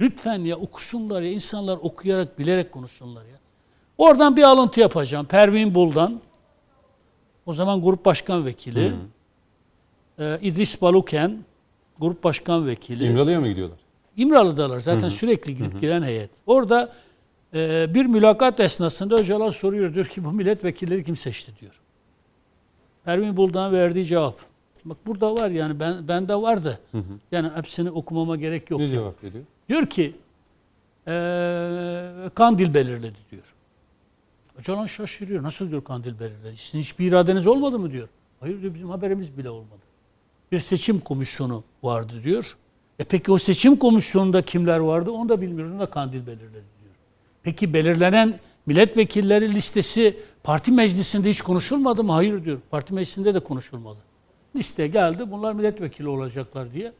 Lütfen ya okusunlar ya insanlar okuyarak bilerek konuşsunlar ya. Oradan bir alıntı yapacağım. Pervin Buldan o zaman grup başkan vekili. Ee, İdris Baluken grup başkan vekili. İmralı'ya mı gidiyorlar? İmralı'dalar zaten sürekli gidip gelen heyet. Orada e, bir mülakat esnasında Öcalan soruyor diyor ki bu milletvekilleri kim seçti diyor. Pervin Buldan verdiği cevap. Bak burada var yani ben bende vardı. Yani hepsini okumama gerek yok. Ne cevap veriyor? Diyor ki eee kandil belirledi diyor. Öcalan şaşırıyor. Nasıl diyor kandil belirledi? Sizin hiçbir iradeniz olmadı mı diyor. Hayır diyor bizim haberimiz bile olmadı. Bir seçim komisyonu vardı diyor. E peki o seçim komisyonunda kimler vardı onu da bilmiyorum. Da kandil belirledi diyor. Peki belirlenen milletvekilleri listesi parti meclisinde hiç konuşulmadı mı? Hayır diyor. Parti meclisinde de konuşulmadı. Liste geldi bunlar milletvekili olacaklar diye.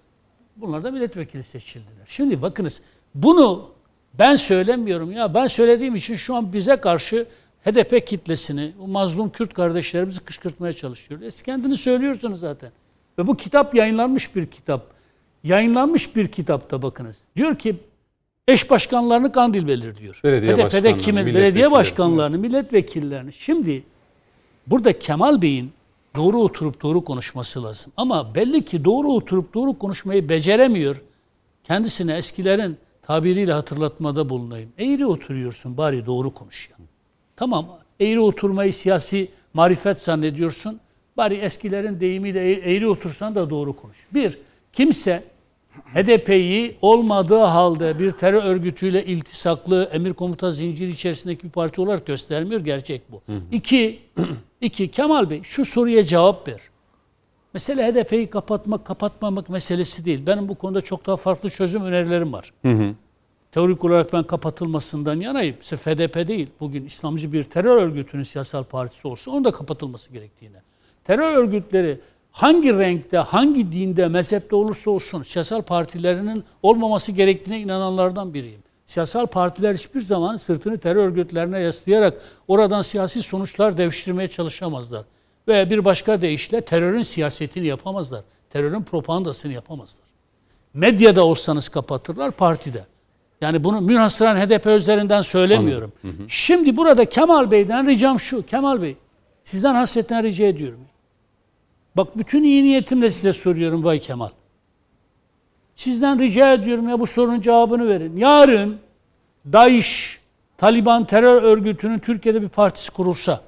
Bunlar da milletvekili seçildiler. Şimdi bakınız bunu ben söylemiyorum ya. Ben söylediğim için şu an bize karşı HDP kitlesini, o mazlum Kürt kardeşlerimizi kışkırtmaya çalışıyor. E siz kendini söylüyorsunuz zaten. Ve bu kitap yayınlanmış bir kitap. Yayınlanmış bir kitapta bakınız. Diyor ki eş başkanlarını Kandil belirliyor. Belediye HDP'de başkanlarını, kimin? Belediye başkanlarını, milletvekillerini. Şimdi burada Kemal Bey'in doğru oturup doğru konuşması lazım. Ama belli ki doğru oturup doğru konuşmayı beceremiyor. Kendisine eskilerin tabiriyle hatırlatmada bulunayım. Eğri oturuyorsun bari doğru konuş ya. Tamam eğri oturmayı siyasi marifet zannediyorsun. Bari eskilerin deyimiyle eğ- eğri otursan da doğru konuş. Bir, kimse HDP'yi olmadığı halde bir terör örgütüyle iltisaklı emir komuta zinciri içerisindeki bir parti olarak göstermiyor. Gerçek bu. İki, iki Kemal Bey şu soruya cevap ver. Mesele HDP'yi kapatmak, kapatmamak meselesi değil. Benim bu konuda çok daha farklı çözüm önerilerim var. Teorik olarak ben kapatılmasından yanayım. Sırf HDP değil. Bugün İslamcı bir terör örgütünün siyasal partisi olsa onun da kapatılması gerektiğine. Terör örgütleri hangi renkte, hangi dinde, mezhepte olursa olsun siyasal partilerinin olmaması gerektiğine inananlardan biriyim. Siyasal partiler hiçbir zaman sırtını terör örgütlerine yaslayarak oradan siyasi sonuçlar devşirmeye çalışamazlar. Veya bir başka deyişle terörün siyasetini yapamazlar. Terörün propagandasını yapamazlar. Medyada olsanız kapatırlar, partide. Yani bunu münhasıran HDP üzerinden söylemiyorum. Şimdi burada Kemal Bey'den ricam şu. Kemal Bey, sizden hasretten rica ediyorum. Bak bütün iyi niyetimle size soruyorum Bay Kemal. Sizden rica ediyorum ya bu sorunun cevabını verin. Yarın DAEŞ, Taliban terör örgütünün Türkiye'de bir partisi kurulsa,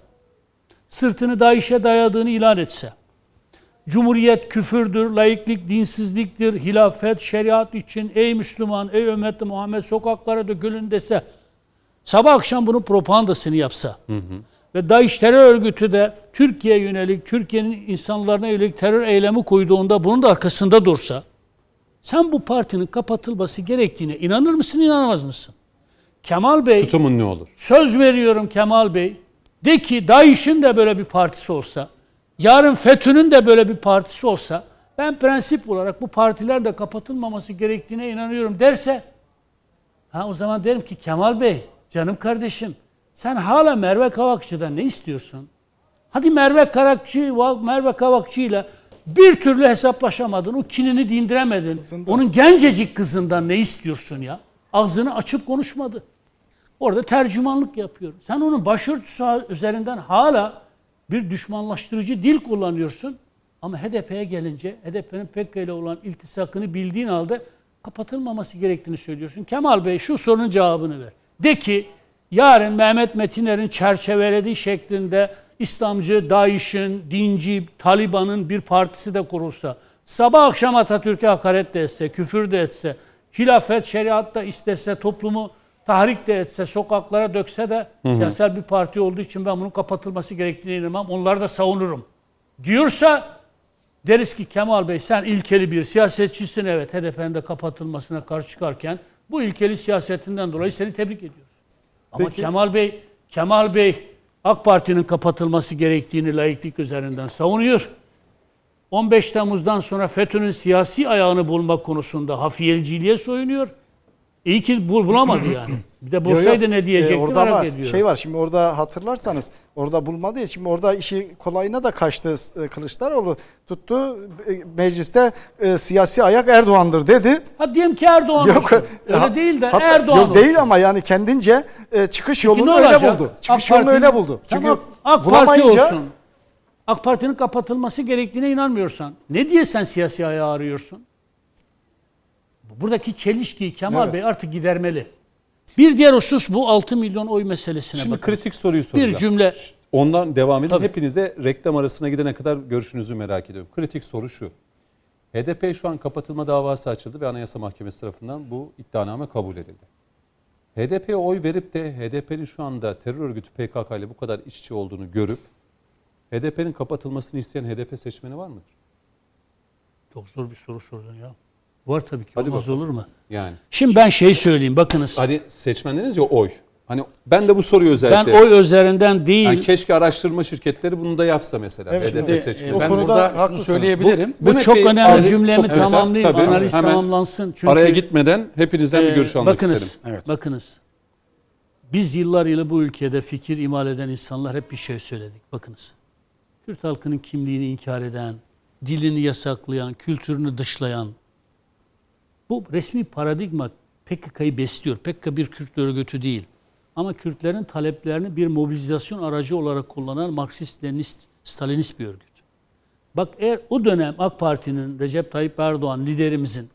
sırtını DAEŞ'e dayadığını ilan etse, Cumhuriyet küfürdür, laiklik dinsizliktir, hilafet, şeriat için ey Müslüman, ey ümmeti Muhammed sokaklara dökülün dese, sabah akşam bunun propagandasını yapsa ve DAEŞ terör örgütü de Türkiye yönelik, Türkiye'nin insanlarına yönelik terör eylemi koyduğunda bunun da arkasında dursa, sen bu partinin kapatılması gerektiğine inanır mısın, inanamaz mısın? Kemal Bey, Tutumun ne olur? Söz veriyorum Kemal Bey. De ki DAEŞ'in de böyle bir partisi olsa, yarın FETÖ'nün de böyle bir partisi olsa, ben prensip olarak bu partiler de kapatılmaması gerektiğine inanıyorum derse, ha o zaman derim ki Kemal Bey, canım kardeşim, sen hala Merve Kavakçı'dan ne istiyorsun? Hadi Merve Karakçı, Merve Kavakçı ile bir türlü hesaplaşamadın, o kinini dindiremedin. Onun gencecik kızından ne istiyorsun ya? Ağzını açıp konuşmadı. Orada tercümanlık yapıyor. Sen onun başörtüsü üzerinden hala bir düşmanlaştırıcı dil kullanıyorsun. Ama HDP'ye gelince HDP'nin PKK ile olan iltisakını bildiğin halde kapatılmaması gerektiğini söylüyorsun. Kemal Bey şu sorunun cevabını ver. De ki yarın Mehmet Metiner'in çerçevelediği şeklinde İslamcı, DAEŞ'in, dinci, Taliban'ın bir partisi de kurulsa, sabah akşam Atatürk'e hakaret de etse, küfür de etse, hilafet, şeriat da istese, toplumu tahrik de etse, sokaklara dökse de siyasal bir parti olduğu için ben bunun kapatılması gerektiğine inanmam. Onları da savunurum. Diyorsa deriz ki Kemal Bey sen ilkeli bir siyasetçisin evet HDP'nin de kapatılmasına karşı çıkarken bu ilkeli siyasetinden dolayı seni tebrik ediyoruz. Ama Peki. Kemal Bey, Kemal Bey AK Parti'nin kapatılması gerektiğini laiklik üzerinden savunuyor. 15 Temmuz'dan sonra FETÖ'nün siyasi ayağını bulmak konusunda hafiyelciliğe soyunuyor. İyi ki bul, bulamadı yani. Bir de bulsaydı ne e, diyecekti orada merak ediyorum. şey var şimdi orada hatırlarsanız orada bulmadı ya şimdi orada işi kolayına da kaçtı e, Kılıçdaroğlu tuttu e, mecliste e, siyasi ayak Erdoğan'dır dedi. Ha diyelim ki Erdoğan olsun. Öyle ha- değil de hatta- Erdoğan yok olsun. değil ama yani kendince e, çıkış Peki yolunu ne öyle olacak? buldu. AK Çıkış yolunu Parti'nin- öyle buldu. Çünkü Tamam, AK Parti bulamayınca olsun. AK Parti'nin kapatılması gerektiğine inanmıyorsan ne diye sen siyasi ayağı arıyorsun? Buradaki çelişkiyi Kemal Evet. Bey artık gidermeli. Bir diğer husus bu 6 milyon oy meselesine Şimdi bakın. kritik soruyu soracağım. Bir cümle Ondan devam edin. Tabii. Hepinize reklam arasına gidene kadar görüşünüzü merak ediyorum. Kritik soru şu. HDP şu an kapatılma davası açıldı ve Anayasa Mahkemesi tarafından bu iddianame kabul edildi. HDP'ye oy verip de HDP'nin şu anda terör örgütü PKK ile bu kadar iç içe olduğunu görüp HDP'nin kapatılmasını isteyen HDP seçmeni var mıdır? çok zor bir soru sordun ya. Var tabii ki. Hadi Olmaz bakalım. olur mu? Yani Şimdi ben şey söyleyeyim bakınız. hani seçmenleriniz ya oy. Hani ben de bu soruyu Ben özellikle oy üzerinden değil. yani keşke araştırma şirketleri bunu da yapsa mesela. Evet, şimdi, E, seçmeni. O ben konuda burada şunu söyleyebilirim. Bu Mehmet çok Bey, önemli cümlemi çok tamamlayayım. tabii, Analiz hemen tamamlansın. Çünkü Araya gitmeden hepinizden bir Ee, görüş almak bakınız, isterim. Evet. Bakınız. Biz yıllar yılı bu ülkede fikir imal eden insanlar hep bir şey söyledik. Bakınız. Kürt halkının kimliğini inkar eden, dilini yasaklayan, kültürünü dışlayan bu resmi paradigma PKK'yı besliyor. PKK bir Kürt örgütü değil. Ama Kürtlerin taleplerini bir mobilizasyon aracı olarak kullanan Marksist, Leninist, Stalinist bir örgüt. Bak eğer o dönem AK Parti'nin, Recep Tayyip Erdoğan liderimizin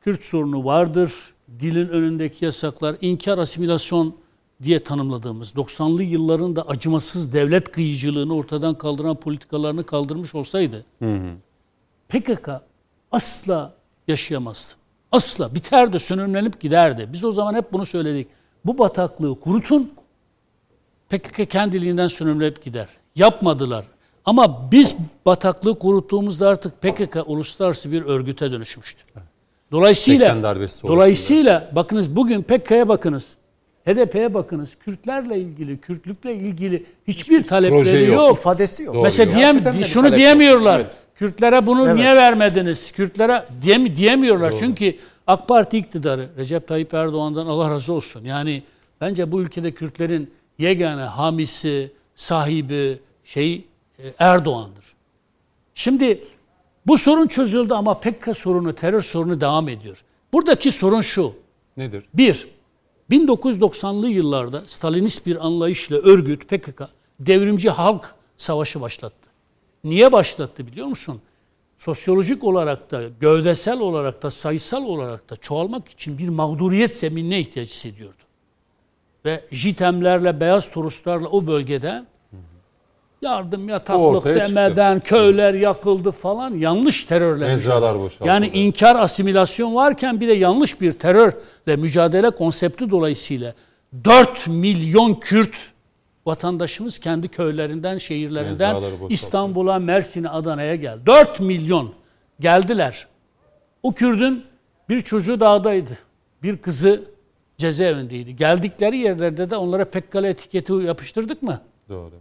Kürt sorunu vardır. Dilin önündeki yasaklar, inkar, asimilasyon diye tanımladığımız 90'lı yılların da acımasız devlet kıyıcılığını ortadan kaldıran politikalarını kaldırmış olsaydı PKK asla yaşayamazdı. Asla biterdi, sönümlenip giderdi. Biz o zaman hep bunu söyledik. Bu bataklığı kurutun, PKK kendiliğinden sönümlenip gider. Yapmadılar. Ama biz bataklığı kuruttuğumuzda artık PKK uluslararası bir örgüte dönüşmüştü. Dolayısıyla 80 darbesi sonrasında. dolayısıyla bakınız bugün PKK'ya bakınız. HDP'ye bakınız. Kürtlerle ilgili, Kürtlükle ilgili hiçbir talepleri yok. yok. ifadesi yok. Doğru. Mesela diyem, şunu diyemiyorlar. yok. Evet. Kürtlere bunu Evet. niye vermediniz? Kürtlere diyem, diyemiyorlar. Çünkü AK Parti iktidarı Recep Tayyip Erdoğan'dan Allah razı olsun. Yani bence bu ülkede Kürtlerin yegane hamisi, sahibi şey e, Erdoğan'dır. Şimdi bu sorun çözüldü ama PKK sorunu, terör sorunu devam ediyor. Buradaki sorun şu. Nedir? Bir, 1990'lı yıllarda Stalinist bir anlayışla örgüt PKK devrimci halk savaşı başlattı. Niye başlattı biliyor musun? Sosyolojik olarak da, gövdesel olarak da, sayısal olarak da çoğalmak için bir mağduriyet zeminine ihtiyaç hissediyordu. Ve jitemlerle, beyaz turistlerle o bölgede yardım yataklık demeden köyler yakıldı falan yanlış terörle Mezralar boşaltıldı. yani inkar, asimilasyon varken bir de yanlış bir terörle mücadele konsepti dolayısıyla 4 milyon Kürt vatandaşımız kendi köylerinden, şehirlerinden. İstanbul'a, Mersin'e, Adana'ya geldi. 4 milyon geldiler. O Kürdün bir çocuğu dağdaydı. Bir kızı cezaevindeydi. Geldikleri yerlerde de onlara PKK etiketi yapıştırdık mı? Doğru.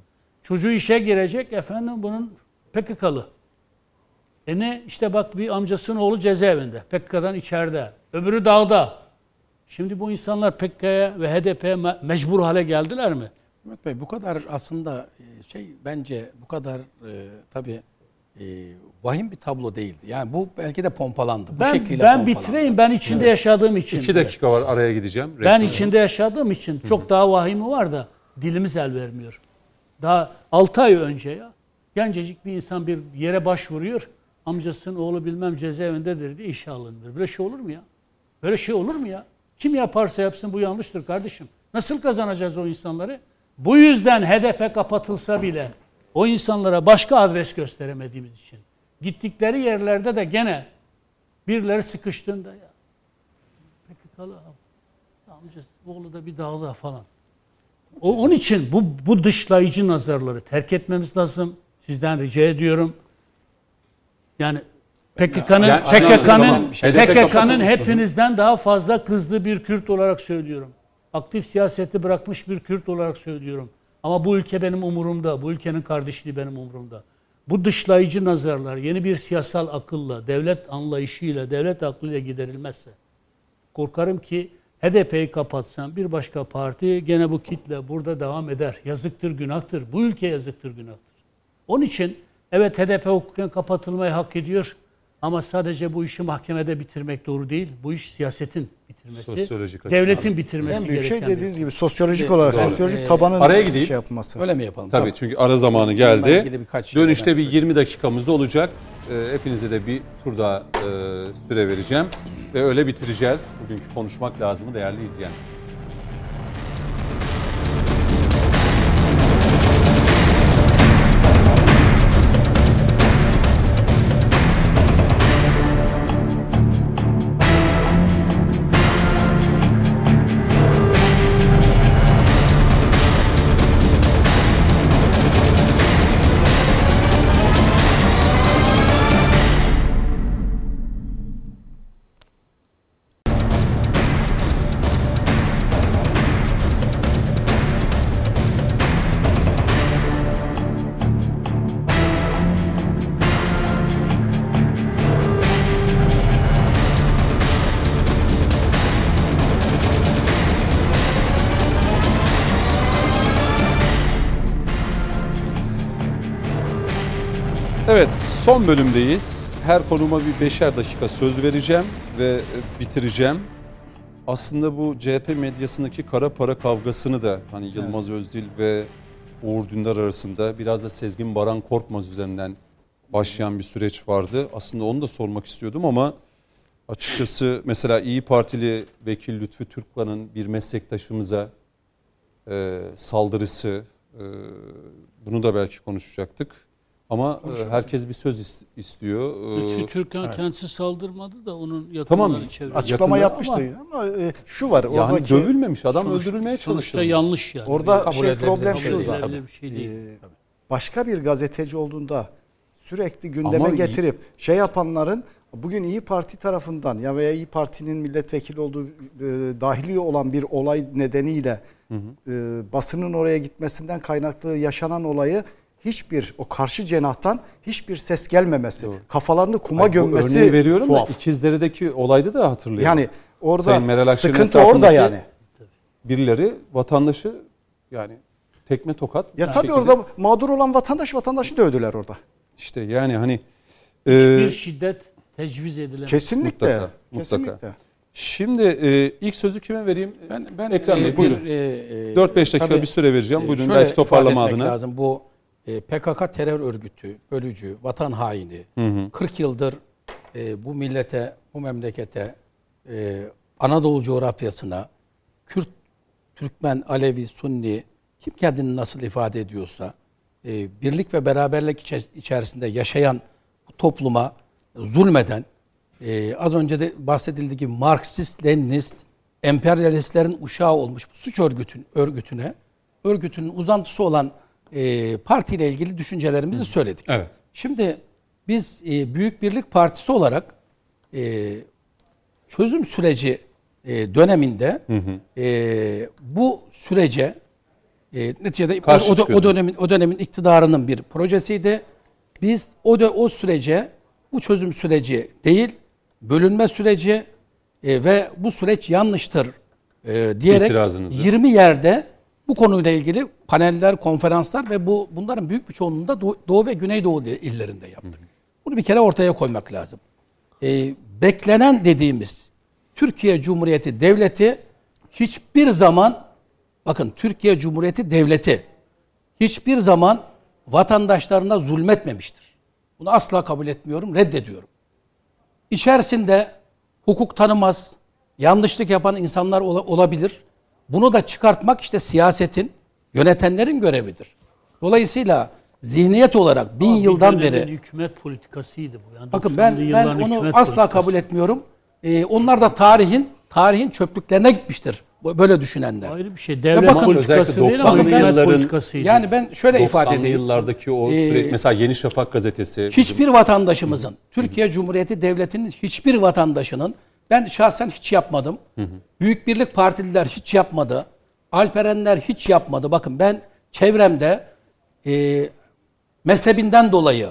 Çocuğu işe girecek efendim bunun PKK'lı. E ne işte bak bir amcasının oğlu cezaevinde. PKK'dan içeride. Öbürü dağda. Şimdi bu insanlar PKK'ya ve HDP'ye me- mecbur hale geldiler mi? Mehmet Bey bu kadar aslında e, şey bence bu kadar e, tabii e, vahim bir tablo değildi. Yani bu belki de pompalandı. Bu Ben, şekliyle ben pompalandı. bitireyim. Ben içinde yaşadığım için. İki dakika var araya gideceğim. Ben Reklam. içinde yaşadığım için çok daha vahimi var da dilimiz el vermiyor. Daha 6 ay önce ya gencecik bir insan bir yere başvuruyor. Amcasının oğlu bilmem cezaevindedir diye işe alınır. Böyle şey olur mu ya? Böyle şey olur mu ya? Kim yaparsa yapsın bu yanlıştır kardeşim. Nasıl kazanacağız o insanları? Bu yüzden HDP kapatılsa bile o insanlara başka adres gösteremediğimiz için gittikleri yerlerde de gene birileri sıkıştığında ya PKK'lı amcası oğlu da bir dağda falan. O, onun için bu, bu dışlayıcı nazarları terk etmemiz lazım. Sizden rica ediyorum. Yani PKK'nın Yani- PKK'nın PKK'nın hepinizden daha fazla kızdığı bir Kürt olarak söylüyorum. Aktif siyaseti bırakmış bir Kürt olarak söylüyorum. Ama bu ülke benim umurumda. Bu ülkenin kardeşliği benim umurumda. bu dışlayıcı nazarlar yeni bir siyasal akılla, devlet anlayışıyla, devlet aklıyla giderilmezse korkarım ki HDP'yi kapatsan bir başka parti gene bu kitle burada devam eder. Yazıktır, günahtır. Bu ülke yazıktır, günahtır. Onun için evet HDP hukuken kapatılmayı hak ediyor. Ama sadece bu işi mahkemede bitirmek doğru değil. Bu iş siyasetin bitirmesi, Sosyolojik devletin bitirmesi En büyük şey dediğiniz gibi sosyolojik olarak sosyolojik Ee, tabanın araya gideyim. şey yapması. Öyle mi yapalım? Tabii çünkü ara zamanı geldi. şey Dönüşte bir 20 dakikamız olacak. Ee, hepinize de bir tur daha e, süre vereceğim. Ve öyle bitireceğiz. Bugünkü konuşmak lazımı değerli izleyen. Son bölümdeyiz. Her konuma bir beşer dakika söz vereceğim ve e, bitireceğim. Aslında bu CHP medyasındaki kara para kavgasını da hani Yılmaz Özdil ve Uğur Dündar arasında biraz da Sezgin Baran Korkmaz üzerinden başlayan bir süreç vardı. Aslında onu da sormak istiyordum ama açıkçası mesela İyi Partili vekil Lütfü Türkkan'ın bir meslektaşımıza e, saldırısı e, bunu da belki konuşacaktık. Ama e, herkes bir söz is- istiyor. E, Lütfü Türkan kendisi saldırmadı da onun yakınları Tamam. çevresi. Açıklama yapmıştı ama, e, şu var yani oradaki dövülmemiş adam Sonuçta- öldürülmeye Sonuçta çalışılmış. yanlış yani. orada Kabul şey edilebilir problem bir şey şu. bir şey değil. e, başka bir gazeteci olduğunda sürekli gündeme Ama- getirip şey yapanların bugün İyi Parti tarafından ya veya İyi Parti'nin milletvekili olduğu e, dahili olan bir olay nedeniyle e, basının oraya gitmesinden kaynaklı yaşanan olayı hiçbir o karşı cenahtan hiçbir ses gelmemesi, kafalarını kuma Hayır, gömmesi örneği veriyorum tuhaf. da İkizdere'deki olayda da hatırlayalım. Yani orada Sayın Meral Akşener'in sıkıntı orada yani. Birileri vatandaşı yani tekme tokat. Ya tabii şekilde- orada mağdur olan vatandaş vatandaşı dövdüler orada. işte yani hani e, Bir şiddet tecviz edilen. Kesinlikle. Mutlaka, mutlaka. Kesinlikle. şimdi e, ilk sözü kime vereyim? Ben, ben Ekrem Bey, e, buyurun. e, e, 4-5 dakika tabii, bir süre vereceğim. e, Buyurun şöyle belki toparlama ifade etmek adına. Lazım. Bu e, PKK terör örgütü, bölücü, vatan haini, 40 yıldır e, bu millete, bu memlekete, e, Anadolu coğrafyasına, Kürt, Türkmen, Alevi, Sunni, kim kendini nasıl ifade ediyorsa, e, birlik ve beraberlik içe- içerisinde yaşayan bu topluma zulmeden, e, az önce de bahsedildiği gibi Marksist, Leninist, emperyalistlerin uşağı olmuş bu suç örgütün örgütüne, örgütünün uzantısı olan e, partiyle ilgili düşüncelerimizi söyledik. Evet. Şimdi biz e, Büyük Birlik Partisi olarak e, çözüm süreci e, döneminde e, bu sürece e, neticede o, Karşı o, o dönemin o dönemin iktidarının bir projesiydi. Biz o o sürece bu çözüm süreci değil, bölünme süreci e, ve bu süreç yanlıştır e, diyerek İtirazınızı. 20 yerde bu konuyla ilgili paneller, konferanslar ve bu bunların büyük bir çoğunluğunda Doğu, Doğu ve Güneydoğu illerinde yaptık. Bunu bir kere ortaya koymak lazım. E, beklenen dediğimiz Türkiye Cumhuriyeti Devleti hiçbir zaman bakın Türkiye Cumhuriyeti Devleti hiçbir zaman vatandaşlarına zulmetmemiştir. Bunu asla kabul etmiyorum, reddediyorum. İçerisinde hukuk tanımaz, yanlışlık yapan insanlar ola- olabilir. Bunu da çıkartmak işte siyasetin, yönetenlerin görevidir. Dolayısıyla zihniyet olarak bin Ama yıldan beri hükümet politikasıydı bu. Yani Bakın 90'lı ben ben onu asla politikası. kabul etmiyorum. Ee, onlar da tarihin tarihin çöplüklerine gitmiştir. Böyle düşünenler. Ayrı bir şey. Devlet bakın, politikası değil ama 90'lı hükümet yılların- politikasıydı. Yani ben şöyle ifade 90'lı edeyim. yıllardaki o Ee, süreç mesela Yeni Şafak gazetesi. Hiçbir vatandaşımızın, Türkiye Cumhuriyeti Devleti'nin hiçbir vatandaşının, ben şahsen hiç yapmadım. Büyük Birlik Partililer hiç yapmadı. Alperenler hiç yapmadı. Bakın ben çevremde e, mezhebinden dolayı,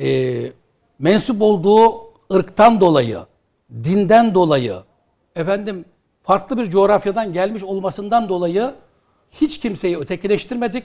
e, mensup olduğu ırktan dolayı, dinden dolayı, efendim farklı bir coğrafyadan gelmiş olmasından dolayı hiç kimseyi ötekileştirmedik.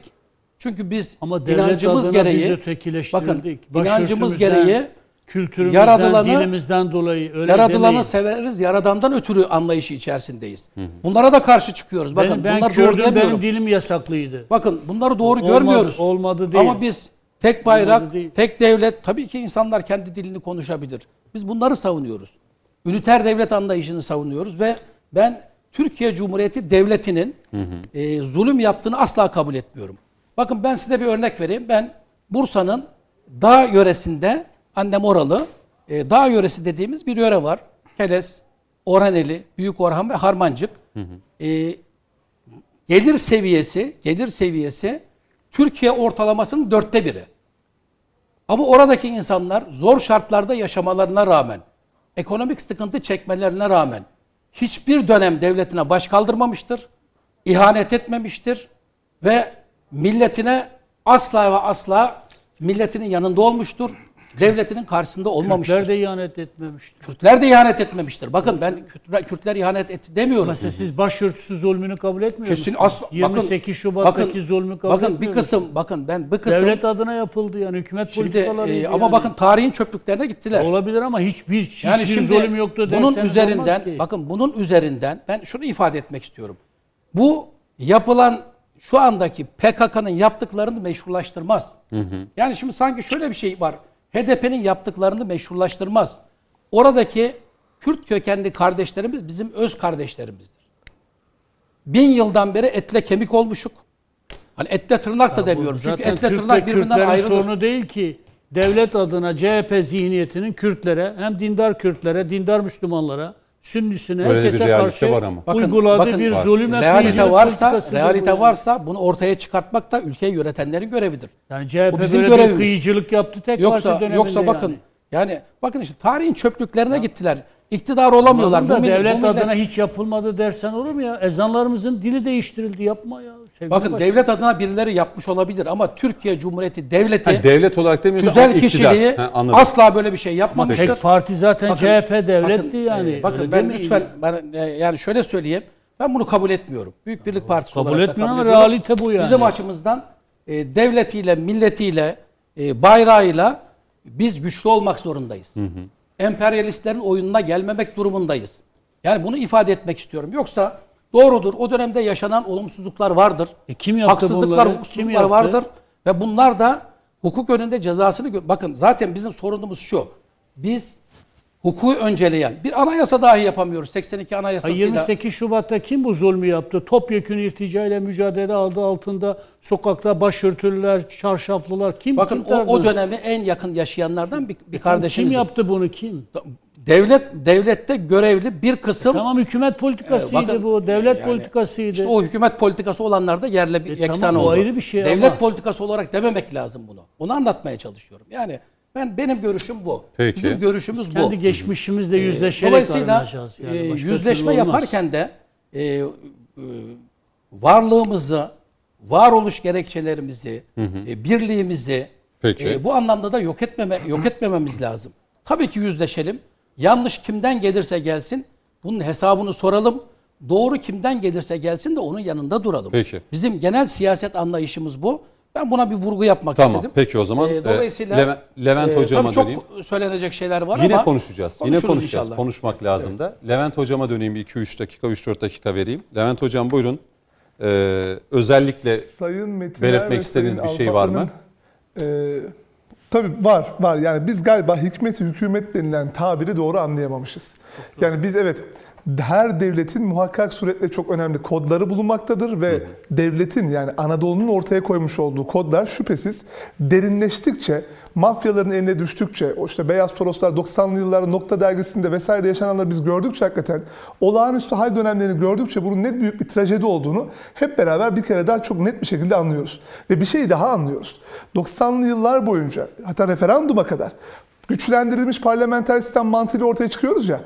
Çünkü biz Ama inancımız gereği biz bakın inancımız gereği kültürümüzden, yaradılanı- dinimizden dolayı öyle yaradılanı demeyin. severiz, yaradandan ötürü anlayışı içerisindeyiz. Bunlara da karşı çıkıyoruz. Bakın Benim, ben bunlar doğru Kürdüm, demiyorum. benim dilim yasaklıydı. Bakın bunları doğru Olmadı- görmüyoruz. olmadı değil. Ama biz tek bayrak, tek devlet, tabii ki insanlar kendi dilini konuşabilir. Biz bunları savunuyoruz. Üniter devlet anlayışını savunuyoruz ve ben Türkiye Cumhuriyeti Devleti'nin e, zulüm yaptığını asla kabul etmiyorum. Bakın ben size bir örnek vereyim. Ben Bursa'nın dağ yöresinde, annem oralı, e, dağ yöresi dediğimiz bir yöre var. Keles, Orhaneli, Büyük Orhan ve Harmancık. E, gelir seviyesi, gelir seviyesi Türkiye ortalamasının dörtte biri. Ama oradaki insanlar zor şartlarda yaşamalarına rağmen, ekonomik sıkıntı çekmelerine rağmen hiçbir dönem devletine baş kaldırmamıştır, ihanet etmemiştir ve milletine asla ve asla milletinin yanında olmuştur, devletinin karşısında olmamıştır. Kürtler de ihanet etmemiştir. Kürtler de ihanet etmemiştir. Bakın ben Kürtler, Kürtler ihanet etti demiyorum. Mesela siz başörtüsü zulmünü kabul etmiyor Kesin musunuz? asla 28 bakın, Şubat'taki bakın, zulmü kabul Bakın bir kısım bakın ben bir kısım Devlet adına yapıldı yani hükümet şimdi politikalarıydı e, ama yani. bakın tarihin çöplüklerine gittiler. olabilir ama hiçbir hiçbir Yani şimdi zulüm yoktu bunun üzerinden olmaz ki. bakın bunun üzerinden ben şunu ifade etmek istiyorum. Bu yapılan şu andaki PKK'nın yaptıklarını meşrulaştırmaz. Yani şimdi sanki şöyle bir şey var. HDP'nin yaptıklarını meşrulaştırmaz. Oradaki Kürt kökenli kardeşlerimiz bizim öz kardeşlerimizdir. Bin yıldan beri etle kemik olmuşuk. Hani etle tırnak da demiyorum. Çünkü etle Türk tırnak birbirinden ayrılır. sorunu değil ki. Devlet adına CHP zihniyetinin Kürtlere hem dindar Kürtlere, dindar Müslümanlara, Sünnisine Böyle de bir herkese realite karşı var ama. Bakın- uyguladığı bakın bir var. zulüm ve realite varsa, realite varsa bunu ortaya çıkartmak da ülkeyi yönetenlerin görevidir. Yani CHP Bu bizim böyle bir görevimiz. kıyıcılık yaptı tek Yoksa parti döneminde yoksa bakın yani. yani. bakın işte tarihin çöplüklerine gittiler. İktidar olamıyorlar. Da Bu millet- devlet bu millet- adına hiç yapılmadı dersen olur mu ya? Ezanlarımızın dili değiştirildi yapma ya. Sevgili bakın başkanım. devlet adına birileri yapmış olabilir ama Türkiye Cumhuriyeti devleti Ha, devlet olarak demiyorsun güzel kişiliği Ha, anladım. asla böyle bir şey yapmamıştır. Tek parti zaten Bakın- CHP devletti bakın, yani. e, bakın Öyle ben lütfen ben, e, yani şöyle söyleyeyim. Ben bunu kabul etmiyorum. Büyük Birlik Partisi Kabul olarak da etmiyorum kabul ama ediyorum. realite bu yani. Bizim açımızdan e, devletiyle, milletiyle, e, bayrağıyla biz güçlü olmak zorundayız. Emperyalistlerin oyununa gelmemek durumundayız. Yani bunu ifade etmek istiyorum. Yoksa doğrudur o dönemde yaşanan olumsuzluklar vardır. E kim yaptı Haksızlıklar, bunları? Hukuksuzluklar vardır. Ve bunlar da hukuk önünde cezasını... Bakın zaten bizim sorunumuz şu. Biz hukuku önceleyen bir anayasa dahi yapamıyoruz. 82 Ha, anayasasıyla. 28 Şubat'ta kim bu zulmü yaptı? Topyekun irtica ile mücadele adı altında sokakta başörtülüler, çarşaflılar kim? Bakın kim o, o dönemi en yakın yaşayanlardan bir, bir kardeşimiz. Kim yaptı bunu kim? Devlet devlette görevli bir kısım Tamam hükümet politikasıydı Ee, bakın, bu. Devlet yani politikasıydı. İşte o hükümet politikası olanlar da yerle bir E, yeksan tamam, oldu. ayrı bir şey Devlet ama- politikası olarak dememek lazım bunu. Onu anlatmaya çalışıyorum. Yani ben benim görüşüm bu. Peki. Bizim görüşümüz bu. Kendi geçmişimizle yüzleşerek Dolayısıyla yani. e, yüzleşme yaparken de e, e, varlığımızı, varoluş gerekçelerimizi, e, birliğimizi Peki. e, bu anlamda da yok etmeme yok etmememiz lazım. Tabii ki yüzleşelim. Yanlış kimden gelirse gelsin bunun hesabını soralım. Doğru kimden gelirse gelsin de onun yanında duralım. Peki. Bizim genel siyaset anlayışımız bu. Ben buna bir vurgu yapmak Tamam. istedim. Peki o zaman E, e, dolayısıyla Levent, Levent e, hocama tabii çok döneyim. söylenecek şeyler var Yine ama konuşacağız. Yine konuşacağız. inşallah. Konuşmak lazım da. Levent hocama döneyim bir 2-3 dakika, 3-4 dakika vereyim. Levent hocam buyurun. Ee, özellikle Sayın Metin belirtmek istediğiniz bir şey var mı? E, tabii var, var. Yani biz galiba hikmet hükümet denilen tabiri doğru anlayamamışız. Yani biz evet her devletin muhakkak suretle çok önemli kodları bulunmaktadır ve devletin yani Anadolu'nun ortaya koymuş olduğu kodlar şüphesiz derinleştikçe mafyaların eline düştükçe, o işte Beyaz Toroslar 90'lı yıllarda Nokta dergisinde vesaire yaşananları biz gördükçe hakikaten olağanüstü hal dönemlerini gördükçe bunun ne büyük bir trajedi olduğunu hep beraber bir kere daha çok net bir şekilde anlıyoruz. Ve bir şey daha anlıyoruz. 90'lı yıllar boyunca hatta referanduma kadar güçlendirilmiş parlamenter sistem mantığıyla ortaya çıkıyoruz ya.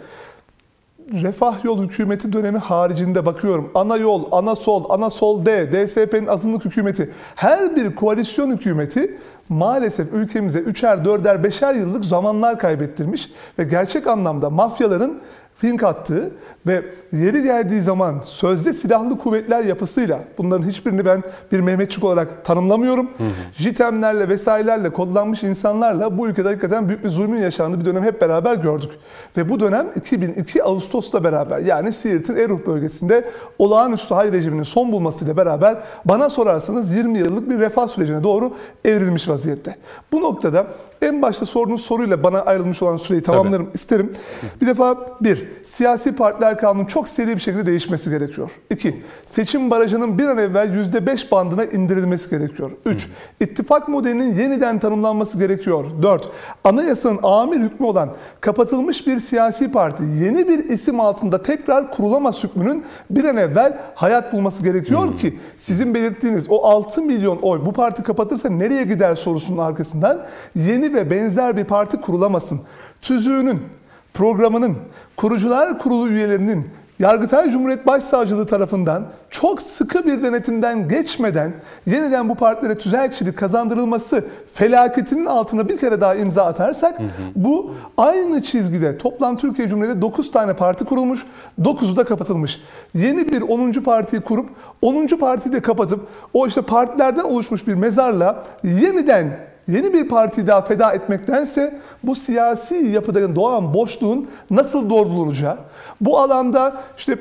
Refah yol hükümeti dönemi haricinde bakıyorum. Ana yol, ana sol, ana sol D, DSP'nin azınlık hükümeti. Her bir koalisyon hükümeti maalesef ülkemize üçer, dörder, beşer yıllık zamanlar kaybettirmiş ve gerçek anlamda mafyaların fink attığı ve yeri geldiği zaman sözde silahlı kuvvetler yapısıyla bunların hiçbirini ben bir Mehmetçik olarak tanımlamıyorum. JITEM'lerle vesairelerle kodlanmış insanlarla bu ülkede hakikaten büyük bir zulmün yaşandığı bir dönem hep beraber gördük. Ve bu dönem 2002 Ağustos'ta beraber yani Siirt'in Eruh bölgesinde olağanüstü hal rejiminin son bulmasıyla beraber bana sorarsanız 20 yıllık bir refah sürecine doğru evrilmiş vaziyette. Bu noktada en başta sorduğunuz soruyla bana ayrılmış olan süreyi tamamlarım isterim. Bir defa bir, siyasi partiler kanunun çok seri bir şekilde değişmesi gerekiyor. İki, seçim barajının bir an evvel %5 bandına indirilmesi gerekiyor. Üç, ittifak modelinin yeniden tanımlanması gerekiyor. Dört, anayasanın amir hükmü olan kapatılmış bir siyasi parti yeni bir isim altında tekrar kurulamaz hükmünün bir an evvel hayat bulması gerekiyor ki sizin belirttiğiniz o 6 milyon oy bu parti kapatırsa nereye gider sorusunun arkasından yeni ve benzer bir parti kurulamasın. Tüzüğünün, programının, kurucular kurulu üyelerinin Yargıtay Cumhuriyet Başsavcılığı tarafından çok sıkı bir denetimden geçmeden yeniden bu partilere tüzel kişilik kazandırılması felaketinin altına bir kere daha imza atarsak bu aynı çizgide toplam Türkiye Cumhuriyeti'nde 9 tane parti kurulmuş, 9'u da kapatılmış. Yeni bir 10. partiyi kurup 10. partiyi de kapatıp o işte partilerden oluşmuş bir mezarla yeniden yeni bir partiyi daha feda etmektense bu siyasi yapıda doğan boşluğun nasıl doldurulacağı, bu alanda işte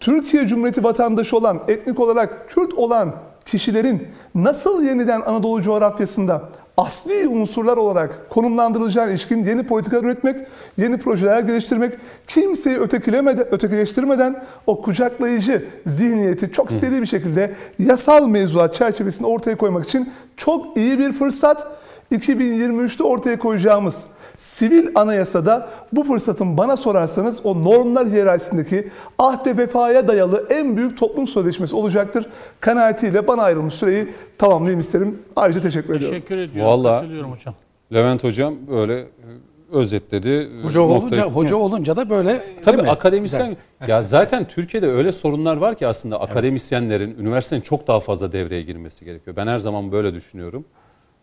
Türkiye Cumhuriyeti vatandaşı olan, etnik olarak Kürt olan kişilerin nasıl yeniden Anadolu coğrafyasında asli unsurlar olarak konumlandırılacağı ilişkin yeni politikalar üretmek, yeni projeler geliştirmek, kimseyi ötekilemeden, ötekileştirmeden o kucaklayıcı zihniyeti çok seri bir şekilde yasal mevzuat çerçevesinde ortaya koymak için çok iyi bir fırsat. 2023'te ortaya koyacağımız sivil anayasada bu fırsatın bana sorarsanız o normlar hiyerarşisindeki ahde vefaya dayalı en büyük toplum sözleşmesi olacaktır. Kanaatiyle bana ayrılmış süreyi tamamlayayım isterim. Ayrıca teşekkür ediyorum. Teşekkür ediyorum. Vallahi- Katılıyorum hocam. Levent Hocam böyle e, özetledi. Hoca Noktayı- olunca hoca olunca da böyle Tabii değil mi? akademisyen ya zaten Türkiye'de öyle sorunlar var ki aslında akademisyenlerin üniversitenin çok daha fazla devreye girmesi gerekiyor. Ben her zaman böyle düşünüyorum.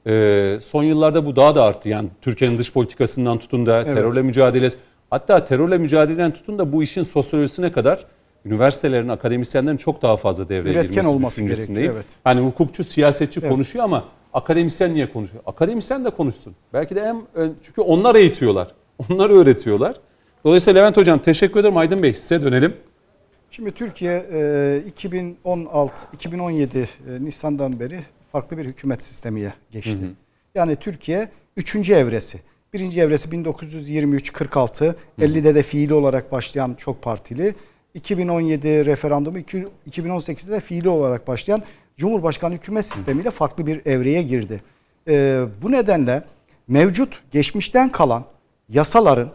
Ee, son yıllarda bu daha da arttı. Yani Türkiye'nin dış politikasından tutun da terörle mücadelesi hatta terörle mücadeleden tutun da bu işin sosyolojisine kadar üniversitelerin, akademisyenlerin çok daha fazla devreye Üretken girmesi olması gerekiyor, evet. Hani hukukçu, siyasetçi konuşuyor ama akademisyen niye konuşuyor? Akademisyen de konuşsun. Belki de en çünkü onlar eğitiyorlar. Onlar öğretiyorlar. Dolayısıyla Levent Hocam teşekkür ederim. Aydın Bey size dönelim. Şimdi Türkiye e, 2016 2017 e, Nisan'dan beri farklı bir hükümet sistemiye geçti. Yani Türkiye 3. evresi. Birinci evresi 1923-46, 50'de de fiili olarak başlayan çok partili. 2017 referandumu, iki- 2018'de de fiili olarak başlayan Cumhurbaşkanı hükümet sistemiyle farklı bir evreye girdi. E, bu nedenle mevcut geçmişten kalan yasaların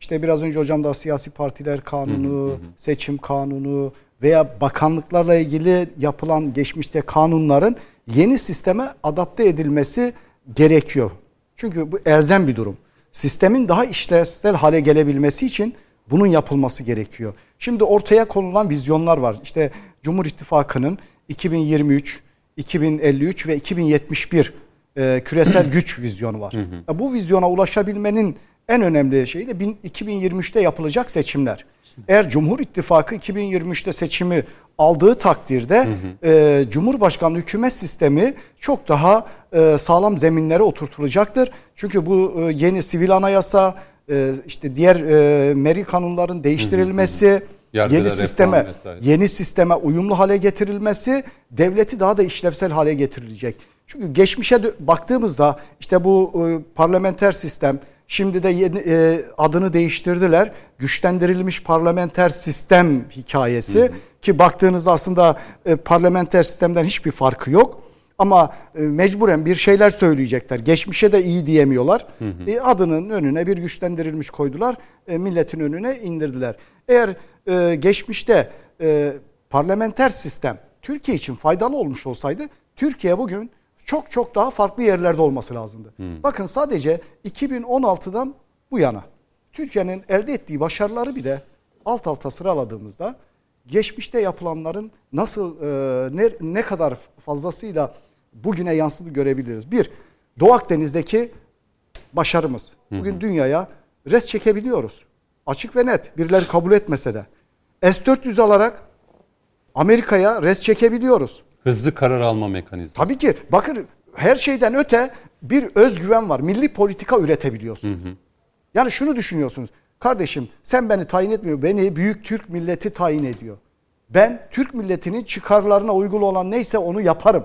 işte biraz önce hocam da siyasi partiler kanunu, seçim kanunu veya bakanlıklarla ilgili yapılan geçmişte kanunların yeni sisteme adapte edilmesi gerekiyor. Çünkü bu elzem bir durum. Sistemin daha işlevsel hale gelebilmesi için bunun yapılması gerekiyor. Şimdi ortaya konulan vizyonlar var. İşte Cumhur İttifakı'nın 2023, 2053 ve 2071 e, küresel güç vizyonu var. Ya Bu vizyona ulaşabilmenin en önemli şeyi de bin- 2023'te yapılacak seçimler. Eğer Cumhur İttifakı 2023'te seçimi aldığı takdirde e, Cumhurbaşkanlığı hükümet sistemi çok daha e, sağlam zeminlere oturtulacaktır. Çünkü bu e, yeni sivil anayasa, e, işte diğer e, meri kanunların değiştirilmesi, Yargıda yeni sisteme vesaire. yeni sisteme uyumlu hale getirilmesi devleti daha da işlevsel hale getirilecek. Çünkü geçmişe baktığımızda işte bu e, parlamenter sistem şimdi de yeni, e, adını değiştirdiler. Güçlendirilmiş parlamenter sistem hikayesi ki baktığınızda aslında e, parlamenter sistemden hiçbir farkı yok. Ama e, mecburen bir şeyler söyleyecekler. Geçmişe de iyi diyemiyorlar. E, adının önüne bir güçlendirilmiş koydular. E, milletin önüne indirdiler. Eğer e, geçmişte e, parlamenter sistem Türkiye için faydalı olmuş olsaydı Türkiye bugün çok çok daha farklı yerlerde olması lazımdı. Bakın sadece 2016'dan bu yana Türkiye'nin elde ettiği başarıları bile alt alta sıraladığımızda geçmişte yapılanların nasıl e, ne, ne kadar fazlasıyla bugüne yansıdı görebiliriz. Bir, Doğu Akdeniz'deki başarımız. Bugün dünyaya res çekebiliyoruz. Açık ve net. Birileri kabul etmese de. S-400 alarak Amerika'ya res çekebiliyoruz. Hızlı karar alma mekanizması. Tabii ki bakın her şeyden öte bir özgüven var. Milli politika üretebiliyorsunuz. Yani şunu düşünüyorsunuz. Kardeşim sen beni tayin etmiyor. Beni büyük Türk milleti tayin ediyor. Ben Türk milletinin çıkarlarına uygun olan neyse onu yaparım.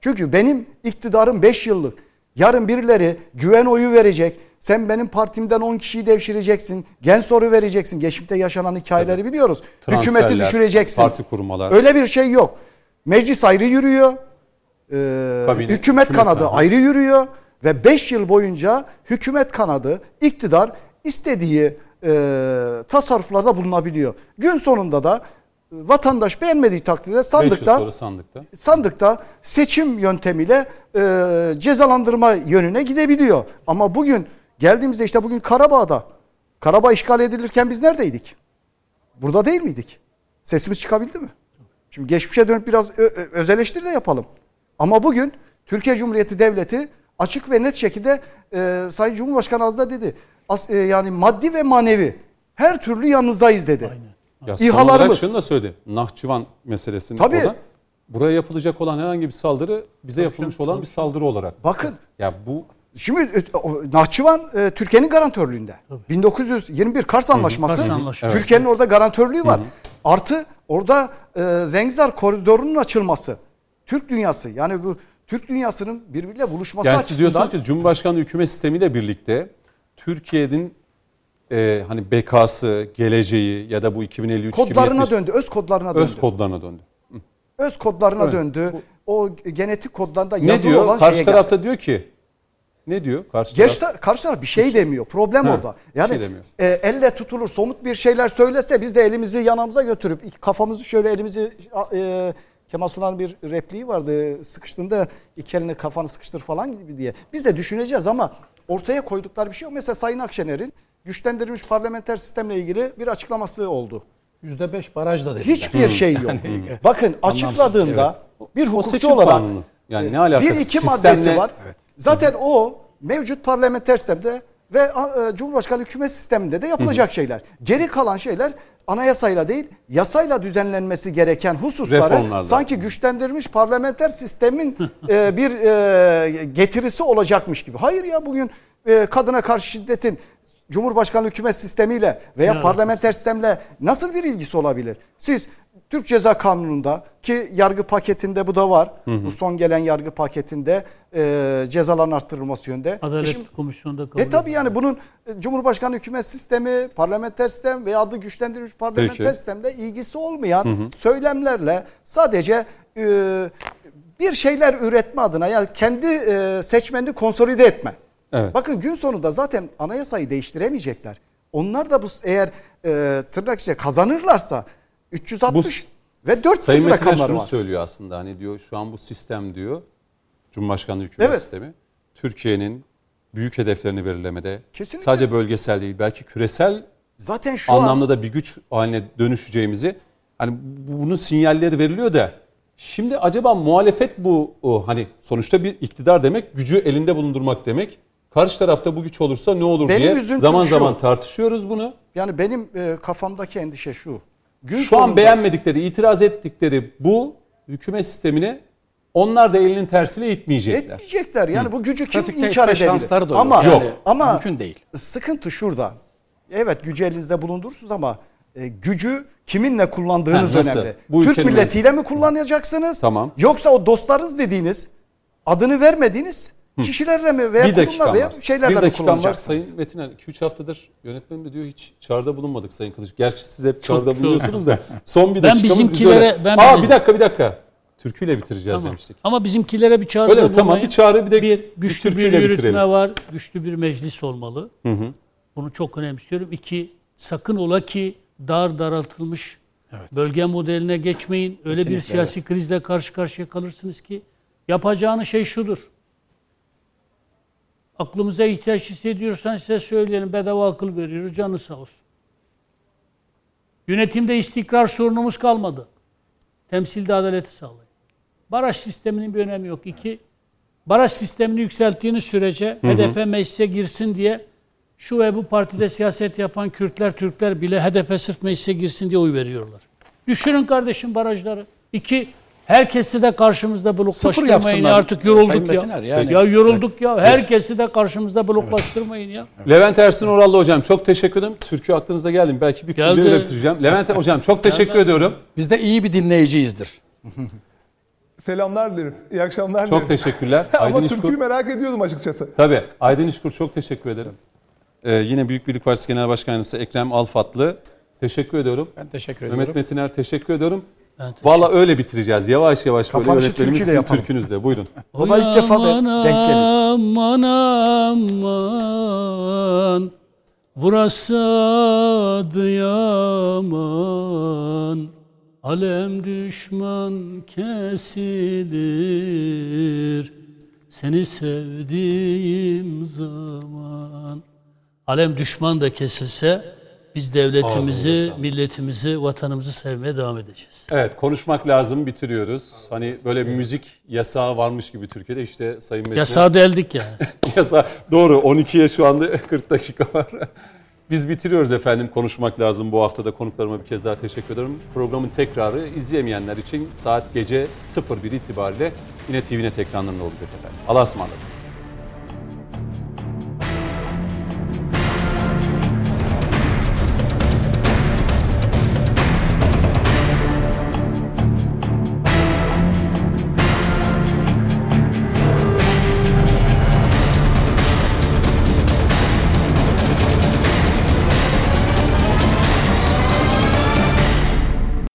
Çünkü benim iktidarım 5 yıllık. Yarın birileri güven oyu verecek. Sen benim partimden 10 kişiyi devşireceksin. Gen soru vereceksin. Geçmişte yaşanan hikayeleri biliyoruz. Hükümeti düşüreceksin. parti kurmalar. Öyle bir şey yok. Meclis ayrı yürüyor. Ee, Kabine, hükümet, hükümet kanadı kanadı. ayrı yürüyor ve 5 yıl boyunca hükümet kanadı iktidar istediği e, tasarruflarda bulunabiliyor. Gün sonunda da e, vatandaş beğenmediği takdirde sandıkta sandıkta. sandıkta seçim yöntemiyle e, cezalandırma yönüne gidebiliyor. Ama bugün geldiğimizde işte bugün Karabağ'da Karabağ işgal edilirken biz neredeydik? Burada değil miydik? Sesimiz çıkabildi mi? Şimdi geçmişe dönüp biraz öz eleştiri de yapalım. Ama bugün Türkiye Cumhuriyeti Devleti açık ve net şekilde e, Sayın Cumhurbaşkanı az da dedi. As- e, yani maddi ve manevi her türlü yanınızdayız dedi. Ya son İHA'larımız- olarak şunu da söyledi. Nahçıvan meselesini Tabii. o da buraya yapılacak olan herhangi bir saldırı bize yapılmış olan bir saldırı olarak. Bakın Ya bu Şimdi e, Nahçıvan e, Türkiye'nin garantörlüğünde. 1921 Kars Anlaşması. Kars Anlaşması. Türkiye'nin orada garantörlüğü var. Artı orada e, Zengizar koridorunun açılması. Türk dünyası yani bu Türk dünyasının birbiriyle buluşması yani siz açısından diyorsunuz ki Cumhurbaşkanlığı hükümet sistemiyle birlikte Türkiye'nin e, hani bekası, geleceği ya da bu 2053 kodlarına 2070 döndü, öz kodlarına döndü. öz kodlarına döndü. öz kodlarına Evet. döndü. O genetik kodlarında Ne yazılı diyor? olan Karşı şeye tarafta diyor ki ne diyor? Karşı Gerçi taraf ta- karşı taraf bir şey demiyor. Problem Ha, orada. bir Yani şey demiyor. e, elle tutulur somut bir şeyler söylese biz de elimizi yanımıza götürüp kafamızı şöyle elimizi e, Kemal Sunal'ın bir repliği vardı. Sıkıştığında iki elini kafanı sıkıştır falan gibi diye. Biz de düşüneceğiz ama ortaya koydukları bir şey yok. Mesela Sayın Akşener'in güçlendirilmiş parlamenter sistemle ilgili bir açıklaması oldu. %5 baraj da dediler. Hiçbir şey yok. Yani- Bakın Anlamsız, açıkladığında bir O hukukçu olarak kanunu. Yani ne alakası? bir iki Sistemle- maddesi var. Evet. Zaten o mevcut parlamenter sistemde ve e, Cumhurbaşkanı hükümet sisteminde de yapılacak şeyler. Geri kalan şeyler anayasayla değil yasayla düzenlenmesi gereken hususları sanki güçlendirilmiş parlamenter sistemin e, bir e, getirisi olacakmış gibi. Hayır ya bugün e, kadına karşı şiddetin Cumhurbaşkanı hükümet sistemiyle veya Ne parlamenter sistemle nasıl bir ilgisi olabilir? Siz Türk Ceza Kanunu'nda ki yargı paketinde bu da var. Bu son gelen yargı paketinde e, cezaların arttırılması yönde. E Adalet şimdi- Komisyonu'nda kabul e tabi yani bunun e, Cumhurbaşkanı hükümet sistemi, parlamenter sistem veya adı güçlendirilmiş parlamenter Peki. sistemle ilgisi olmayan söylemlerle sadece e, bir şeyler üretme adına yani kendi e, seçmenini konsolide etme. Evet. Bakın gün sonunda zaten anayasayı değiştiremeyecekler. Onlar da bu eğer e, tırnak içinde kazanırlarsa 360 ve 400 Sayın rakamları şunu var. söylüyor aslında hani diyor şu an bu sistem diyor Cumhurbaşkanlığı hükümet Evet. sistemi Türkiye'nin büyük hedeflerini belirlemede Kesinlikle. sadece bölgesel değil belki küresel Zaten şu anlamda an da bir güç haline dönüşeceğimizi hani bu- bunun sinyalleri veriliyor da şimdi acaba muhalefet bu o, hani sonuçta bir iktidar demek gücü elinde bulundurmak demek. Karşı tarafta bu güç olursa ne olur Benim diye zaman şu. zaman tartışıyoruz bunu. yani benim e, kafamdaki endişe şu. Gün Şu an sonunda- beğenmedikleri, itiraz ettikleri bu hükümet sistemini onlar da elinin tersiyle itmeyecekler. Etmeyecekler. Yani bu gücü kim Pratikte inkar edebilir? şansları da yok. Ama Yani ama mümkün değil. Sıkıntı şurada. Evet gücü elinizde bulundurursunuz ama e, gücü kiminle kullandığınız Ha, nasıl? önemli. Bu Türk milletiyle mi kullanacaksınız? Tamam. Yoksa o dostlarınız dediğiniz adını vermediğiniz kişilerle mi veya bir kurumla veya var. şeylerle Bir mi var. kullanacaksınız? Sayın Metin Ali 2-3 haftadır yönetmenim de diyor hiç çağrıda bulunmadık Sayın Kılıç. Gerçi siz hep çağrıda çok. bulunuyorsunuz da. Son bir Ben dakikamız biz bizimkilere- öyle- ben Aa bizim- bir dakika bir dakika. Türküyle bitireceğiz Tamam. demiştik. Ama bizimkilere bir çağrıda Öyle mi? Tamam, bir çağrı, bir de bir bir güçlü bir, türküyle yürütme bitirelim. var. Güçlü bir meclis olmalı. Bunu çok önemsiyorum. İki, sakın ola ki dar daraltılmış bölge modeline geçmeyin. Öyle bir Kesinlikle, siyasi krizle karşı karşıya kalırsınız ki yapacağınız şey şudur. Aklımıza ihtiyaç hissediyorsan size söyleyelim. Bedava akıl veriyoruz. Canı sağ olsun. Yönetimde istikrar sorunumuz kalmadı. Temsilde adaleti sağlayın. Baraj sisteminin bir önemi yok. İki, baraj sistemini yükselttiğiniz sürece HDP meclise girsin diye şu ve bu partide siyaset yapan Kürtler, Türkler bile HDP sırf meclise girsin diye oy veriyorlar. Düşürün kardeşim barajları. İki, herkesi de karşımızda bloklaştırmayın. yapsınlar. Artık Sayın yorulduk ya. Metiner, yani. Ya yorulduk ya. Herkesi de karşımızda bloklaştırmayın ya. Levent Ersin Orallı hocam çok teşekkür ederim. Türkü aklınıza geldi. Belki bir kulübe bitireceğim. Levent hocam çok teşekkür ediyorum. Biz de iyi bir dinleyiciyizdir. Selamlar dilerim. İyi akşamlar Çok dilerim. teşekkürler. Ama Aydın türküyü İşkur. merak ediyordum açıkçası. Tabii. Aydın İşkur çok teşekkür ederim. Ee, yine Büyük Birlik Partisi Genel Başkan Yardımcısı Ekrem Alfatlı. Teşekkür ediyorum. Ben teşekkür Mehmet ediyorum. Metiner teşekkür ediyorum. Valla öyle bitireceğiz. Yavaş yavaş böyle Kapanışı yönetmenimiz türküyle sizin yapalım. türkünüzle. Buyurun. O da ilk defa ben- denk gelir. Aman aman Burası Adıyaman Alem düşman kesilir Seni sevdiğim zaman Alem düşman da kesilse biz devletimizi, milletimizi, vatanımızı sevmeye devam edeceğiz. Evet konuşmak lazım bitiriyoruz. Hani böyle bir müzik yasağı varmış gibi Türkiye'de işte Sayın Metiner. Yasağı deldik yani. Yasa doğru 12'ye şu anda 40 dakika var. Biz bitiriyoruz efendim konuşmak lazım. Bu hafta da konuklarıma bir kez daha teşekkür ederim. Programın tekrarı izleyemeyenler için saat gece 01 itibariyle yine TVNet ekranlarında olacak efendim. Allah'a ısmarladık.